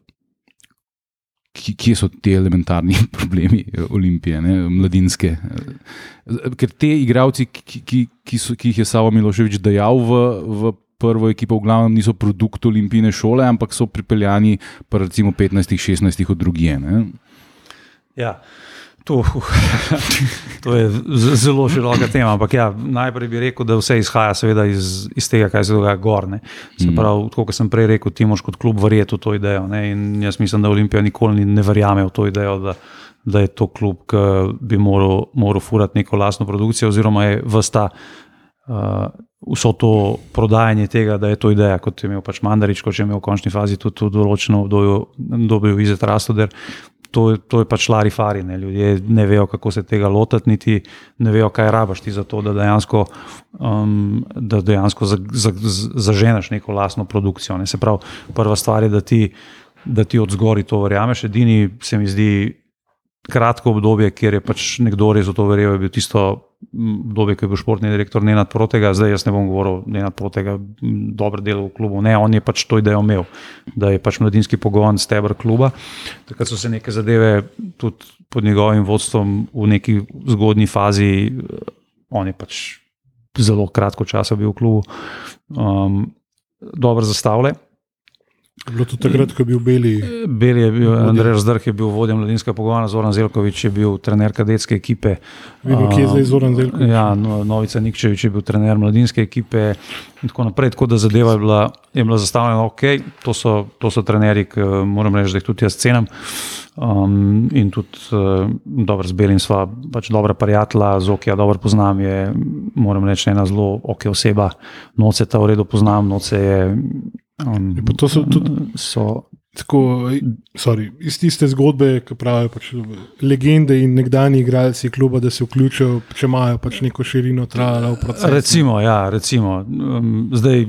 B: Kje so ti elementarni problemi eh, olimpije, ne, mladinske? Eh, Ker te igravci, ki, ki, ki, so, ki jih je Savo Miloševič dejal v, v prvo ekipo, v glavnem niso produkt olimpijske šole, ampak so pripeljani pa recimo 15-16 od drugije. Ne?
D: Ja, to, to je zelo široka tema. Ampak ja, najprej bi rekel, da vse izhaja seveda iz, iz tega, kaj se dogaja gor. Ne. Se
B: Mm.
D: pravi, tako kot sem prej rekel, ti moš kot klub verjeti v to idejo. Ne. In jaz mislim, da Olimpija nikoli ni- ne verjame v to idejo. Da, Da je to klub, ki bi moral, moral furati neko lastno produkcijo, oziroma je vsta uh, vso to prodajanje tega, da je to ideja, kot je imel pač Mandarič, kot je imel v končni fazi tudi v določenem obdobju, Vizet Rastoder. To, to je pač lari fari. Ne. Ljudje ne vejo, kako se tega lotiti, niti ne vejo, kaj rabaš ti za to, da dejansko, um, da dejansko za, za, z- zaženeš neko lastno produkcijo. Ne. Se pravi, prva stvar je, da ti, da ti od zgori to verjameš. Edini se mi zdi kratko obdobje, kjer je pač nekdo res v to verjel, je bil tisto obdobje, ko je bil športni direktor Nenad Protega. Zdaj jaz ne bom govoril Nenad Protega, dobro delo v klubu. Ne, on je pač to idejo imel, da je pač mladinski pogon stebr kluba. Takrat so se neke zadeve tudi pod njegovim vodstvom v neki zgodnji fazi, eh, on je pač zelo kratko časa bil v klubu, um, dobro zastavljen.
A: Je Bilo to takrat, ko je bil Beli.
D: Bel je bil. Andrej Zdrh je bil vodja mladinskega pogona, Zoran Zelkovič je bil trener kadetske ekipe.
A: Videl, kje je zdaj Zoran Zelkovič?
D: Ja, no, Novica Nikčevič je bil trener mladinske ekipe in tako naprej. Tako da zadeva je bila, je bila zastavljena ok, to so, to so trenerji, ki moram reči, da jih tudi jaz cenim. Um, in tudi uh, dobro z Belim sva pač dobra prijatelja, z Okija dobro poznam, je moram reči ena zelo ok oseba, noce ta v redu poznam, noce je. Um,
A: Ja, to so tudi-
D: so,
A: Tako, sorry, iz tiste zgodbe, ki pravijo pač, legende in nekdani igralci kluba, da se vključijo, če imajo pač neko širino trajala v procesu.
D: Recimo, ja, recimo. Um, zdaj,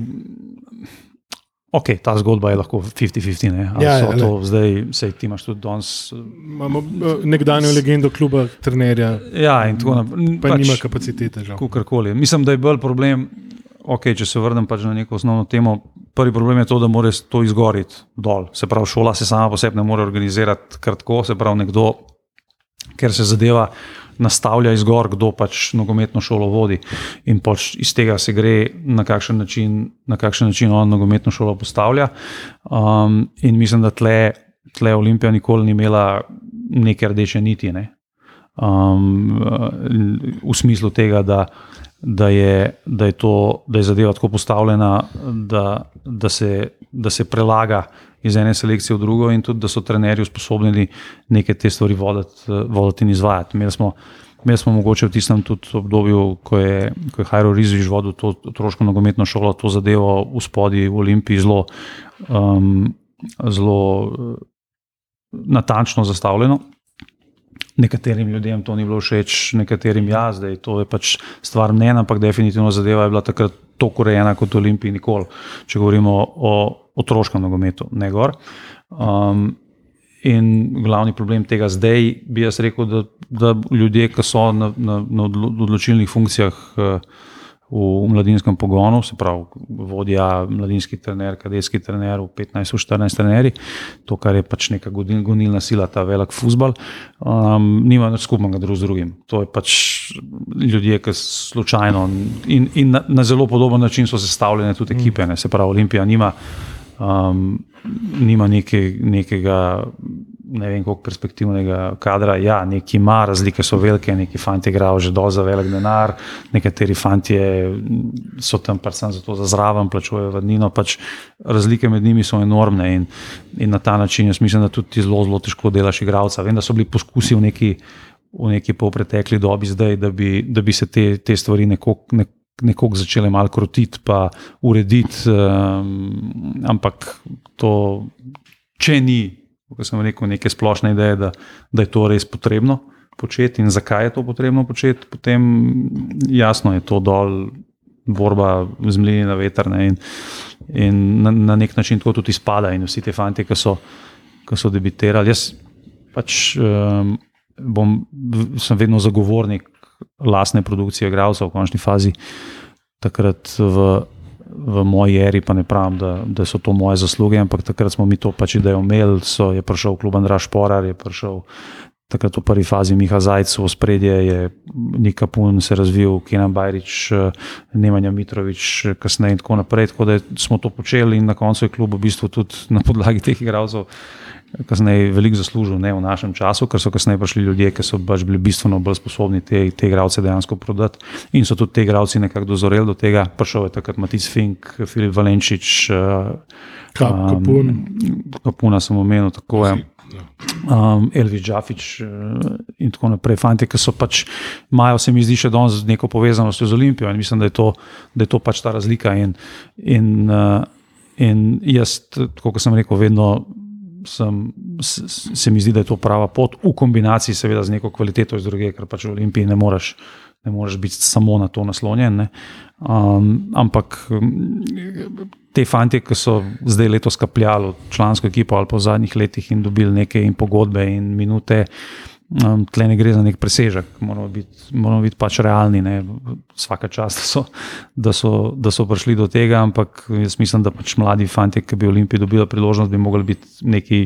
D: ok, ta zgodba je lahko 50-50. ne, ali
A: Ja,
D: so
A: ja,
D: to zdaj, sej ti imaš tudi danes.
A: Imamo eh, nekdanjo legendo kluba, trenerja,
D: Ja, in tako naprej.
A: pa pač, nima kapacitete. Žal.
D: Kakorkoli. Mislim, da je bolj problem, okay, če se vrnem pač na neko osnovno temo. Prvi problem je to, da mora to izgoriti dol. Se pravi, šola se sama po sebi ne more organizirati kratko, se pravi, nekdo, ker se zadeva nastavlja izgor, kdo pač nogometno šolo vodi. In pač iz tega se gre, na kakšen način, na kakšen način on nogometno šolo postavlja. Um, in mislim, da tle, tle Olimpija nikoli ni imela neke rdeče niti. Ne? Um, v smislu tega, da, da je, da je, to, da je zadeva tako postavljena, da, da, se, da se prelaga iz ene selekcije v drugo, in tudi, da so trenerji usposobljeni neke te stvari voditi, voditi in izvajati. Imeli smo, imeli smo mogoče v tistem obdobju, ko je, ko je Hajro Riziš vodil to otroško nogometno šolo, to zadevo v spodnji v Olimpiji zelo, um, zelo natančno zastavljeno. Nekaterim ljudem to ni bilo všeč, nekaterim ja, zdaj to je pač stvar mnenja, ampak definitivno zadeva je bila takrat tako urejena kot v Olimpiji, nikoli, če govorimo o otroškem nogometu, ne gor. Um, in glavni problem tega zdaj, bi jaz rekel, da, da ljudje, ki so na, na, na odločilnih funkcijah. Uh, v mladinskem pogonu, se pravi, vodja, mladinski trener, kadetski trener, v 15-14 trenerji, to, kar je pač neka gonilna sila, ta velik futbol, um, nima nič skupnega drug z drugim. To je pač ljudje, ki slučajno in, in na, na zelo podoben način so sestavljene tudi ekipe. Ne? Se pravi, Olimpija nima, um, nima neke, nekega ne vem, koliko perspektivnega kadra. Ja, neki ima, razlike so velike, neki fanti igrajo že do za velik denar, nekateri fanti so tam pač samo zato, da zraven plačujejo vrnino. Pač razlike med njimi so enormne in, in na ta način jaz mislim, da tudi zelo, zelo težko delaš igralca. Vem, da so bili poskusi v neki, v neki polpretekli dobi zdaj, da bi, da bi se te, te stvari nekako. Nek, Nekoga začeli malo krotiti, pa urediti, um, ampak to, če ni kot sem rekel, neke splošne ideje, da, da je to res potrebno početi in zakaj je to potrebno početi, potem jasno je to dol, borba z mlini na veter ne, in, in na, na nek način to tudi izpada. In vsi ti fanti, ki so, ki so debitirali, jaz pač um, bom, sem vedno zagovornik lastne produkcije, igralcev v končni fazi. Takrat v v moji eri, pa ne pravim, da, da so to moje zasluge, ampak takrat smo mi to pač idejo imeli. So, je prišel klub Andraš Porar, je prišel takrat v prvi fazi Miha Zajc, v spredje je Nika Pun se razvil, Kenan Bajrič, Nemanja Mitrovič, kasneje in tako naprej. Tako da smo to počeli in na koncu je klub v bistvu tudi na podlagi teh igralcev kasneje veliko zaslužil, ne v našem času, ker so kasneje prišli ljudje, ki so pač bili bistveno bolj sposobni te, te igralce dejansko prodati. In so tudi te igralci nekako dozoreli do tega. Prišel je takrat Matic Fink, Filip Valenčič,
A: Kapun.
D: Um, Kapuna sem omenil, tako je. Um, Elvis Džafič uh, in tako naprej. Fanti, ki so pač, imajo se mi zdi še danes neko povezanost z Olimpijo in mislim, da je to, da je to pač ta razlika. In, in, uh, in jaz, kot sem rekel, vedno sem, se mi zdi, da je to prava pot, v kombinaciji seveda z neko kvaliteto iz druge, ker pač v Olimpiji ne moreš, ne moreš biti samo na to naslonjen. Um, ampak te fanti, ki so zdaj letos kapljali člansko ekipo ali pa v zadnjih letih in dobili neke in pogodbe in minute. Um, tle ne gre za nek presežek, moramo biti, moramo biti pač realni. Ne. Vsaka čast, da so, da, so, da so prišli do tega, ampak jaz mislim, da pač mladi fanti, ki bi v Olimpiji dobili priložnost, bi mogli biti neki,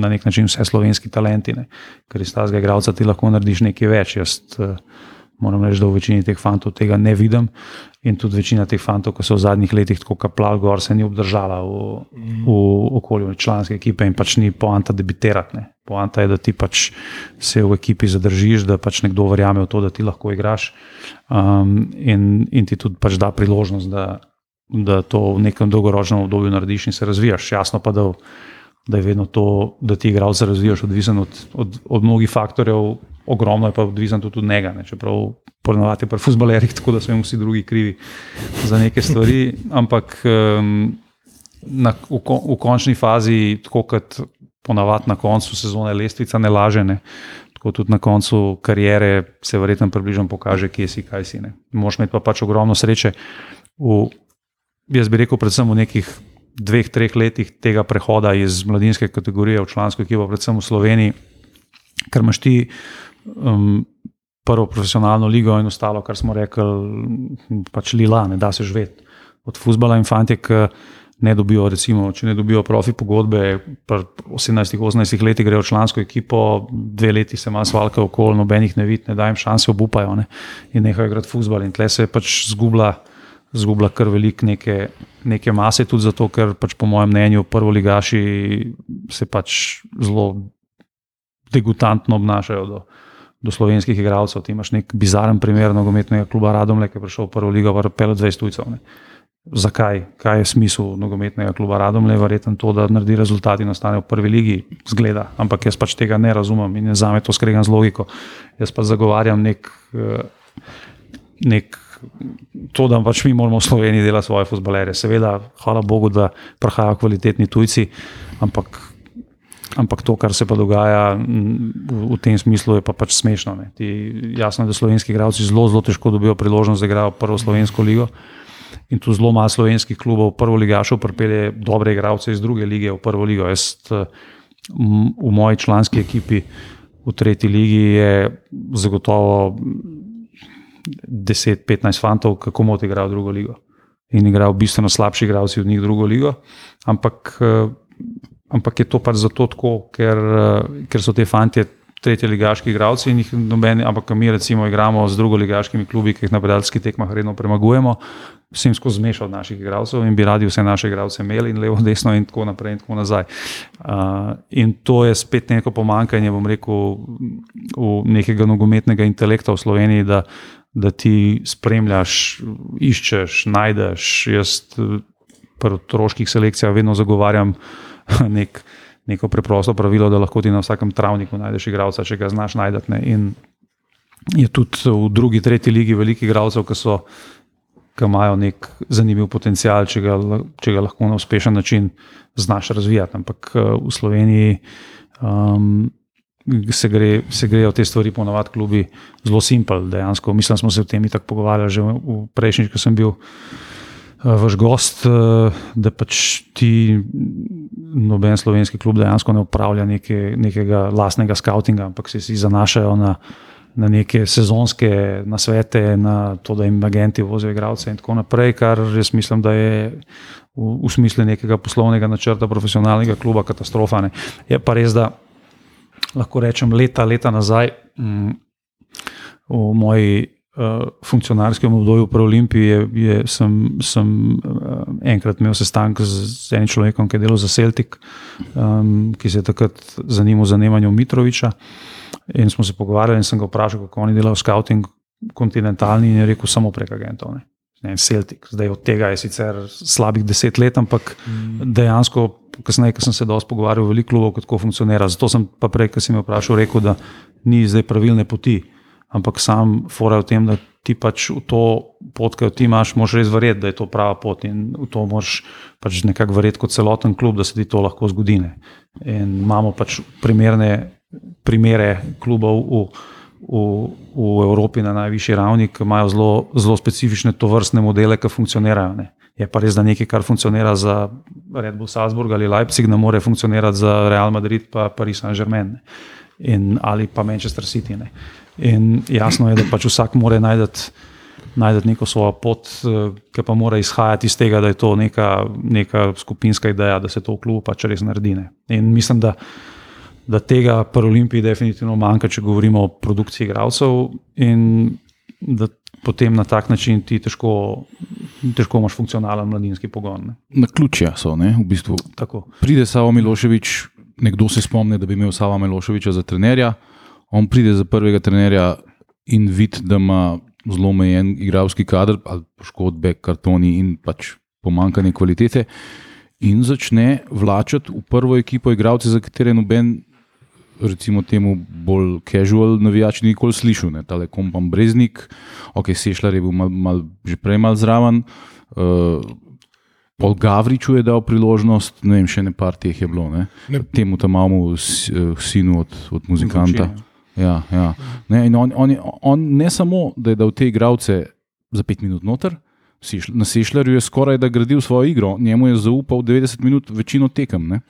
D: na nek način vse slovenski talenti, ne. ker iz tega igralca ti lahko narediš nekaj več. Jaz, uh, moram reči, da v večini teh fantov tega ne vidim. In tudi večina teh fantov, ki so v zadnjih letih tako kaplali gor, se ni obdržala v, v okolju članske ekipe in pač ni poanta debitirati. Poanta je, da ti pač se v ekipi zadržiš, da pač nekdo verjame v to, da ti lahko igraš um, in, in ti tudi pač da priložnost, da, da to v nekem dolgoročnem obdobju narediš in se razvijaš. Jasno pa, da, da je vedno to, da ti igralce razvijaš, odvisen od, od, od mnogih faktorjev ogromno je pa odvisen tudi od njega. Ne? Čeprav ponovadi pri futbolerjih, tako da so jim vsi drugi krivi za neke stvari. Ampak um, na, v, v končni fazi, tako kot ponavadi na koncu sezone, lestvica ne laže. Ne? Tako tudi na koncu karijere se verjetno približno pokaže, kje si, kaj si. Možeš imeti pa pač ogromno sreče. V, jaz bi rekel, predvsem v nekih dveh, treh letih tega prehoda iz mladinske kategorije v člansko ekipo, predvsem v Sloveniji, ker imaš ti um, prvo profesionalno ligo in ostalo, kar smo rekli, pač lila, ne da se živeti. Od futbola in fanti, ki ne dobijo, recimo, če ne dobijo profi pogodbe, pa 18-18 letih grejo v člansko ekipo, dve leti se malo svalkajo okoli, nobenih ne vidi, ne da jim šanse obupajo ne, in nehajo igrati futbol. In tle se pač zgublja. Zgubila kar veliko neke, neke mase, tudi zato, ker pač po mojem mnenju prvo ligaši se pač zelo degutantno obnašajo do, do slovenskih igralcev. Ti imaš nek bizaren primer nogometnega kluba Radomlje, ki je prišel v prvo ligo, v Repelu 20 tujcev. Ne. Zakaj? Kaj je smisel nogometnega kluba Radomlje? Verjetno to, da naredi rezultati in ostane v prvi ligi, zgleda. Ampak jaz pač tega ne razumem in za me to skregam z logiko. Jaz pa zagovarjam nek. nek To, da pač mi moramo v Sloveniji delati svoje futbalere. Seveda, hvala Bogu, da prihajajo kvalitetni tujci, ampak Ampak to, kar se pa dogaja v, v tem smislu, je pa pač smešno. Ti, jasno je, da slovenski igralci zelo, zelo težko dobijo priložnost, da igrajo prvo slovensko ligo. In tu zelo malo slovenskih klubov, prvo ligašov, pripelje dobre igralce iz druge lige v prvo ligo. Jaz, v moji članski ekipi v tretji ligi je zagotovo 10-15 fantov, kako moti igrajo drugo ligo. In igrajo bistveno slabši igralci od njih drugo ligo. Ampak ampak je to pač zato tako, ker, ker so te fanti tretje ligaški igralci in jih nobeni, ampak mi recimo igramo z drugo ligaškimi klubi, ki jih na predalskih tekmah redno premagujemo. Vsem skozi zmešal naših igralcev in bi radi vse naše igralce imeli, in levo, desno, in tako naprej, in tako nazaj. Uh, in to je spet neko pomankanje, bom rekel, nekega nogometnega intelekta v Sloveniji, da, da ti spremljaš, iščeš, najdeš. Jaz pri otroških selekcijah vedno zagovarjam. nek, neko preprosto pravilo, da lahko ti na vsakem travniku najdeš igralca, če ga znaš najti. In je tudi v drugi, tretji ligi veliko igralcev, ki so. Ki imajo nek zanimiv potencial, če ga, če ga lahko na uspešen način znaš razvijati. Ampak eh, v Sloveniji um, se, gre, se grejo te stvari ponovadi, klubi zelo simpel. Dejansko, mislim, smo se o tem tako pogovarjali že v prejšnjič, ko sem bil uh, vaš gost, uh, da pač ti noben slovenski klub dejansko ne upravlja neke, nekega lastnega skautinga, ampak se zanašajo na, na neke sezonske nasvete, na to, da jim agenti vozijo igralce in tako naprej, kar jaz mislim, da je v, v smislu nekega poslovnega načrta profesionalnega kluba katastrofa. Ne. Je pa res, da lahko rečem leta, leta nazaj. Mm, V moji uh, funkcionarskem obdobju pri Olimpiji je, je, sem, sem uh, enkrat imel sestanek z, z enim človekom, ki je delal za Celtic, um, ki se je takrat zanimal za zanimanje Mitroviča. In smo se pogovarjali, in sem ga vprašal, kako oni delajo scouting kontinentalni, in je rekel samo prek agentov. Ne. Ne, Celtic. Zdaj od tega je sicer slabih deset let, ampak mm. dejansko, kasneje, ko sem se dosti pogovarjal, veliko klubov, kako funkcionira. Zato sem pa prej, ko si me vprašal, rekel, da ni zdaj pravilne poti ampak sam fora v tem, da ti pač v to pot, ki jo ti imaš, moraš res verjeti, da je to prava pot in v to moraš pač nekako verjeti kot celoten klub, da se ti to lahko zgodi. In imamo pač primerne primere klubov v, v, v Evropi na najvišji ravni, ki imajo zelo, zelo specifične tovrstne modele, ki funkcionirajo. Ne. Je pa res, da nekaj, kar funkcionira za Red Bull Salzburg ali Leipzig, ne more funkcionirati za Real Madrid, pa Paris Saint-Germain ali pa Manchester City. Ne. In jasno je, da pač vsak mora najti, najti neko svojo pot, eh, ki pa mora izhajati iz tega, da je to neka, neka skupinska ideja, da se to v klubu pač res naredi. Ne. In mislim, da, da tega pri Olimpiji definitivno manjka, če govorimo o produkciji igralcev. In da potem na tak način ti težko, težko imaš funkcionalen mladinski pogon. Ne.
B: Na ključja so, ne, v bistvu.
D: Tako.
B: Pride Savo Miloševič, nekdo se spomni, da bi imel Sava Miloševiča za trenerja on pride za prvega trenerja in vidi, da ima zelo omejen igralski kader, ali poškodbe, kartoni in pač pomankanje kvalitete, in začne vlačati v prvo ekipo igralce, za katere noben. Recimo temu bolj casual navijač nikoli slišal, ne tale kompan Breznik, ok, Sešljar je bil mal, mal, že prej mal zraven, uh, Pol Gavriču je dal priložnost, ne vem, še ne par teh je bilo, ne? Ne. temu tam mamu, sinu od, od muzikanta. Zvuči, Ja, ja. Ne, on, on, on ne samo, da je dal te igralce za pet minut noter, na Sešljarju je skoraj da gradil svojo igro, njemu je zaupal 90 minut večino tekem. Ne.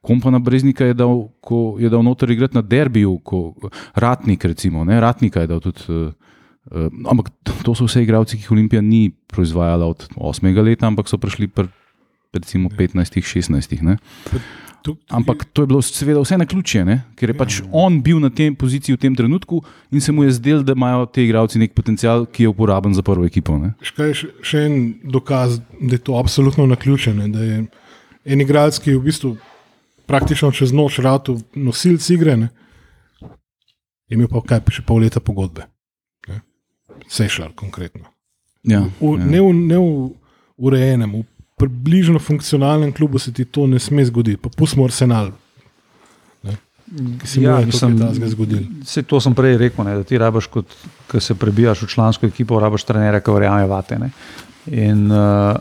B: Kompana Breznika je dal, ko je dal noter igrati na derbiju, ko Ratnik, recimo, ne, Ratnika je dal tudi. Uh, ampak to so vse igralci, ki jih Olimpija ni proizvajala od 8. leta, ampak so prišli pri 15-16. Ampak to je bilo seveda vse na ključje, ne? ker je pač ja, ja. on bil na tem poziciji v tem trenutku in se mu je zdelo, da imajo ti igravci nek potencial, ki je uporaben za prvo ekipo.
A: Še, še en dokaz, da je to absolutno na ključje. Je en igralec, ki je v bistvu praktično čez noč rado nosilc igre. Ne? je imel pa kaj še pol leta pogodbe. Ne? Sešljal konkretno.
B: Ja,
A: V,
B: ja.
A: ne, v, ne v urejenem, v približno funkcionalnem klubu se ti to ne sme zgoditi. Pa pustimo arsenal. Ne? Si
D: Ja, mislim,
A: da se zgodil.
D: Vse to sem prej rekel, ne, da ti rabiš, kot ko se prebijaš v člansko ekipo, rabiš trenerja, ki verjame vate. Ne. In, uh,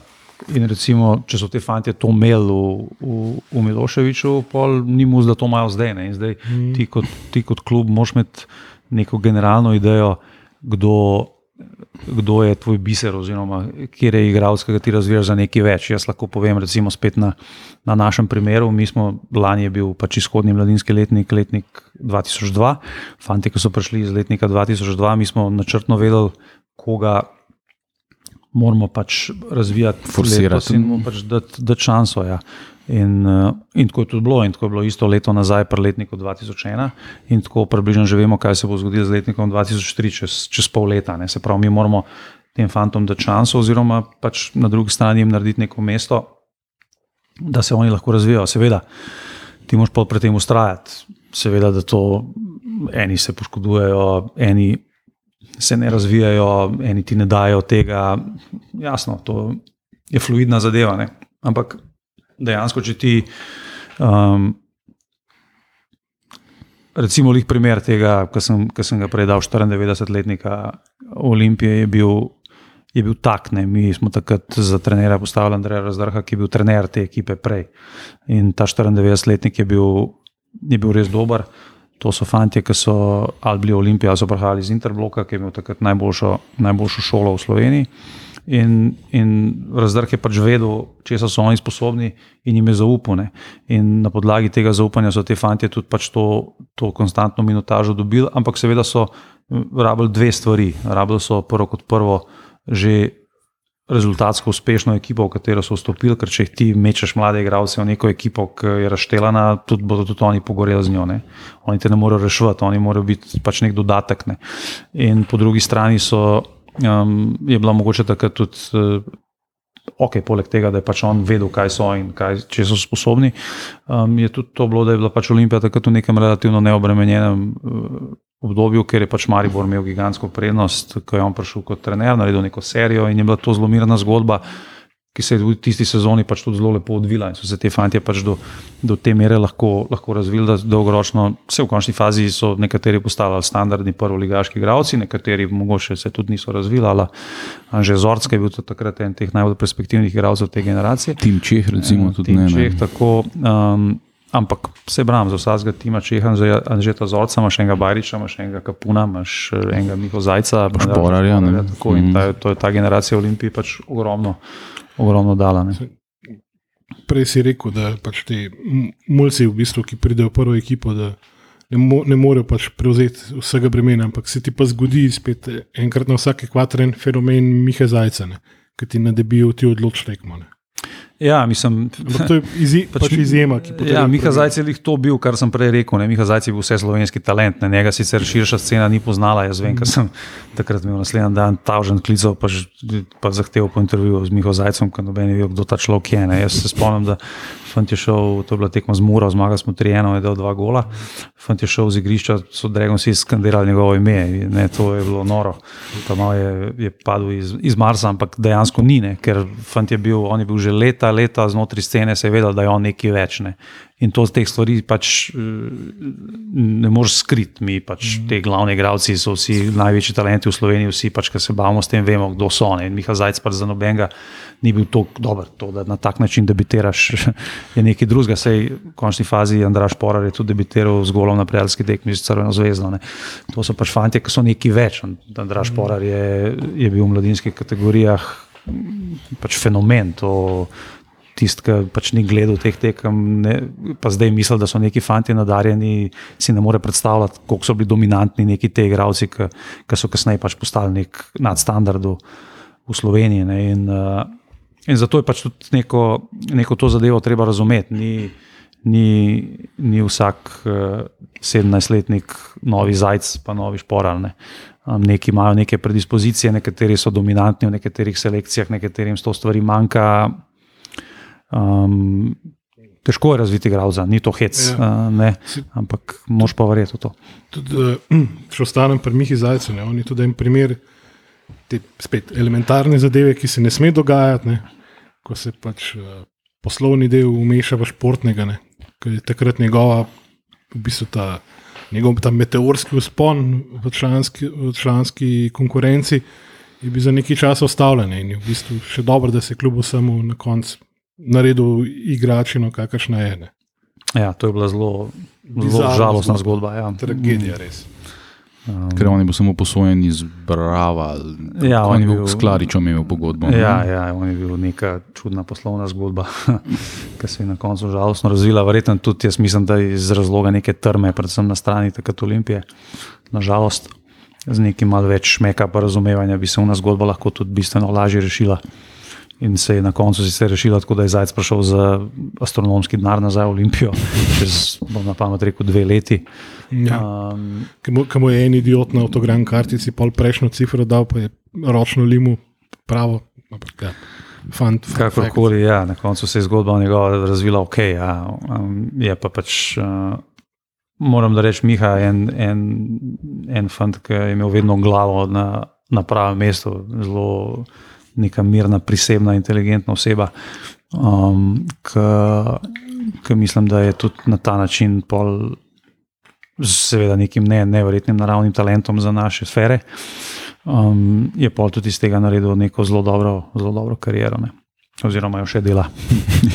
D: in recimo, če so te fanti to imeli v, v, v Miloševiču, pol ni mu zdaj to imajo zdaj. Ne. In zdaj
A: Mm.
D: ti kot, ti kot klub moraš imeti neko generalno idejo, kdo, kdo je tvoj biser, oziroma kje je igralec, ki ga ti razvijaš za nekaj več. Jaz lahko povem, recimo, spet na, na našem primeru. Mi smo lani je bil pač izhodni mladinski letnik, letnik 2002, fanti, ki so prišli iz letnika 2002, mi smo načrtno vedeli, koga. Moramo pač razvijati,
B: Forsirati.
D: in mu pač dati, dati šanso. Ja. In, uh, in tako je tudi bilo, in tako je bilo isto leto nazaj, pri letniku 2001, in tako približno že vemo, kaj se bo zgodilo z letnikom 2003, čez, čez pol leta. Ne. Se pravi, mi moramo tem fantom dati šanso, oziroma pač na drugi strani jim narediti neko mesto, da se oni lahko razvijajo. Seveda, ti moš pa pri tem ustrajati. Seveda, da to eni se poškodujejo, eni se ne razvijajo, eni ti ne dajo tega. Jasno, to je fluidna zadeva. Ne? Ampak dejansko, če ti. Um, Recimo, lih primer tega, ki sem, ki sem ga prej dal, 94-letnika Olimpije, je bil, je bil tak. Ne. Mi smo takrat za trenera postavili Andreja Razdrha, ki je bil trener te ekipe prej. In ta 94-letnik je bil, je bil res dober. To so fanti, ki so ali bili Olimpija, ali so prihajali iz Interbloka, ki je imel takrat najboljšo, najboljšo šolo v Sloveniji. In, in razdrh je pač vedel, če so oni sposobni, in jim je zaupal. ne. In na podlagi tega zaupanja so ti fanti tudi pač to, to konstantno minutažo dobili, ampak seveda so rabili dve stvari. Rabili so prvo kot prvo že rezultatsko uspešno ekipo, v katero so vstopili, ker če jih ti mečeš mlade igralce v neko ekipo, ki je razštelana, tudi bodo tudi oni pogoreli z njo. Ne. Oni te ne morejo reševati, oni morajo biti pač nek dodatek. Ne. In po drugi strani so, um, je bila mogoče takrat tudi. Uh, Ok, poleg tega, da je pač on vedel, kaj so in kaj, če so sposobni, um, je tudi to bilo, da je bila pač Olimpija takrat v nekem relativno neobremenjenem uh, obdobju, ker je pač Maribor imel gigantsko prednost, ko je on prišel kot trener, naredil neko serijo in je bila to zelo mirna zgodba, ki se je v tisti sezoni pač tudi zelo lepo odvila in so se te fanti pač do, do te mere lahko, lahko razvili, da dolgoročno, vse v končni fazi so nekateri postali standardni prvoligaški igralci, nekateri mogoče se tudi niso razvili, ali Anže Zorc, ki je bil takrat en teh najbolj perspektivnih igralcev te generacije.
B: Tim Čeh, recimo, tudi
D: Tim
B: ne.
D: Čeh,
B: ne.
D: tako, um, ampak se bram, za vsakega tima Čeha, za Anžeta Zorca, imaš enega Bajriča, imaš enega Kapuna, imaš eh, enega Miho Zajca,
B: Imaš Porarja, ne.
D: Tako,
B: Mhm.
D: ta, to je ta generacija Olimpije pač ogromno, ogromno dala. Ne.
A: Prej si rekel, da pač ti mulci, v bistvu, ki pridejo v prvo ekipo, da ne, mo ne morejo pač prevzeti vsega bremena, ampak se ti pa zgodi spet enkrat na vsake kvadren fenomen Mihe Zajca, ne, ki ti nadebijo ti odloč tekmo. Ne.
D: Ja, mislim.
A: Ampak to je izi, pač pač izjema.
D: Ja, Miha Zajec je to bil, kar sem prej rekel. Ne? Miha Zajec je bil vse slovenski talent, ne? njega sicer širša scena ni poznala. Jaz vem, ker sem takrat imel naslednji dan tavžen klical, pa, pa zahteval po intervjuju z Miho Zajcem, ker noben je vedel, kdo ta človek je. Ne? Jaz se spomnim, da fant je šel, to je bila tekma z Muro, zmagali smo 3-1, je dal dva gola. Fant je šel z igrišča, so Dragon si skandirali njegovo ime, ne, to je bilo noro. Ta malo je, je padel iz, iz Marsa, ampak dejansko ni, ne? ker fant je bil, on je bil že leta, leta znotraj scene, se je vedel, da je on nekaj več. Ne? In to z teh stvari pač eh, ne moreš skriti. Mi pač te glavni igralci so vsi največji talenti v Sloveniji, vsi pač, ki se bavimo s tem, vemo, kdo so. In Miha Zajc pač za nobenega ni bil tako dober, to, da na tak način debitiraš, je nekaj drugega. Sej v končni fazi Andraš Porar je tudi debitiral z golom na prijateljski tekmi z Crveno zvezdo. Ne? To so pač fanti, ki so nekaj več. Andraš Porar je, je bil v mladinskih kategorijah pač fenomen. To, Tisti, ki pač ni gledal teh tekem, ne, pa zdaj misli, da so neki fanti nadarjeni, si ne more predstavljati, koliko so bili dominantni neki te igravci, ki, ki so kasneje pač postali nek nadstandard v, Sloveniji. Ne, in, uh, in zato je pač tudi neko, neko to zadevo treba razumeti. Ni, ni, ni vsak uh, 17-letnik novi zajec, pa novi šporalne. Um, neki imajo neke predispozicije, nekateri so dominantni v nekaterih selekcijah, nekaterim s to stvari manjka. Um, težko je razviti igralca, ni to hec,
A: Ja.
D: uh, ne, ampak moš pa verjeti v to.
A: Tudi, uh, če ostanem pri Mihi Zajcu, ne, on je tudi en primer te spet elementarne zadeve, ki se ne sme dogajati, ne, ko se pač uh, poslovni del umeša v športnega, ne, ker je takrat njegova, v bistvu ta, njegov ta meteorski uspon v članski, v članski konkurenci. Je bil za nekaj časa ustavljen in je v bistvu še dobro, da se kljub vsemu na koncu naredil igračino, kakršna je. Ne.
D: Ja, to je bila zelo, zelo žalostna
A: zgodba.
D: zgodba. Ja.
A: Tragedija res.
D: Um,
B: Ker on je bil samo posojen iz Brava.
D: Ja,
B: on
D: on
B: je bil s Klaričem imel pogodbo. ne?
D: Ja, ja, on je bil neka čudna poslovna zgodba, ki se je na koncu žalostno razvila. Verjetno tudi jaz mislim, da iz razloga neke trme, predvsem na strani takrat Olimpije. Nažalost, z nekim malo več šmeka pa razumevanja bi se una zgodba lahko tudi bistveno lažje rešila. In se je na koncu sicer rešila tako, da je Zajec prišel za astronomski denar nazaj v Olimpijo, čez, bom na pamet rekel, dve leti.
A: Ja.
D: Um,
A: mu je en idiot na avtogram kartici, pol prejšnjo cifro dal, pa je ročno limu pravo. Ja, fant, fant,
D: Kakorkoli, ja, na koncu se je zgodba njegova razvila ok. Ja, um, je pa pač, uh, moram da reči, Miha je en, en, en fant, ki je imel vedno glavo na, na pravem mestu, zelo neka mirna, prisebna, inteligentna oseba. Um, Ki mislim, da je tudi na ta način, pol, seveda, nekim ne, neverjetnim naravnim talentom za naše sfere. Um, je pol tudi iz tega naredil neko zelo dobro, zelo dobro kariero, ne. oziroma jo še dela.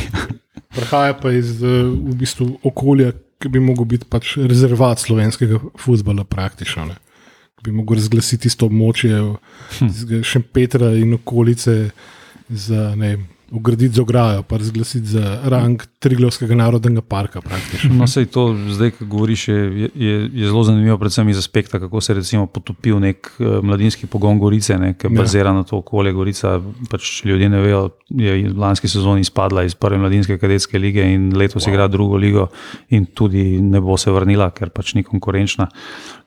A: Prihaja pa iz eh, v bistvu okolja, ki bi lahko bil pač rezervat slovenskega futbola, praktično. Ne. Bi lahko razglasiti isto območje, hm. še Petra in okolice, za ne vem, ugraditi z ograjo, pa razglasiti za rang Triglavskega narodnega parka.
D: No, sej to zdaj, ko govoriš, je, je, je zelo zanimivo, predvsem iz aspekta, kako se je recimo potopil nek uh, mladinski pogon Gorice, ne, ki
A: Ja.
D: bazira na to okolje. Gorica, pač ljudje ne vejo, je v lanski sezoni izpadla iz prve mladinske kadetske lige in letos wow. igra drugo ligo in tudi ne bo se vrnila, ker pač ni konkurenčna.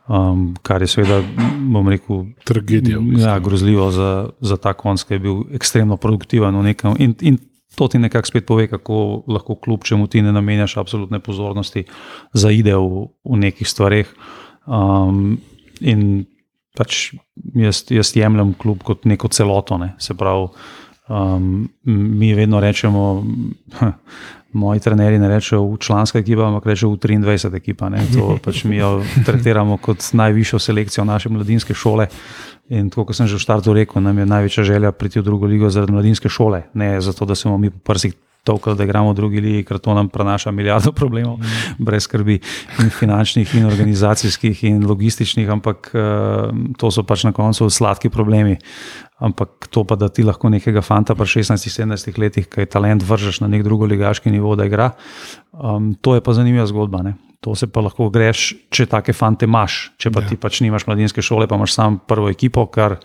D: Um, kar je seveda, bom rekel,
A: Tragedija. v bistvu.
D: Ja, grozljivo za, za ta konc, ki je bil ekstremno produktiven. v nekem- In, in to ti nekako spet pove, kako lahko kljub čemu ti ne namenjaš absolutne pozornosti, zaide v, v nekih stvareh. Um, in pač jaz, jaz jemljem klub kot neko celoto. Ne. Se pravi, um, mi vedno rečemo. Moji trenerji ne rečejo v članska ekipa, ampak rečejo v 23 ekipa. Ne. To pač mi jo tretiramo kot najvišjo selekcijo naše mladinske šole. In tako kot sem že v štartu rekel, nam je največja želja priti v drugo ligo zaradi mladinske šole, ne zato, da se bomo mi po prsih tolkali, da igramo v drugi ligi, ker to nam prenaša milijardo problemov, brez skrbi, in finančnih, in organizacijskih, in logističnih, ampak uh, to so pač na koncu sladki problemi. Ampak to pa, da ti lahko nekega fanta pri 16-17 letih, ki je talent, vržeš na nek drugo ligaški nivo, da igra, um, to je pa zanimiva zgodba. Ne? To se pa lahko greš, če take fante imaš. Če pa ja. ti pač nimaš mladinske šole, pa imaš samo prvo ekipo, kar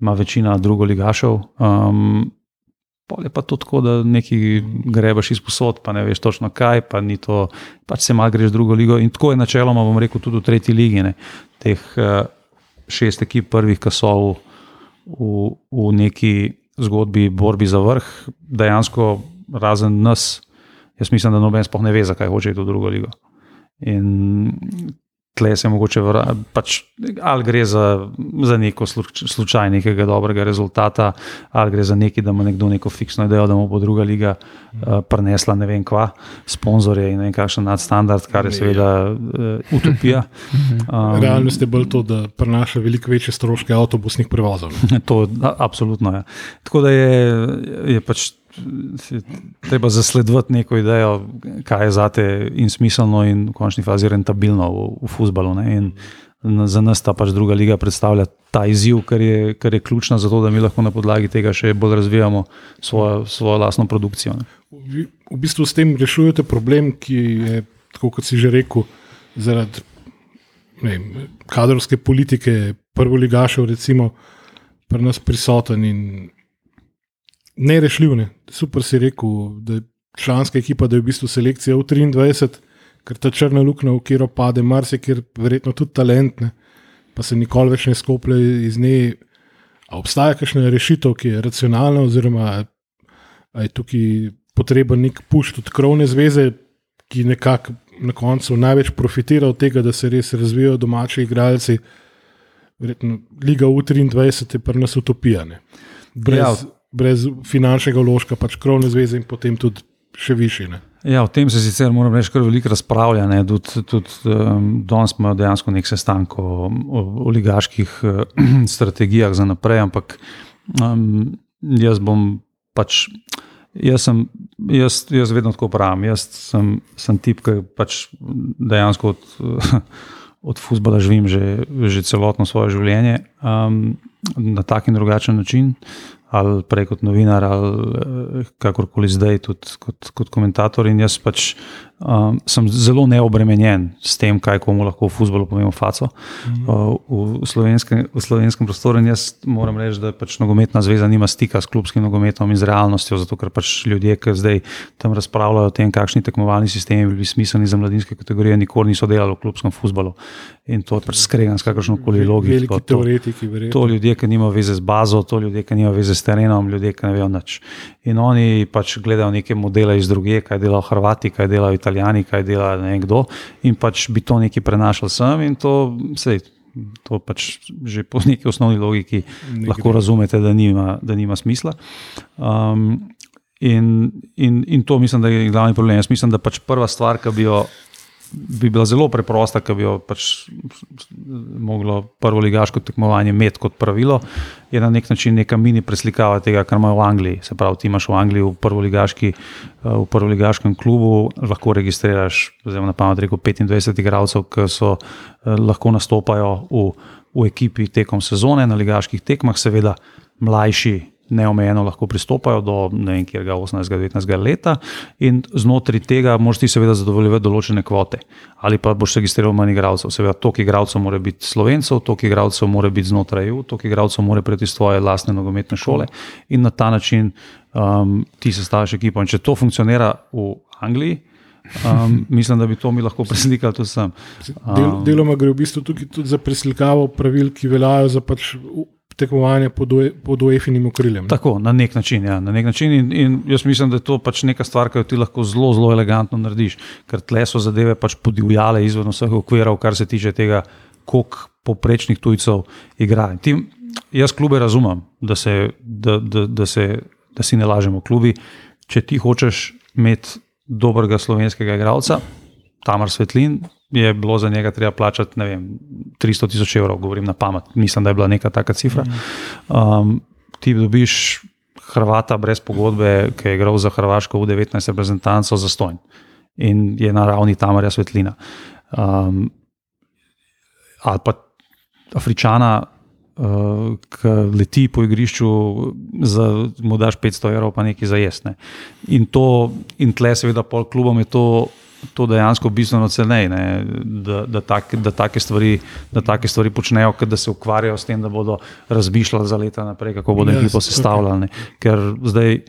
D: ima večina drugo ligašev. Um, Pol je pa to tako, da nekaj grebaš iz posod, pa ne veš točno kaj, pa ni to, pač se malo greš v drugo ligo. In tako je načeloma, bom rekel, tudi v tretji ligi. Ne. Teh uh, šest ekip prvih, ki so v, v, v neki zgodbi borbi za vrh, dejansko razen nas, jaz mislim, da noben sploh ne ve, zakaj hoče iti v drugo ligo. In tle se mogoče vra, pač, ali gre za, za neko sluč, slučaj nekega dobrega rezultata, ali gre za nekaj, da ima nekdo neko fiksno idejo, da mu bo druga liga uh, prenesla ne vem kva, sponzorje in ne vem kakšen nadstandard, kar je seveda uh, utopija.
A: Um, Realnost je bolj to, da prenaša veliko večje stroške avtobusnih prevozov.
D: To a, absolutno je. Tako da je, je pač je treba zasledovati neko idejo, kaj je zate in smiselno, in v končni fazi rentabilno v, v futbalu. Za nas ta pač druga liga predstavlja ta izziv, kar je, kar je ključna za to, da mi lahko na podlagi tega še bolj razvijamo svojo, svojo lastno produkcijo. Ne?
A: Vi v bistvu s tem rešujete problem, ki je, tako kot si že rekel, zaradi vem, kadrovske politike, prvoligašev, recimo, pri nas prisoten in nerešljiv. Ne. Super si rekel, da je članska ekipa, da je v bistvu selekcija v 23, ker ta črna luknja, v katero pade marsikaj, verjetno tudi talent, ne, pa se nikoli več ne skoplje iz nje. A obstaja kakšna rešitev, ki je racionalna, oziroma je tukaj potreben nek pušt od krovne zveze, ki nekako na koncu največ profitira od tega, da se res razvijajo domači igralci. Verjetno Liga U23 je pri nas utopijane. Brez,
D: Ja.
A: Brez finančnega vložka, pač krovne zveze in potem tudi še više. Ne.
D: Ja, o tem se sicer moram reči, kar veliko razpravlja. Tudi, tudi um, danes smo dejansko nek sestanek o, o, o ligaških uh, strategijah za naprej, ampak um, jaz bom pač. Jaz, sem, jaz, jaz vedno tako pravim. Jaz sem, sem tip, ki pač dejansko od, od futbola živim že, že celotno svoje življenje um, na tak in drugačen način ali prej kot novinar, ali eh, kakorkoli zdaj, tudi kot, kot komentator. In jaz pač um, sem zelo neobremenjen s tem, kaj komu lahko v futbolu povemo, faco.
A: Mhm.
D: Uh, v, slovenskem, v slovenskem prostoru. In jaz moram reči, da pač nogometna zveza nima stika s klubskim nogometom in z realnostjo, zato ker pač ljudje, ki zdaj tam razpravljajo o tem, kakšni tekmovalni sistemi bi bili smiselni za mladinske kategorije, nikoli niso delali v klubskem futbolu. In to je pač skregan s kakršno koli logiko.
A: Veliki
D: To-
A: teoretiki, verjetno.
D: To ljudje, ki nimajo veze z bazo, to ljudje, ki nimajo veze s terenom, ljudje, ki ne vejo nič. In oni pač gledajo neke modele iz druge, kaj delajo Hrvati, kaj delajo Italijani, kaj dela ne vem kdo, in pač bi to nekaj prenašali sem. In to, sej, to pač že po neki osnovni logiki
A: Ne
D: lahko razumete, da nima, da nima smisla. Um, in, in, in to mislim, da je glavni problem. Jaz mislim, da pač prva stvar, ki bi jo. Bi bila zelo preprosta, ki bi jo pač moglo prvo ligaško tekmovanje imeti kot pravilo, je na nek način neka mini preslikava tega, kar imajo v Angliji. Se pravi, ti imaš v Angliji v prvoligaški, eh, v prvoligaškem klubu, lahko registriraš, zdaj na pamet rekel, 25 igralcev, ki so eh, lahko nastopajo v, v ekipi tekom sezone na ligaških tekmah, seveda mlajši. Neomejeno lahko pristopajo do vem, kjerga 18-19 leta, in znotraj tega moraš ti seveda zadovoljevati določene kvote. Ali pa boš registriral manj igralcev. Seveda, toliko igralcev mora biti slovencev, toliko igralcev mora biti znotraj EU, toliko igralcev mora priti iz tvoje lastne nogometne šole in na ta način um, ti sestaviš ekipo. In če to funkcionira v Angliji, um, mislim, da bi to mi lahko preslikali tudi sem.
A: Del, deloma gre v bistvu tukaj tudi za preslikavo pravil, ki veljajo za pač tekmovanje pod, pod UEFA-nim okriljem. ne.
D: Tako, na nek način. Ja, na nek način in, in jaz mislim, da je to pač neka stvar, ki jo ti lahko zelo, zelo elegantno narediš, ker tle so zadeve pač podivjale izven vseh okvirov, kar se tiče tega, koliko poprečnih tujcev igra. In Ti, jaz klube razumem, da, se, da, da, da, se, da si ne lažemo. Klubi, če ti hočeš imeti dobrega slovenskega igralca, Tamar Svetlin. Je bilo za njega treba plačati ne vem, 300 tisoč evrov, govorim na pamet. Mislim, da je bila neka taka cifra. Um, ti dobiš Hrvata brez pogodbe, ki je igral za Hrvaško v 19 reprezentanco za stojn in je na ravni Tamarja Svetlina. Um, ali pa Afričana, uh, ki leti po igrišču, za mu daš 500 evrov, pa nekaj za jesne. In, to, in tle, seveda, pol klubom je to. To dejansko bistveno ceneje, ne, da, da, tak, da, take stvari, da take stvari počnejo, da se ukvarjajo s tem, da bodo razmišljali za leta naprej, kako bodo
A: Ja,
D: ekipo sestavljali. ne. Ker zdaj,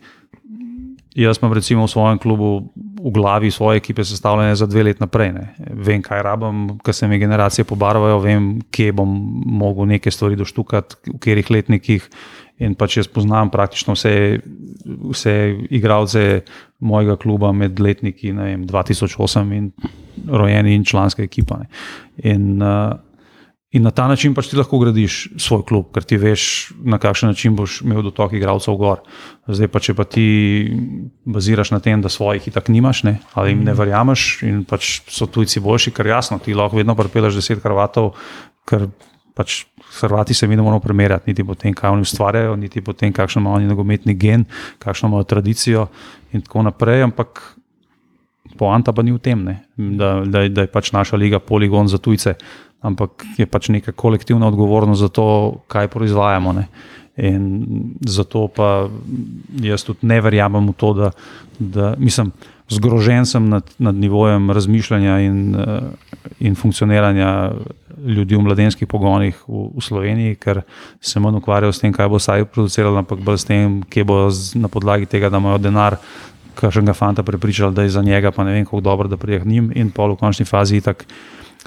D: jaz imam recimo v svojem klubu v glavi svoje ekipe sestavljene za dve leti naprej. Ne. Vem, kaj rabim, ker se mi generacije pobarvajo, vem, kje bom mogel neke stvari doštukati, v katerih letnikih. In pač jaz poznam praktično vse, vse igralce mojega kluba med letniki vem, 2008 in rojeni in članska ekipa. Ne. In, uh, in na ta način pač ti lahko gradiš svoj klub, ker ti veš, na kakšen način boš imel dotok igralcev gor. Zdaj pa, če pa ti baziraš na tem, da svojih itak nimaš, ne, ali jim ne verjameš in pač so tujci boljši, ker jasno, ti lahko vedno pripeleš deset Hrvatov, ker pač Hrvati se mi ne moramo primerjati, niti po tem, kaj oni ustvarjajo, niti po tem, kakšen imajo oni nogometni gen, kakšno imajo tradicijo in tako naprej. Ampak poanta pa ni v tem, ne, da, da, da je pač naša liga poligon za tujce, ampak je pač neka kolektivna odgovornost za to, kaj proizvajamo. Ne. In zato pa jaz tudi ne verjamem v to, da, da mislim, zgrožen sem nad, nad nivojem razmišljanja in, eh, in funkcioniranja ljudi v mladenskih pogonih v, v Sloveniji, ker se manj ukvarjajo s tem, kaj bo saj produciral, ampak bolj s tem, kje bo z, na podlagi tega, da imajo denar, kakšnega fanta prepričali, da je za njega, pa ne vem, kako dobro, da prije k njim in pol v končni fazi tako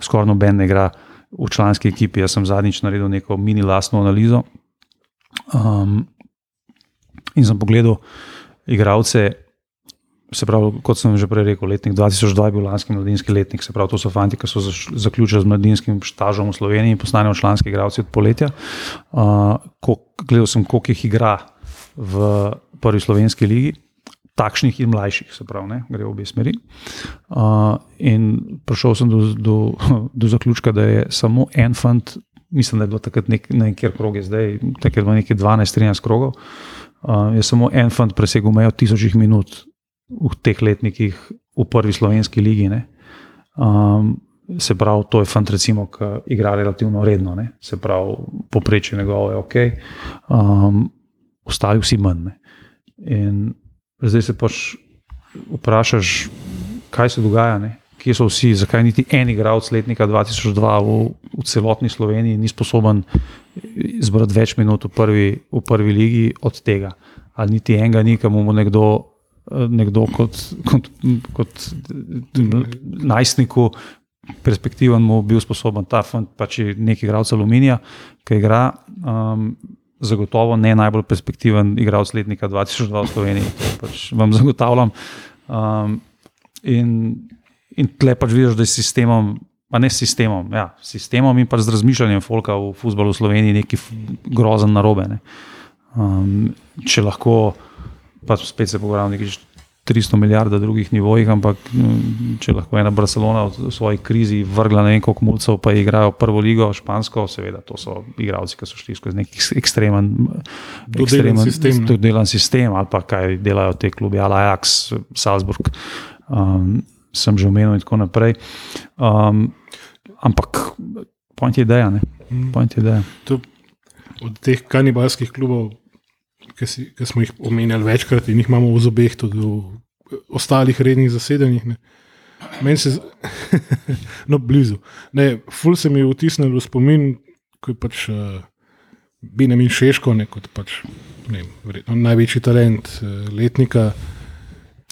D: skoraj noben ne igra v članski ekipi. Jaz sem zadnjič naredil neko mini lastno analizo um, in sem pogledal igralce se pravi, kot sem že prej rekel, letnik 2002 je bil lanski mladinski letnik, se pravi, to so fanti, ki so zaključili z mladinskim stažom v Sloveniji in postanejo članski igralci od poletja. Uh, ko, gledal sem, koliko jih igra v prvi slovenski ligi. Takšnih in mlajših, se pravi, ne, gre v obe smeri. Uh, in prišel sem do, do, do zaključka, da je samo en fant, mislim, da je bilo takrat nek, ne vem, kjer krog je zdaj, takrat je bilo nekaj 12-13 krogov, uh, je samo en fant presegel mejo tisočih minut v teh letnikih v prvi slovenski ligi. ne. Um, se pravi, to je fant, recimo, ki igra relativno redno, ne. se pravi, poprečje njegovo je ok, um, ostali vsi manj. Ne. In zdaj se pač vprašaš, kaj se dogaja, ne? kje so vsi, zakaj niti en igralec letnika 2002 v, v celotni Sloveniji ni sposoben zbrati več minut v prvi, v prvi ligi od tega. Ali niti enega ni, ki mu nekdo, nekdo kot, kot, kot najstniku perspektiven mu bil sposoben ta fant, pač je neki igralec aluminija, ki igra. Um, Zagotovo ne najbolj perspektiven igralec letnika 2002 v Sloveniji, to pač vam zagotavljam. Um, in, in tle pač vidiš, da je s sistemom, pa ne s sistemom, ja, s sistemom in pač z razmišljanjem folka v futbalu v Sloveniji nekaj grozen narobe. Ne. Um, če lahko, pa spet se pogovarjamo o nekih 300 milijard drugih nivojih, ampak mm, če lahko ena Barcelona v svoji krizi vrgla ne vem koliko mulcev, pa igrajo prvo ligo, špansko, seveda to so igralci, ki so šli skozi nek ekstremen,
A: Dodelan
D: ekstremen
A: sistem, ne.
D: dodelan sistem ali pa kaj delajo te klubi, Ajax, Salzburg. Um, sem že omenil in tako naprej. Um, ampak point je ideja. ne. Point je ideja.
A: To, od teh kanibalskih klubov, ki, si, ki smo jih omenjali večkrat in jih imamo v zobeh, tudi v ostalih rednih zasedanjih. ne. Meni se, z- no, blizu. Ne, ful se mi je vtisnil v spomin, ko je pač uh, Benjamin Šeško, ne, kot pač, ne, vem, verjetno največji talent uh, letnika,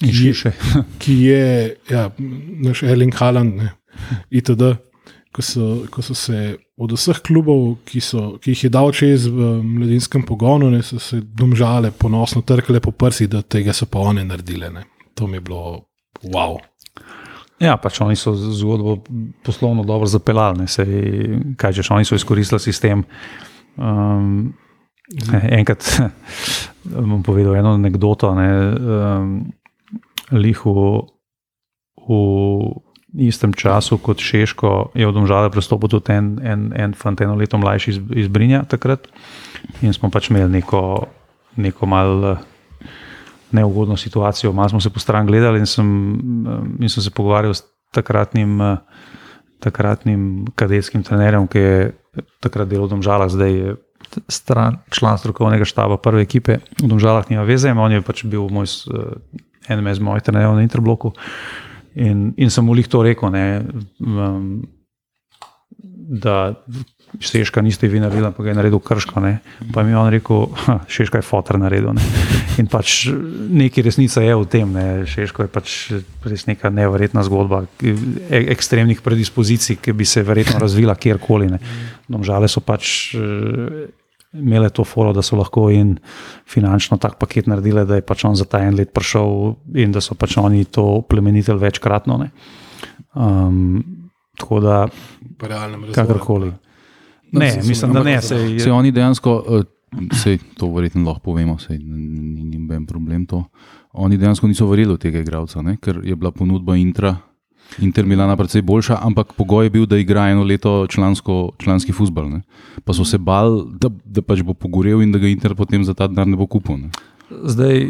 A: Ki je- ki je ja, naš Erling Haaland, ne, itd. Ko so, ko so se od vseh klubov, ki, so, ki jih je dal čez v mladinskem pogonu, ne, so se domžale ponosno trkale po prsi, da tega so pa one naredile. Ne. To mi je bilo wow.
D: Ja, pač oni so zgodbo poslovno dobro zapeljali. Sej, kaj češ, oni so izkoristili sistem. Um, enkrat bom povedal eno anegdoto. Ne, um, lih v, v istem času kot Češko je v Domžale prestopil tudi en, en, en fant, eno leto mlajši iz, iz Brinja takrat. In smo pač imeli neko, neko malo neugodno situacijo. Malo smo se po stran gledali in sem, eh, in sem se pogovarjal s takratnim, eh, takratnim kadetskim trenerjem, ki je takrat delal v Domžalah, zdaj je stran, član strokovnega štaba prve ekipe. V Domžalah nima veze, on je pač bil moj, eh, en iz mojih trenerjev na Interbloku. In, in sem mu lih to rekel, ne, um, da Šeška niste vi naredili, ampak ga je naredil krško. Ne. Pa mi je on rekel, "Ha, Šeška je fotor naredil. Ne. In pač nekaj resnica je v tem. Ne. Šeško je pač res neka neverjetna zgodba e ekstremnih predispozicij, ki bi se verjetno razvila kjerkoli. Ne. Domžale so pač imele to foro, da so lahko in finančno tak paket naredile, da je pač on za ta en let prišel in da so pač oni to plemenitelj večkratno. Ne. Um, tako da, kakorkoli. Ne,
A: se- se
D: mislim,
A: mi-
D: da ne.
A: ampak-
D: Sej,
B: Se oni dejansko, eh, sej to verjetno lahko povemo, sej ni noben problem to. Oni dejansko niso verjeli v tega igralca, ne? ker je bila ponudba Intra, Inter Milana precej boljša, ampak pogoj je bil, da igra eno leto člansko, članski futbal. Ne? Pa so se bal, da, da pač bo pogorel in da ga Inter potem za ta denar ne bo kupil. Ne?
D: Zdaj,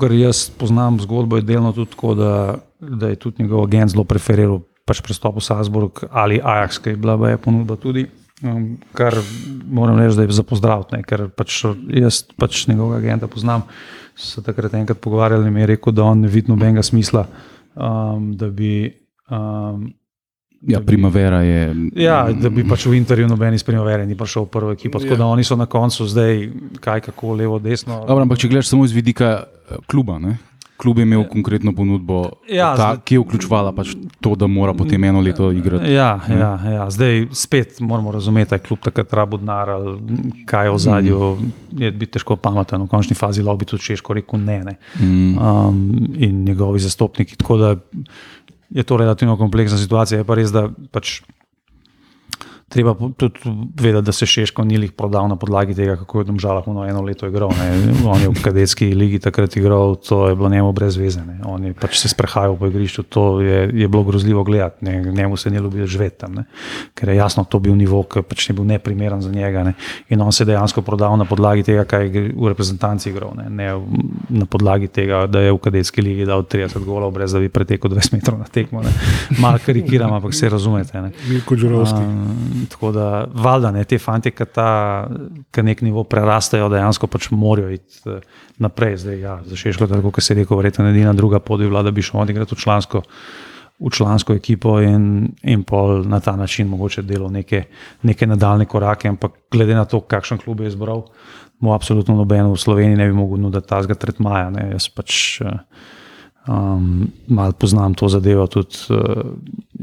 D: kar jaz poznam zgodbo, je delno tudi tako, da, da je tudi njegov agent zelo preferiral pač prestop v Salzburg ali Ajax, ki je bila baje ponudba tudi. Um, kar moram reči, da je za pozdraviti, ker pač jaz pač njegovega agenta poznam. Se takrat enkrat pogovarjali in mi je rekel, da on ne vidi nobenega smisla, um, da bi. Um,
B: Ja, primavera je.
D: Ja, da bi pač v intervju noben iz Primavere ni prišel v prvo ekipo. Tako
A: Ja.
D: da oni so na koncu zdaj, kaj kako, levo, desno.
B: Dobro, ampak če gledaš samo iz vidika eh, kluba, ne? Klub imel konkretno ponudbo,
D: Ja,
B: ta,
D: zdaj-
B: ki je vključevala pač to, da mora potem eno leto igrati.
D: Ja, ja, ja. Zdaj spet moramo razumeti, da je kljub takrat rabo denar ali kaj je v zadju. Je biti težko pameten, v končni fazi bi tudi češko rekel ne. ne.
B: Mm.
D: Um, in njegovi zastopniki. Tako da je to relativno kompleksna situacija. Je pa res, da pač. Treba tudi vedeti, da se Šeško ni jih prodal na podlagi tega, kako je Domžalah ono eno leto igral. Ne. On je v kadetski ligi takrat igral, to je bilo njemu brez veze. Ne. On je pač se sprehajal po igrišču, to je, je bilo grozljivo gledati. Ne. Njemu se ni ljubilo živeti tam, ne. ker je jasno, to bil nivo, ki pač ni bil neprimeren za njega. Ne. In on se je dejansko prodal na podlagi tega, kaj je v reprezentanci igral, ne. ne v- na podlagi tega, da je v kadetski ligi dal 30 golov, brez da bi pretekel 20 metrov na tekmo. ne. Malo karikiram, ampak se razumete. Ne.
A: Milko Đurovski.
D: Um, tako da, valjda, ne, te fanti, ki ta ki nek nivo prerastejo, dejansko pač morajo iti eh, naprej. Zdaj, ja, za Šeško, tako kot se je rekel, verjetno edina druga pot bi bila, da bi šel odigrati v člansko. V člansko ekipo in, in pol na ta način mogoče delo neke, neke nadaljne korake, ampak glede na to, kakšen klub je izbral, mu absolutno noben v Sloveniji ne bi mogel nuditi tazga tretmaja. Ne. Jaz pač eh, um, malo poznam to zadevo tudi uh,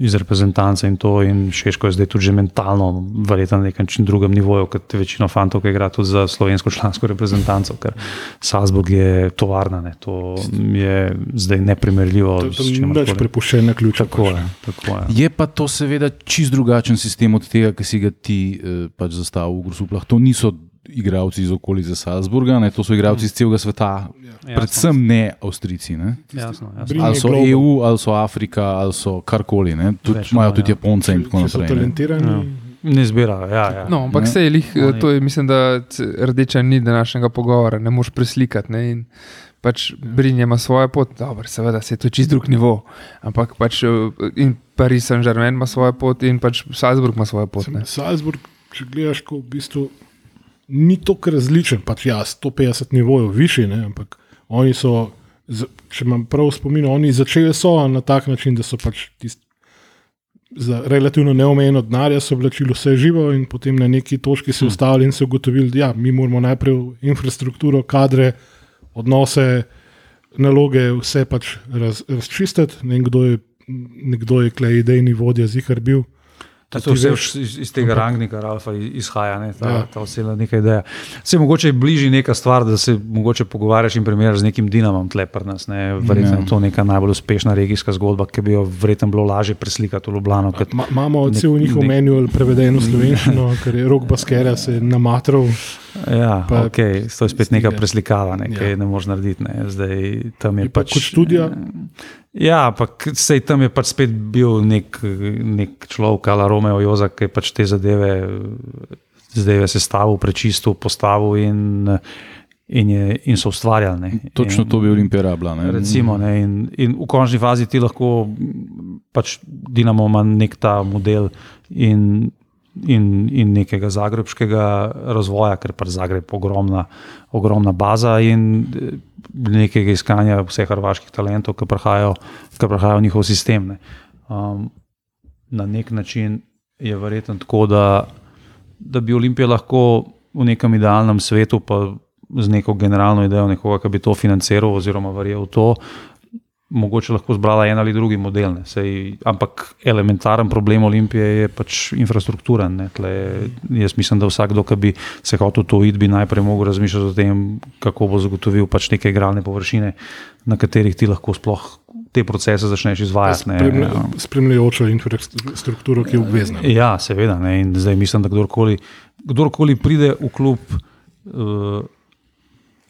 D: iz reprezentance in to, in Šeško je zdaj tudi že mentalno, verjetno na nekem drugem nivoju, kot večino fantov, ki igra tudi za slovensko člansko reprezentanco, ker Salzburg je tovarna, ne. to je zdaj neprimerljivo.
A: Je
D: čimerkoli.
A: več prepuščen na ključ.
D: Tako je, tako je.
B: Je pa to seveda čist drugačen sistem od tega, ki si ga ti eh, pač zastavil v Grusuplah. To niso igralci iz okolice Salzburga, ne? to so igralci iz celega sveta, predvsem ne Avstrijci. Ne?
D: Jasno, jasno.
B: Ali so. EU, ali so Afrika, ali so karkoli. ne. Tudi
D: Več
B: imajo tudi
D: ja.
B: Japonce in tako naprej.
D: Ja. Ne zbirajo, ja, ja.
C: No, ampak se je lih, to je, mislim, da rdeča ni današnjega pogovora, ne moreš preslikati. Ne, in pač Brinje ima svojo pot, dobro, seveda se je to čist drug nivo, ampak pač eh, in Paris Saint-Germain ima svojo pot in pač Salzburg ima svojo pot. Ne.
A: Salzburg, če gledaš, ko v bistvu ni tako različen, pač ja, 150 nivojev višji, ne, ampak oni so, če imam prav spomin, oni začeli so na tak način, da so pač tisti. Za relativno neomejeno denarja so vlačili vse živo, in potem na neki točki se ustavili in se ugotovili, da ja, mi moramo najprej infrastrukturo, kadre, odnose, naloge, vse pač raz, razčistiti. Ne vem, kdo je, nekdo je klej idejni vodja, zihar bil.
D: To
A: ti
D: vse iz, iz tega rangnika, Ralfa, izhaja, ne, ta,
A: Ja.
D: ta osebna neka ideja. Se mogoče je bližje neka stvar, da se mogoče pogovarjaš in primerjaš z nekim Dinamom tle pri nas. Ne. Verjetno
B: Ja.
D: je to neka najbolj uspešna regijska zgodba, ki bi jo verjetno bilo lažje preslikati v Ljubljano.
A: Imamo
D: nek-
A: cel njihov
D: nek-
A: manual preveden v slovenščino, ker je rok Baskera se je namatral.
D: ja,
A: pa-
D: okay, to je spet neka preslikava, ne,
A: Ja.
D: je ne moreš narediti. Ne. Zdaj, tam je,
A: Je pa
D: pač,
A: kot študija.
D: Ja, ampak sej tam je pač spet bil nek, nek človek, ali Romeo Jozak, ki je pač te zadeve, zadeve sestavil, prečistil, postavil in, in, je, in so ustvarjali.
B: Točno
D: in,
B: to bi Olimpija rabila. ne.
D: Recimo, ne, in, in v končni fazi ti lahko, pač Dinamo ima nek ta model in, in, in nekega zagrebskega razvoja, ker pač Zagreb je ogromna, ogromna baza in nekega iskanja vseh hrvaških talentov, ki prihajajo, prihajajo v njihov sistem. Ne. Um, na nek način je verjetno tako, da, da bi Olimpija lahko v nekem idealnem svetu, pa z neko generalno idejo nekoga, ki bi to financiral oziroma verjel v to, mogoče lahko zbrala en ali drugi model. ne. Sej, ampak elementaren problem Olimpije je pač infrastruktura. ne. Tle, jaz mislim, da vsakdo, ki bi se hotel to iti, bi najprej mogel razmišljati o tem, kako bo zagotovil pač neke igralne površine, na katerih ti lahko sploh te procese začneš izvajati. Ja.
A: spremljajočo infrastrukturo, ki je obvezna.
D: Ja, seveda. Ne. In zdaj mislim, da kdorkoli, kdorkoli pride v klub, uh,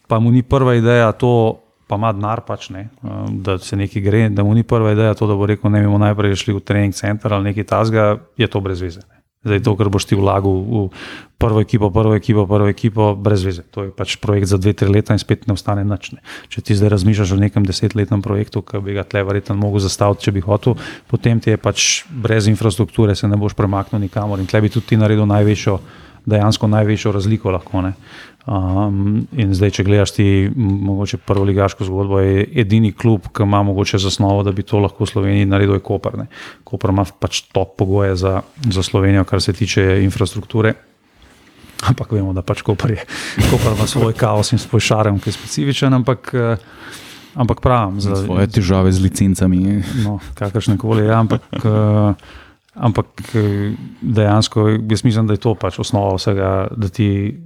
D: pa mu ni prva ideja to, pa ima denar, pač, ne, uh, da se nekaj gre, da mu ni prva ideja to, da bo rekel, ne bomo najprej šli v trening center ali nekaj tasga, je to brez veze. Ne. Zdaj to, kar boš ti vlagal v prvo ekipo, prvo ekipo, prvo ekipo, brez veze. To je pač projekt za dve, tri leta in spet ne ostane nič. Ne. Če ti zdaj razmišljaš o nekem desetletnem projektu, ki bi ga tle verjetno mogel zastaviti, če bi hotel, potem ti je pač brez infrastrukture, se ne boš premaknil nikamor in tle bi tudi ti naredil največjo, dejansko največjo razliko lahko. Ne. Um, in zdaj, če gledaš ti mogoče prvo ligaško zgodbo, je edini klub, ki ima mogoče zasnovo, da bi to lahko v Sloveniji naredil, je Koper. Ne. Koper ima pač top pogoje za, za Slovenijo, kar se tiče infrastrukture. Ampak vemo, da pač Koper, je, Koper ima svoj kaos in svoj šarem, ki je specifičen. Ampak, eh, ampak pravim, za
B: svoje težave z licencami.
D: No, kakršne koli. Ja, ampak, uh, ampak eh, dejansko jaz mislim, da je to pač osnova vsega, da ti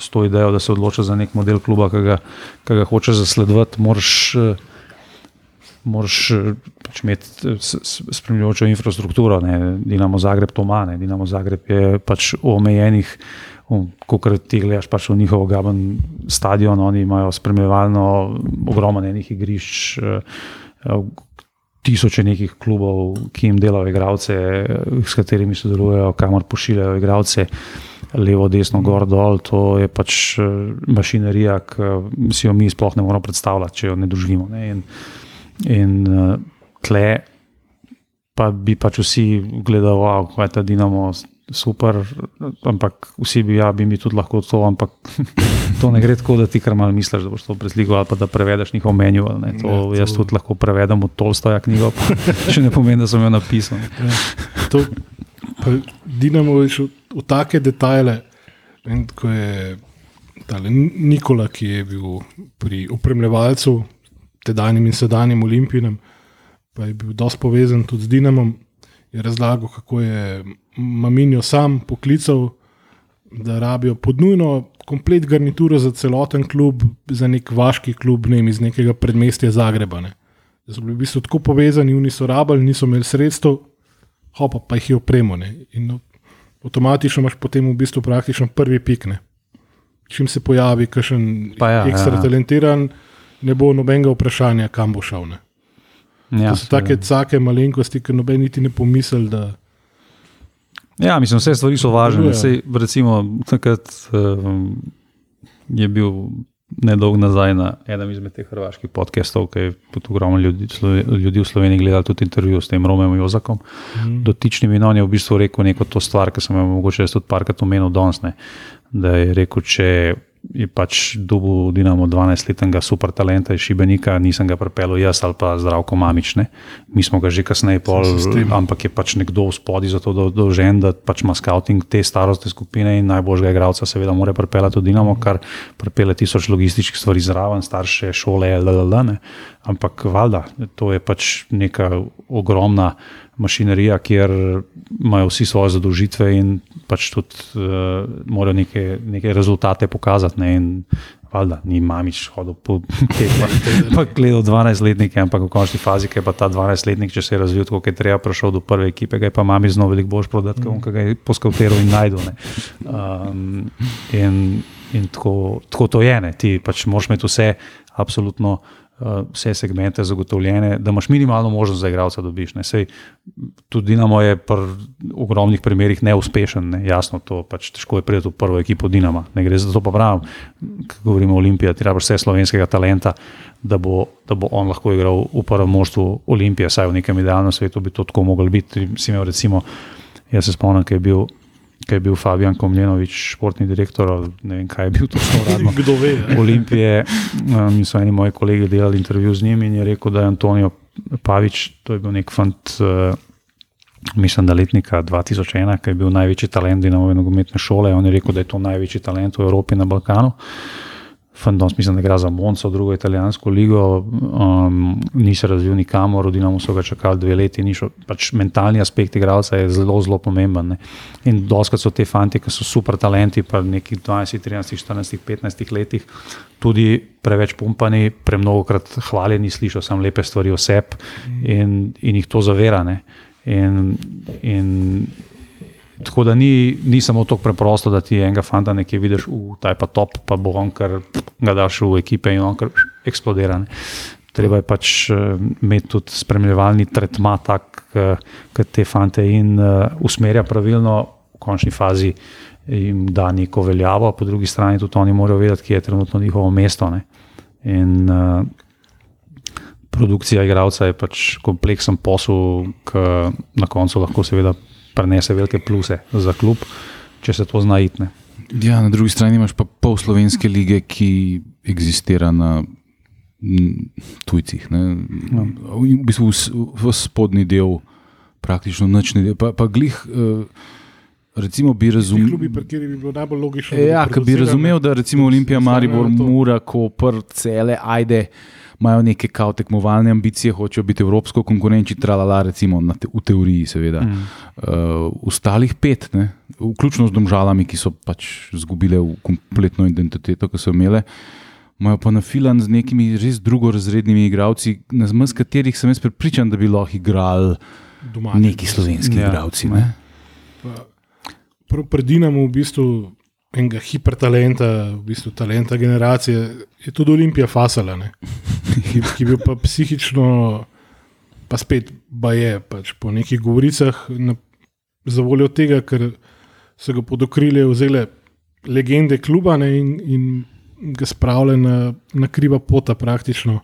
D: s to idejo, da se odločiš za nek model kluba, ki ga, ki ga hočeš zasledovati, moraš. Uh, Moraš pač imeti spremljajočo infrastrukturo, ne. Dinamo Zagreb to ima, Dinamo Zagreb je pač omejenih ko ti gledaš pač v njihov gaben stadion, oni imajo spremljevalno ogromno enih igrišč, eh, tisoče nekih klubov, ki jim delajo igralce, s katerimi sodelujejo, kamor pošiljajo igralce. Levo, desno, gor, dol, to je pač eh, mašinerija, ki si jo mi sploh ne moremo predstavljati, če jo ne doživimo. Ne? In, in eh, tle, pa bi pač vsi gledali, wow, kaj je ta Dinamo, super, ampak vsi bi, ja, bi mi tudi lahko to, ampak to ne gre tako, da ti kar malo misliš, da boš to preslikal ali pa da prevedeš njihov menju. Ne, to, ja, to... Jaz tudi lahko prevedem od Tolstoja knjigo, še ne pomeni, da sem jo napisal. Ja,
A: to, Dinamo je šel v take detajle, in ko je tale, Nikola, ki je bil pri upremljevalcu, tedanjim in sedanjim olimpijam, pa je bil dosti povezan tudi z Dinamom je razlagal, kako je Maminjo sam poklical, da rabijo podnujno komplet garnituro za celoten klub, za nek vaški klub, ne iz nekega predmestja Zagreba. Ne. Da so bili v bistvu tako povezani, oni so rabili, niso imeli sredstev, hopa pa jih je opremo. In no, avtomatično imaš potem v bistvu praktično prvi pik. Ne. Čim se pojavi, kakšen ja, ekstra ja. talentiran, ne bo nobenega vprašanja, kam bo šel. Ne. Ja, to so take cake malenkosti, ki noben niti ne pomisli. Da...
D: Ja, mislim, vse stvari so važne. Sej, recimo, takrat um, je bil nedolgo nazaj na enem izmed teh hrvaških podcastov, ki je tudi ogromno ljudi, ljudi v Sloveniji gledalo tudi intervju s tem Romem Jozakom. Mm. Dotičnim in on je v bistvu rekel neko to stvar, ki sem jo mogoče tudi parkrat omenil danes. Da je rekel, če je pač dobil Dinamo 12-letnega super talenta iz Šibenika, nisem ga pripeljal jaz ali pa zdravko mamič. Ne. Mi smo ga že kasneje pol, ampak je pač nekdo v spodi za to dolžen, da pač ima scouting te starostne skupine in najboljšega igralca seveda mora pripeljati v Dinamo, kar pripelje tisoč logističnih stvari zraven, starše, šole, lalala. Ampak valjda, to je pač neka ogromna mašinerija, kjer imajo vsi svoje zadolžitve in pač tudi uh, morajo neke, neke rezultate pokazati. Ne? In, Valjda, ni mamič hodil po tem, pa gledal 12-letnike, ampak v končni fazi, ki je pa ta 12-letnik, če se je razvil tako, kot je treba, prišel do prve ekipe, ga je pa mami zelo veliko boljš prodati, mm. ki ga je poskavteral in najdel. Um, in in tako, tako to je, ne? ti pač moraš imeti vse, absolutno. Vse segmente zagotovljene, da imaš minimalno možnost za igralca, da dobiš. Sej, tudi Dinamo je v ogromnih primerih neuspešen, ne? jasno, to pač težko je priti v prvo ekipo Dinama. Ne gre za to, pa pravim, ko govorimo o Olimpiji, ti rabiš vse slovenskega talenta, da bo, da bo on lahko igral v prvem moštvu Olimpije, saj v nekem idealnem svetu bi to tako moglo biti. Imel, recimo, jaz se spomnim, kaj je bil ki je bil Fabijan Komljenovič, športni direktor, ne vem, kaj je bil to uradno.
A: Kdo ve?
D: Olimpije, um, so eni moji kolegi delali intervju z njim in je rekel, da je Antonijo Pavič, to je bil nek fant, uh, mislim, da letnika 2001, ki je bil največji talent dinamove nogometne šole. On je rekel, da je to največji talent v Evropi in na Balkanu. Fandom, mislim, da gre za Monco, drugo italijansko ligo, um, ni se razvil nikamor, rodinamo so ga čakali dve leti. Šel, pač mentalni aspekt igralca je zelo, zelo pomemben. Ne. In doskrat so te fanti, ki so super talenti, pa neki 20, 13, 14, 15 letih, tudi preveč pumpani, premnogokrat hvaljeni, slišijo samo lepe stvari o sebi in, in jih to zaverane. In, in Tako da ni, ni samo tako preprosto, da ti enega fanta nekaj vidiš, da je pa top, pa bo on kar ga daš v ekipe in on kar eksplodira. Ne. Treba je pač uh, imeti tudi spremljevalni tretma, tak, uh, da te fante in uh, usmerja pravilno, v končni fazi jim da neko veljavo, po drugi strani tudi oni morajo vedeti, kje je trenutno njihovo mesto. Ne. In uh, produkcija igralca je pač kompleksen posel, ki na koncu lahko seveda prenese velike pluse za klub, če se to zna itne.
B: Ja, na drugi strani imaš pa pol slovenske lige, ki eksistira na tujcih. Ja. V bistvu v, v spodnji del, praktično nočni del. Pa, pa glih, uh, recimo bi razumel.
A: Klubi, pri kateri bi bilo najbolj logično.
B: Ja, ki bi razumel, da recimo Olimpija, Maribor, Mura, Koper, Cele, Ajde. Imajo neke kao tekmovalne ambicije, hočejo biti evropsko konkurenčni, tralala, recimo te, v teoriji, seveda. Mm. Uh, ostalih pet, ne, vključno z domžalami, ki so pač izgubile kompletno identiteto, ki so imele, imajo pa na filan z nekimi res drugorazrednimi igravci, na zmes katerih sem jaz pripričan, da bi lahko igrali neki slovenski ja. igravci. Ne.
A: Pred Dinamo v bistvu enega hipertalenta, v bistvu talenta generacije, je tudi Olimpija fasala, ki, ki je bil pa psihično, pa spet baje, pač po nekih govoricah, na, za voljo tega, ker so ga pod okrilje vzele legende kluba ne, in, in ga spravile na, na kriva pota praktično.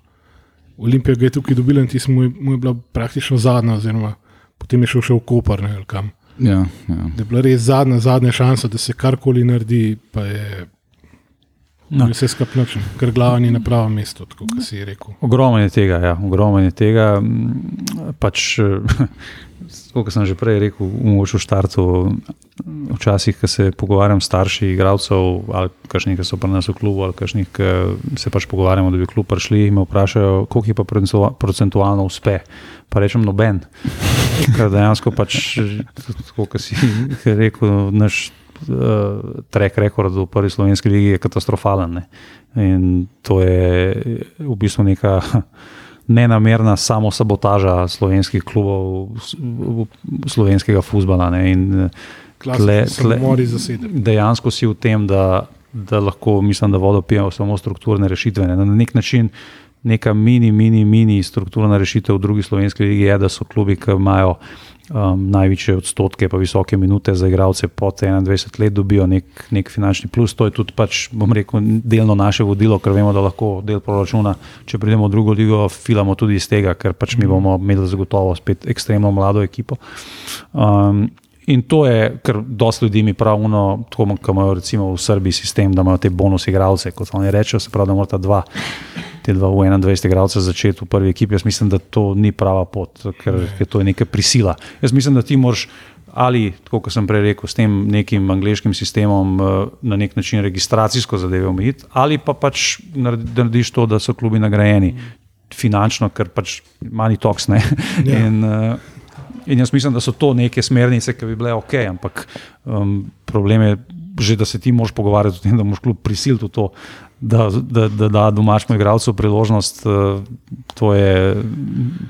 A: Olimpija ga je tukaj dobila in ti smo mu je bila praktično zadnja, oziroma potem je šel še v Koper ali kam.
B: Ja, ja.
A: Da je bila res zadnja, zadnja šansa, da se karkoli naredi, pa je no. vse skupaj, ker glava ni na pravem mestu, kot si rekel.
D: Ogromno je tega, ja, ogromno je tega. Pač, kot sem že prej rekel, v štartu, včasih, ko se pogovarjam s starši igralcev, ali kakšnih, ki so pri nas v klubu, ali kakšnih, ki se pač pogovarjamo, da bi klub prišli, me vprašajo, koliko je pa procentualno uspe. Pa rečem, noben. Ker dejansko, pač, kot si rekel, naš uh, trek rekord v prvi slovenski legi je katastrofalen. Ne? In to je v bistvu neka nenamerna samosabotaža slovenskih klubov, slovenskega futbola. Dejansko si v tem, da, da lahko, mislim, da vodo pijemo samo strukturne rešitve. Ne? Na nek način neka mini, mini, mini strukturna rešitev v drugi slovenski legi je, da so klubi, ki imajo um, največje odstotke, pa visoke minute za igralce pod 21 let, dobijo nek, nek finančni plus. To je tudi, pač, bom rekel, delno naše vodilo, ker vemo, da lahko del proračuna, če pridemo v drugo ligo, filamo tudi iz tega, ker pač mi bomo imeli zagotovo spet ekstremno mlado ekipo. Um, In to je, ker dosta ljudi mi pravijo, tako kot imajo recimo v Srbiji sistem, da imajo te bonus igralce, kot oni rečejo, se pravi, da morata dva te dva v 21 igralcev začeti v prvi ekipi. Jaz mislim, da to ni prava pot, ker je to neka prisila. Jaz mislim, da ti moraš ali, kot sem prej rekel, s tem nekim angliškim sistemom eh, na nek način registracijsko zadeve omejiti, ali pa pač narediš to, da so klubi nagrajeni finančno, ker pač mani toks. Ja. In, uh, in jaz mislim, da so to neke smernice, ki bi bile ok, ampak um, problem je že, da se ti moraš pogovarjati o tem, da moraš kljub prisiliti v to, da da, da, da domačemu igralcu priložnost, uh, to je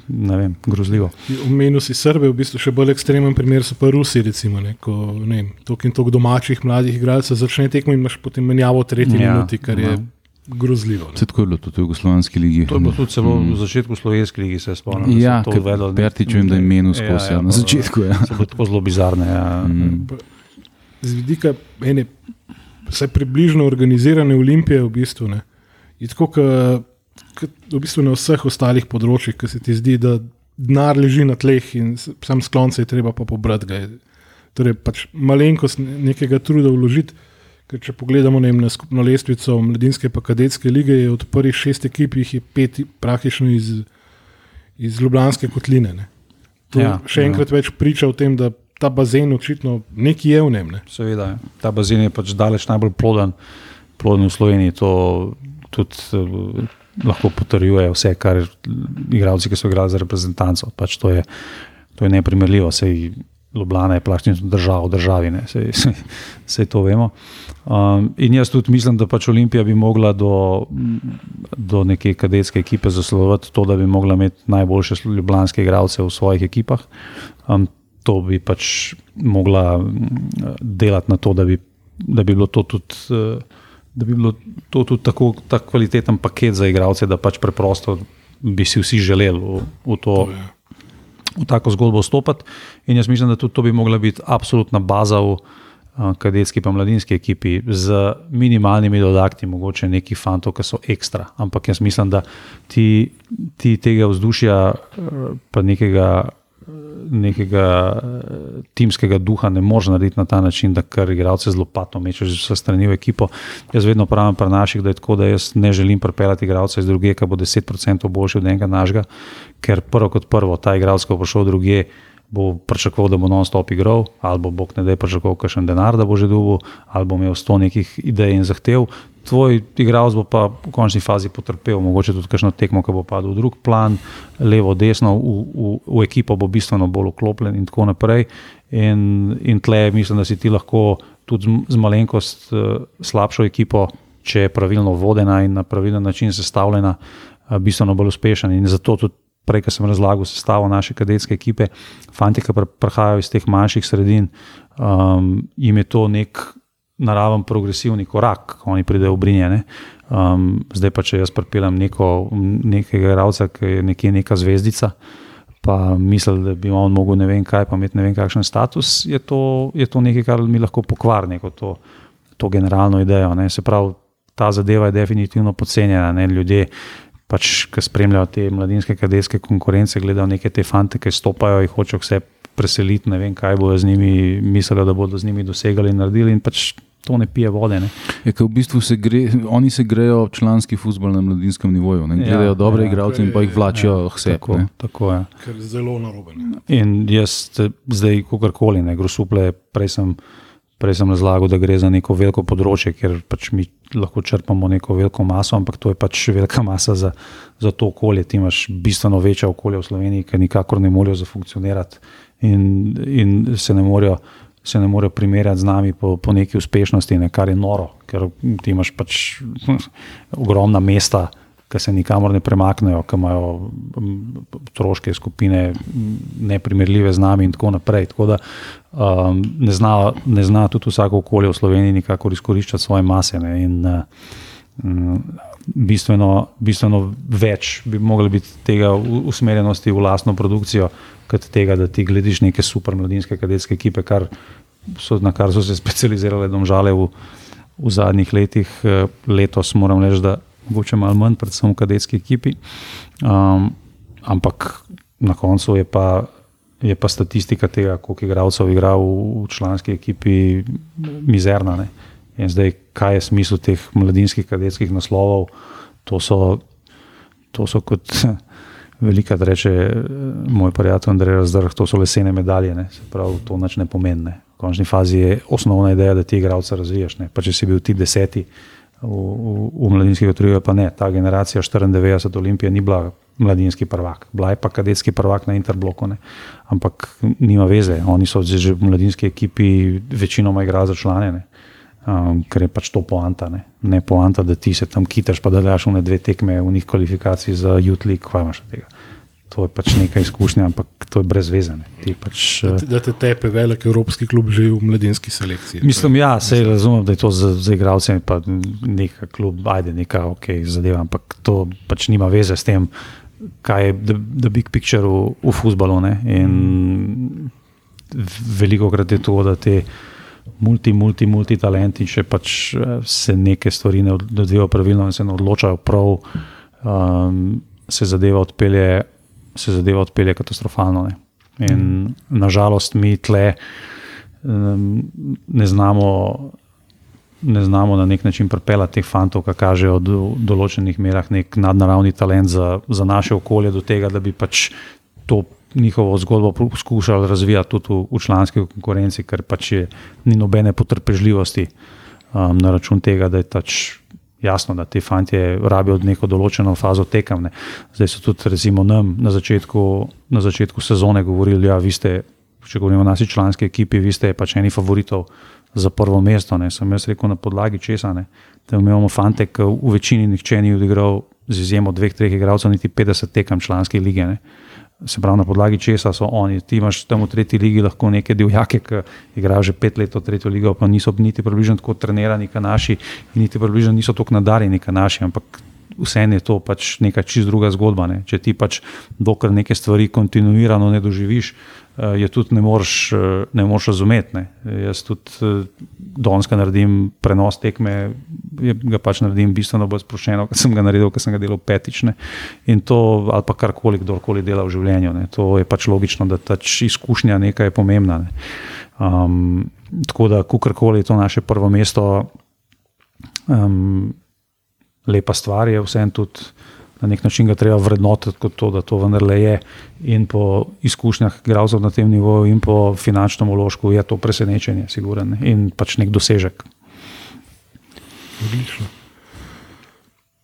D: vem, grozljivo.
A: V menu si Srbije, v bistvu še bolj ekstremen primer so pa Rusi. Recimo, ne, ko toliko in toliko domačih mladih igralcev začne tekmo in imaš potem menjavo v tretji ja, minuti, kar je. Ja. Grozljivo.
B: Se tako je bilo tudi v Jugoslavijski ligi.
D: To je bilo tudi celo mm. v začetku Slovenske lige, se spomnim.
B: Ja, ker Bertič vem, da je menil skozi. Ja, ja, na začetku je. Ja.
D: Tako zelo bizarne. Ja. Mm
A: z vidika ene, vsaj približno organizirane olimpije, v bistvu ne. Je tako, kot v bistvu na vseh ostalih področjih, ki se ti zdi, da denar leži na tleh in sam sklonce je treba pa pobrati. Ga. Torej, pač malenkost nekega truda vložiti. Ker če pogledamo vem, na skupno lestvico mladinske in kadetske lige, je od prvih šest ekip jih pet praktično iz, iz Ljubljanske kotline. To ja, še enkrat ja. več priča o tem, da ta bazen očitno nekje je v njem. Ne?
D: Seveda, ja. ta bazen je pač daleč najbolj ploden, ploden v Sloveniji. To tudi uh, lahko potrjuje vse, kar igravci, ki so igrali za reprezentanco. Pač to, je, to je neprimerljivo. Sej, Ljubljana je praktično država v državi, vse to vemo. Um, in jaz tudi mislim, da pač Olimpija bi mogla do, do neke kadetske ekipe zaslovati to, da bi mogla imeti najboljše ljubljanske igralce v svojih ekipah. Um, to bi pač mogla delati na to, da bi, da bi bilo to tudi. Da bi bilo to tudi tako, tako kvaliteten paket za igralce, da pač preprosto bi si vsi želeli v, v, to, v tako zgodbo vstopiti. In jaz mislim, da tudi to bi mogla biti absolutna baza v kadetski in mladinski ekipi z minimalnimi dodatki, mogoče neki fanto, ki so ekstra. Ampak jaz mislim, da ti, ti tega vzdušja, uh, pa nekega nekega eh, timskega duha ne moreš narediti na ta način, da kar igralce zelo pato mečeš vse strani v ekipo. Jaz vedno pravim pri naših, da je tako, da jaz ne želim pripeljati igralce iz druge, ki bo 10% boljši od enega našega, ker prvo kot prvo ta igralec, ko bo šel druge, bo pričakoval, da bo non-stop igral, ali bo Bog ne da je pričakoval kakšen denar, da bo že dolgo, ali bo imel sto nekih idej in zahtev. Tvoj igralec bo pa v končni fazi potrpel, mogoče tudi kakšno tekmo, ki bo padel v drug plan, levo, desno, v, v, v ekipo bo bistveno bolj uklopljen in tako naprej. In, in tle mislim, da si ti lahko tudi z, z malenkost uh, slabšo ekipo, če je pravilno vodena in na pravilen način sestavljena, uh, bistveno bolj uspešen. In zato tudi prej, ko sem razlagal sestavo naše kadetske ekipe, fanti, ki prihajajo iz teh manjših sredin, um, jim je to nek naraven progresivni korak, ko oni pridejo v Brinjene. Um, zdaj pa, če jaz pripeljem nekega igralca, ki je nekje neka zvezdica. Pa misli, da bi on mogel ne vem kaj, pa imeti ne vem kakšen status, je to, je to nekaj, kar mi lahko pokvari neko to, to generalno idejo. Ne. Se pravi, ta zadeva je definitivno podcenjena. Ne. Ljudje, pač, ki spremljajo te mladinske kadetske konkurence, gledajo neke te fante, ki stopajo in hočejo vse preseliti, ne vem, kaj bodo z njimi mislili, da bodo z njimi dosegali in naredili. In pač to ne pije vode. Ne.
B: Je, v bistvu se gre, oni se grejo članski futbol na mladinskem nivoju. Ne? Gledajo ja, dobre ja, igralce in pa jih vlačijo ja, vse.
D: Tako, tako je.
A: Ker je zelo narobe.
D: In jaz zdaj, kakorkoli, ne grosuple, prej sem. Prej sem razlagal, da gre za neko veliko področje, ker pač mi lahko črpamo neko veliko maso, ampak to je pač velika masa za, za to okolje. Ti imaš bistveno večje okolje v Sloveniji, ki nikakor ne morejo zafunkcionirati in, in se ne morejo. Se ne morejo primerjati z nami po, po neki uspešnosti, ne, kar je noro, ker ti imaš pač ogromna mesta, ki se nikamor ne premaknejo, ki imajo otroške skupine, neprimerljive z nami, in tako naprej. Tako da um, ne, zna, ne zna tudi vsako okolje v Sloveniji nikakor izkoriščati svoje mase. Ne, in, um, bistveno, bistveno več bi mogli biti tega usmerjenosti v lastno produkcijo, kot tega, da ti gledaš neke super mladinske kadetske ekipe, kar so, na kar so se specializirale domžale v. V zadnjih letih, eh, letos moram reči, da mogoče malo manj, predvsem v kadetski ekipi. Um, ampak na koncu je pa, je pa statistika tega, koliko igralcev igra v, v članski ekipi, mizerna. Ne? In zdaj, kaj je smisel teh mladinskih kadetskih naslovov? To so, to so kot velika, da reče moj prijatelj Andrej Razdrh, to so lesene medalje, ne? se pravi, to nič ne pomeni. Ne? V končni fazi je osnovna ideja, da ti igralce razvijaš. Pa če si bil ti deseti, v, v, v mladinskih otrojih, pa ne. Ta generacija 94 Olimpije ni bila mladinski prvak, bila je pa kadetski prvak na Interbloku, ne. ampak nima veze. Oni so že v mladinski ekipi večinoma igrali za člane, um, ker je pač to poanta. Ne, ne poanta, da ti se tam kitaš, pa da daš v ne dve tekme v njih kvalifikacij za Jutlik, kaj imaš tega to je pač neka izkušnja, ampak to je brez veze. Pač,
A: da, te, da te tepe velik evropski klub že v mladinski selekciji.
D: Mislim, ja, se razumem, da je to za, za igralce, pa neka klub, ajde, neka ok, zadeva, ampak to pač nima veze s tem, kaj je the, the big picture v, v futbalu. In veliko krat je to, da te. Multi, multi, multi talenti, če pač eh, se neke stvari ne odvijajo pravilno in se ne odločajo prav, um, se zadeva odpelje se zadeva odpelje katastrofalno. Ne. In mm. nažalost mi tle um, ne, znamo, ne znamo na nek način pripeljati teh fantov, ki kažejo v določenih merah nek nadnaravni talent za, za naše okolje, do tega, da bi pač to. Njihovo zgodbo poskušali razvijati tudi v, v članski konkurenci, ker pač je, ni nobene potrpežljivosti um, na račun tega, da je pač jasno, da ti fanti rabijo neko določeno fazo tekem. Zdaj so tudi, recimo, nam na začetku, na začetku sezone govorili, da ja, ste, če govorimo o naši članski ekipi, vi ste pač eni favoritov za prvo mesto. Ne. Sem jaz rekel na podlagi česa. Ne. Da imamo fante, ki v večini nihče ni odigral, z izjemo dveh, treh igralcev, niti 50 tekem članske lige. Ne se pravi, na podlagi česa so oni. Ti imaš tam v tretji ligi lahko neke divjake, ki igrajo že pet let v tretjo ligo, pa niso niti približno tako trenirani, kot naši, in niti približno niso tako nadarjeni, kot naši. Ampak vseeno je to pač neka čist druga zgodba. Ne? Če ti pač dokler neke stvari kontinuirano ne doživiš, uh, je tudi ne moreš, uh, ne moreš razumeti. Ne? Jaz tudi uh, donska naredim prenos tekme, ga pač naredim bistveno bolj sproščeno, kot sem ga naredil, ker sem ga delal petične. In to, ali pa karkoli, kdorkoli dela v življenju. Ne? To je pač logično, da ta izkušnja nekaj je pomembna. Ne? Um, tako da, kakorkoli je to naše prvo mesto, um, lepa stvar je vseeno tudi na nek način ga treba vrednotiti kot to, da to vendarle je. In po izkušnjah igralcev na tem nivoju, in po finančnem uložku je to presenečenje, siguren in pač nek dosežek.
A: Odlično.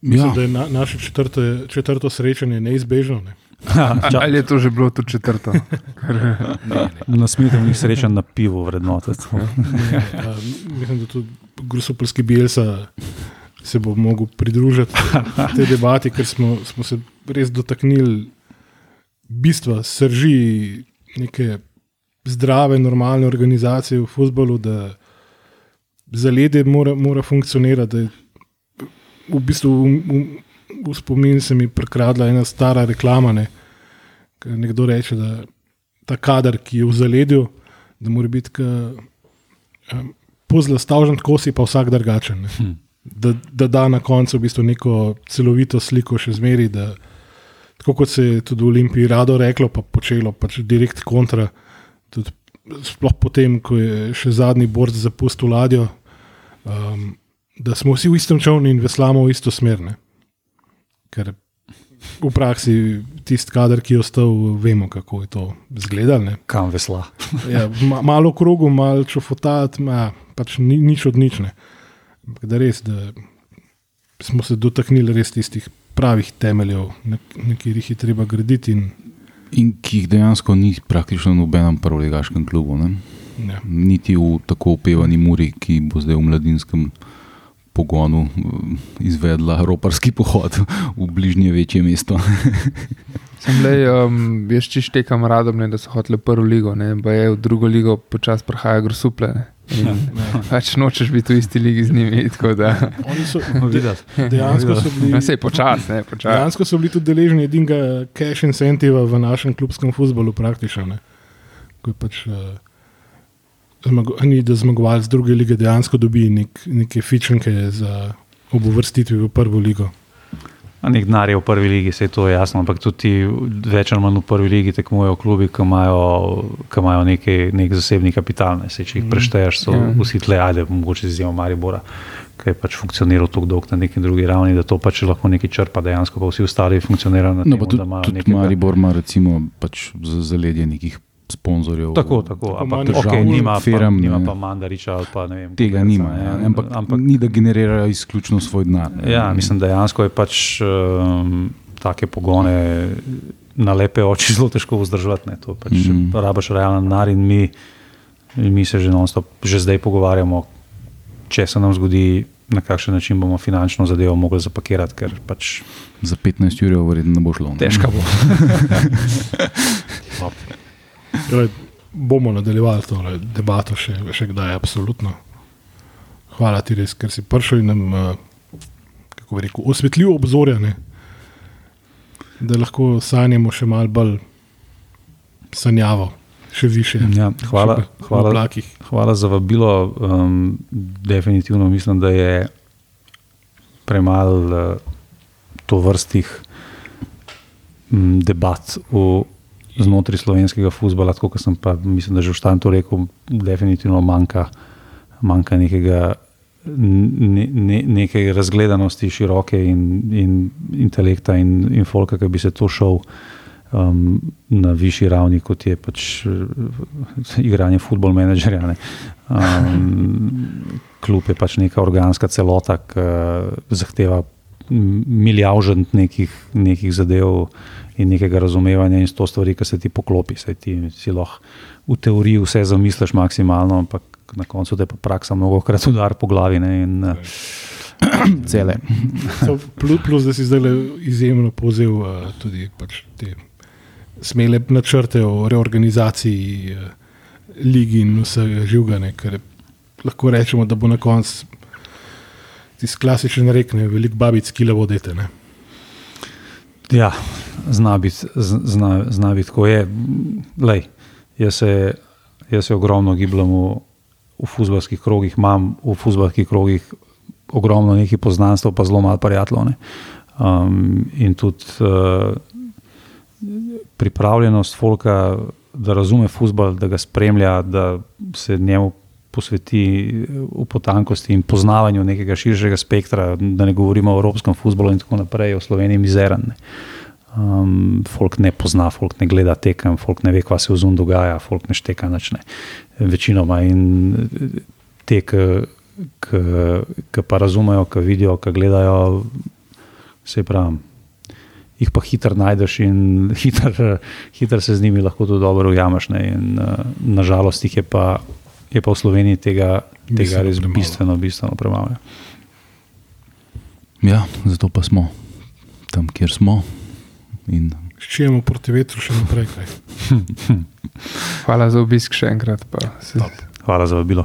A: Mislim,
B: Ja,
A: da je na, naše četrto, četrto srečanje neizbežno. Ne?
C: Ali je to že bilo to četrto?
D: Nasmetem jih srečen na pivu vrednotiti.
A: Uh, mislim, da tudi grusopolski Bielsa se bo mogel pridružiti tej debati, ker smo, smo se res dotaknili bistva, srži neke zdrave, normalne organizacije v futbolu, da zaledje mora, mora funkcionirati. V bistvu v, v, v spomin se mi prekradla ena stara reklama. Ne, Ker nekdo reče, da ta kader, ki je v zaledju, da mora biti um, pozlastavžen kosi, pa vsak drugačen. ne.
D: Hm.
A: Da, da da na koncu v bistvu neko celovito sliko še zmeri. Da, tako kot se je tudi v Olimpiji rado reklo, pa počelo, pač direkt kontra. Tudi sploh potem, ko je še zadnji borc zapustil ladjo, um, da smo vsi v istem čovnu in veslamo v isto smer. Ne. Ker v praksi tisti kader, ki je ostal, vemo, kako je to izgledalo.
D: Kam vesla.
A: Ja, ma, malo krogu, malo čofotat, ma, pač ni, nič od nične. Ampak da res, da smo se dotaknili res tistih pravih temeljev, na, na katerih je treba graditi. In,
B: in ki jih dejansko ni praktično nobenem prvoligaškem klubu. Ne?
A: ja.
B: Niti v tako opevani Muri, ki bo zdaj v mladinskem pogonu eh, izvedla roparski pohod v bližnje večje mesto.
C: Sem le, um, jaz češtekam radom, ne, da so hoteli prvo ligo, ne, pa je v drugo ligo počasi prihaja grosuple. Ne. Pač nočeš biti v isti ligi z njimi. tako Da,
A: Oni so
D: Videti.
A: dejansko so bili.
C: sej počasi, ne, počasi.
A: Dejansko so bili tudi deležni edinega cash incentiva v našem klubskem futbolu, praktično. Ne. Ko je pač, uh, zmago, ni, da zmagovalec druge lige dejansko dobi nek, neke fičenke za obuvrstitvi v prvo ligo.
D: Nek denar je v prvi ligi, se je to jasno, ampak tudi več ali manj v prvi ligi tekmujejo klubi, ki imajo, ki imajo neki, nek zasebni kapital. Ne. Sej, če jih prešteješ, so
C: Ja.
D: vsi tle, ajde, mogoče z izjemo Maribora, ki je pač funkcioniral tako dolgo na neki drugi ravni, da to pač lahko nekaj črpa, dejansko pa vsi ostali funkcionirajo na tem,
B: No, pa tudi,
D: da imajo nekega-
B: Maribor ima recimo pač za zaledje nekih sponzorjev.
D: Tako, tako,
A: Tako
D: ampak
A: manj
D: okay,
B: državnih
D: nima, pa,
B: firm,
D: nima
B: ne.
D: pa Mandariča ali pa ne vem.
B: Tega
D: Kuberca,
B: nima,
D: ne.
B: ja. ampak,
D: ampak
B: ni da generirajo izključno svoj denar. ne.
D: Ja, mislim, da dejansko je pač um, take pogone na lepe oči zelo težko vzdrževati. ne. To pač mm. -hmm. rabaš realen denar in mi, in mi se že, non-stop, že zdaj pogovarjamo, če se nam zgodi, na kakšen način bomo finančno zadevo mogli zapakirati, ker pač
B: Za 15 ur verjetno ne bo šlo. ne.
D: težko bo.
A: Torej, bomo nadaljevali to debato še, še kdaj, absolutno. Hvala ti res, ker si prišel in nam uh, kako bi rekel, osvetlil obzorja, ne? da lahko sanjamo še malo bolj sanjavo, še više.
D: Ja, hvala,
A: še
D: hvala, hvala za vabilo. Um, definitivno mislim, da je premalo uh, to vrstih um, debat v, znotraj slovenskega futbola, tako kot sem pa, mislim, da že v štantu rekel, definitivno manjka, manjka nekega. Ne, ne, neke razgledanosti, široke in, in intelekta, in, in folka, ki bi se to šel um, na višji ravni, kot je pač uh, igranje futbol menedžerja. ne. Um, klub je pač neka organska celota, ki uh, zahteva milijavžent nekih, nekih zadev in nekega razumevanja in sto stvari, ki se ti poklopi. Saj ti si lahko v teoriji vse zamisliš maksimalno, ampak na koncu te pa praksa mnogo krat udar po glavi. Ne, in, uh,
B: Cele.
A: Plus, plus, da si zdaj izjemno povzel uh, tudi pač te smele načrte o reorganizaciji uh, ligi in vsega živega, ker lahko rečemo, da bo na koncu tisti klasičen rek, ne, velik babic, ki le vodete. Ne.
D: Ja, zna biti, zna, zna biti tako je. Lej, jaz, se, jaz se ogromno gibljem v, v futbalskih krogih, imam v futbalskih krogih ogromno nekih poznanstv, pa zelo malo prijateljev. Um, in tudi uh, pripravljenost folka, da razume futbal, da ga spremlja, da se njemu posveti v potankosti in poznavanju nekega širšega spektra, da ne govorimo o evropskem futbolu in tako naprej, o Sloveniji mizeren. Ne. Um, folk ne pozna, folk ne gleda tekem, folk ne ve, kaj se v zunju dogaja, folk ne šteka načne. Večinoma in te, ki pa razumejo, ki vidijo, ki gledajo, se pravi jih pa hitro najdeš in hitro hiter se z njimi lahko tudi dobro ujameš. In, uh, nažalost, jih je pa, je pa v Sloveniji tega, tega res premalo. bistveno, bistveno premalo.
B: Ja, zato pa smo tam, kjer smo. In...
A: Ščijemo proti vetru še naprej.
C: Hvala za obisk še enkrat.
D: Hvala za vabilo.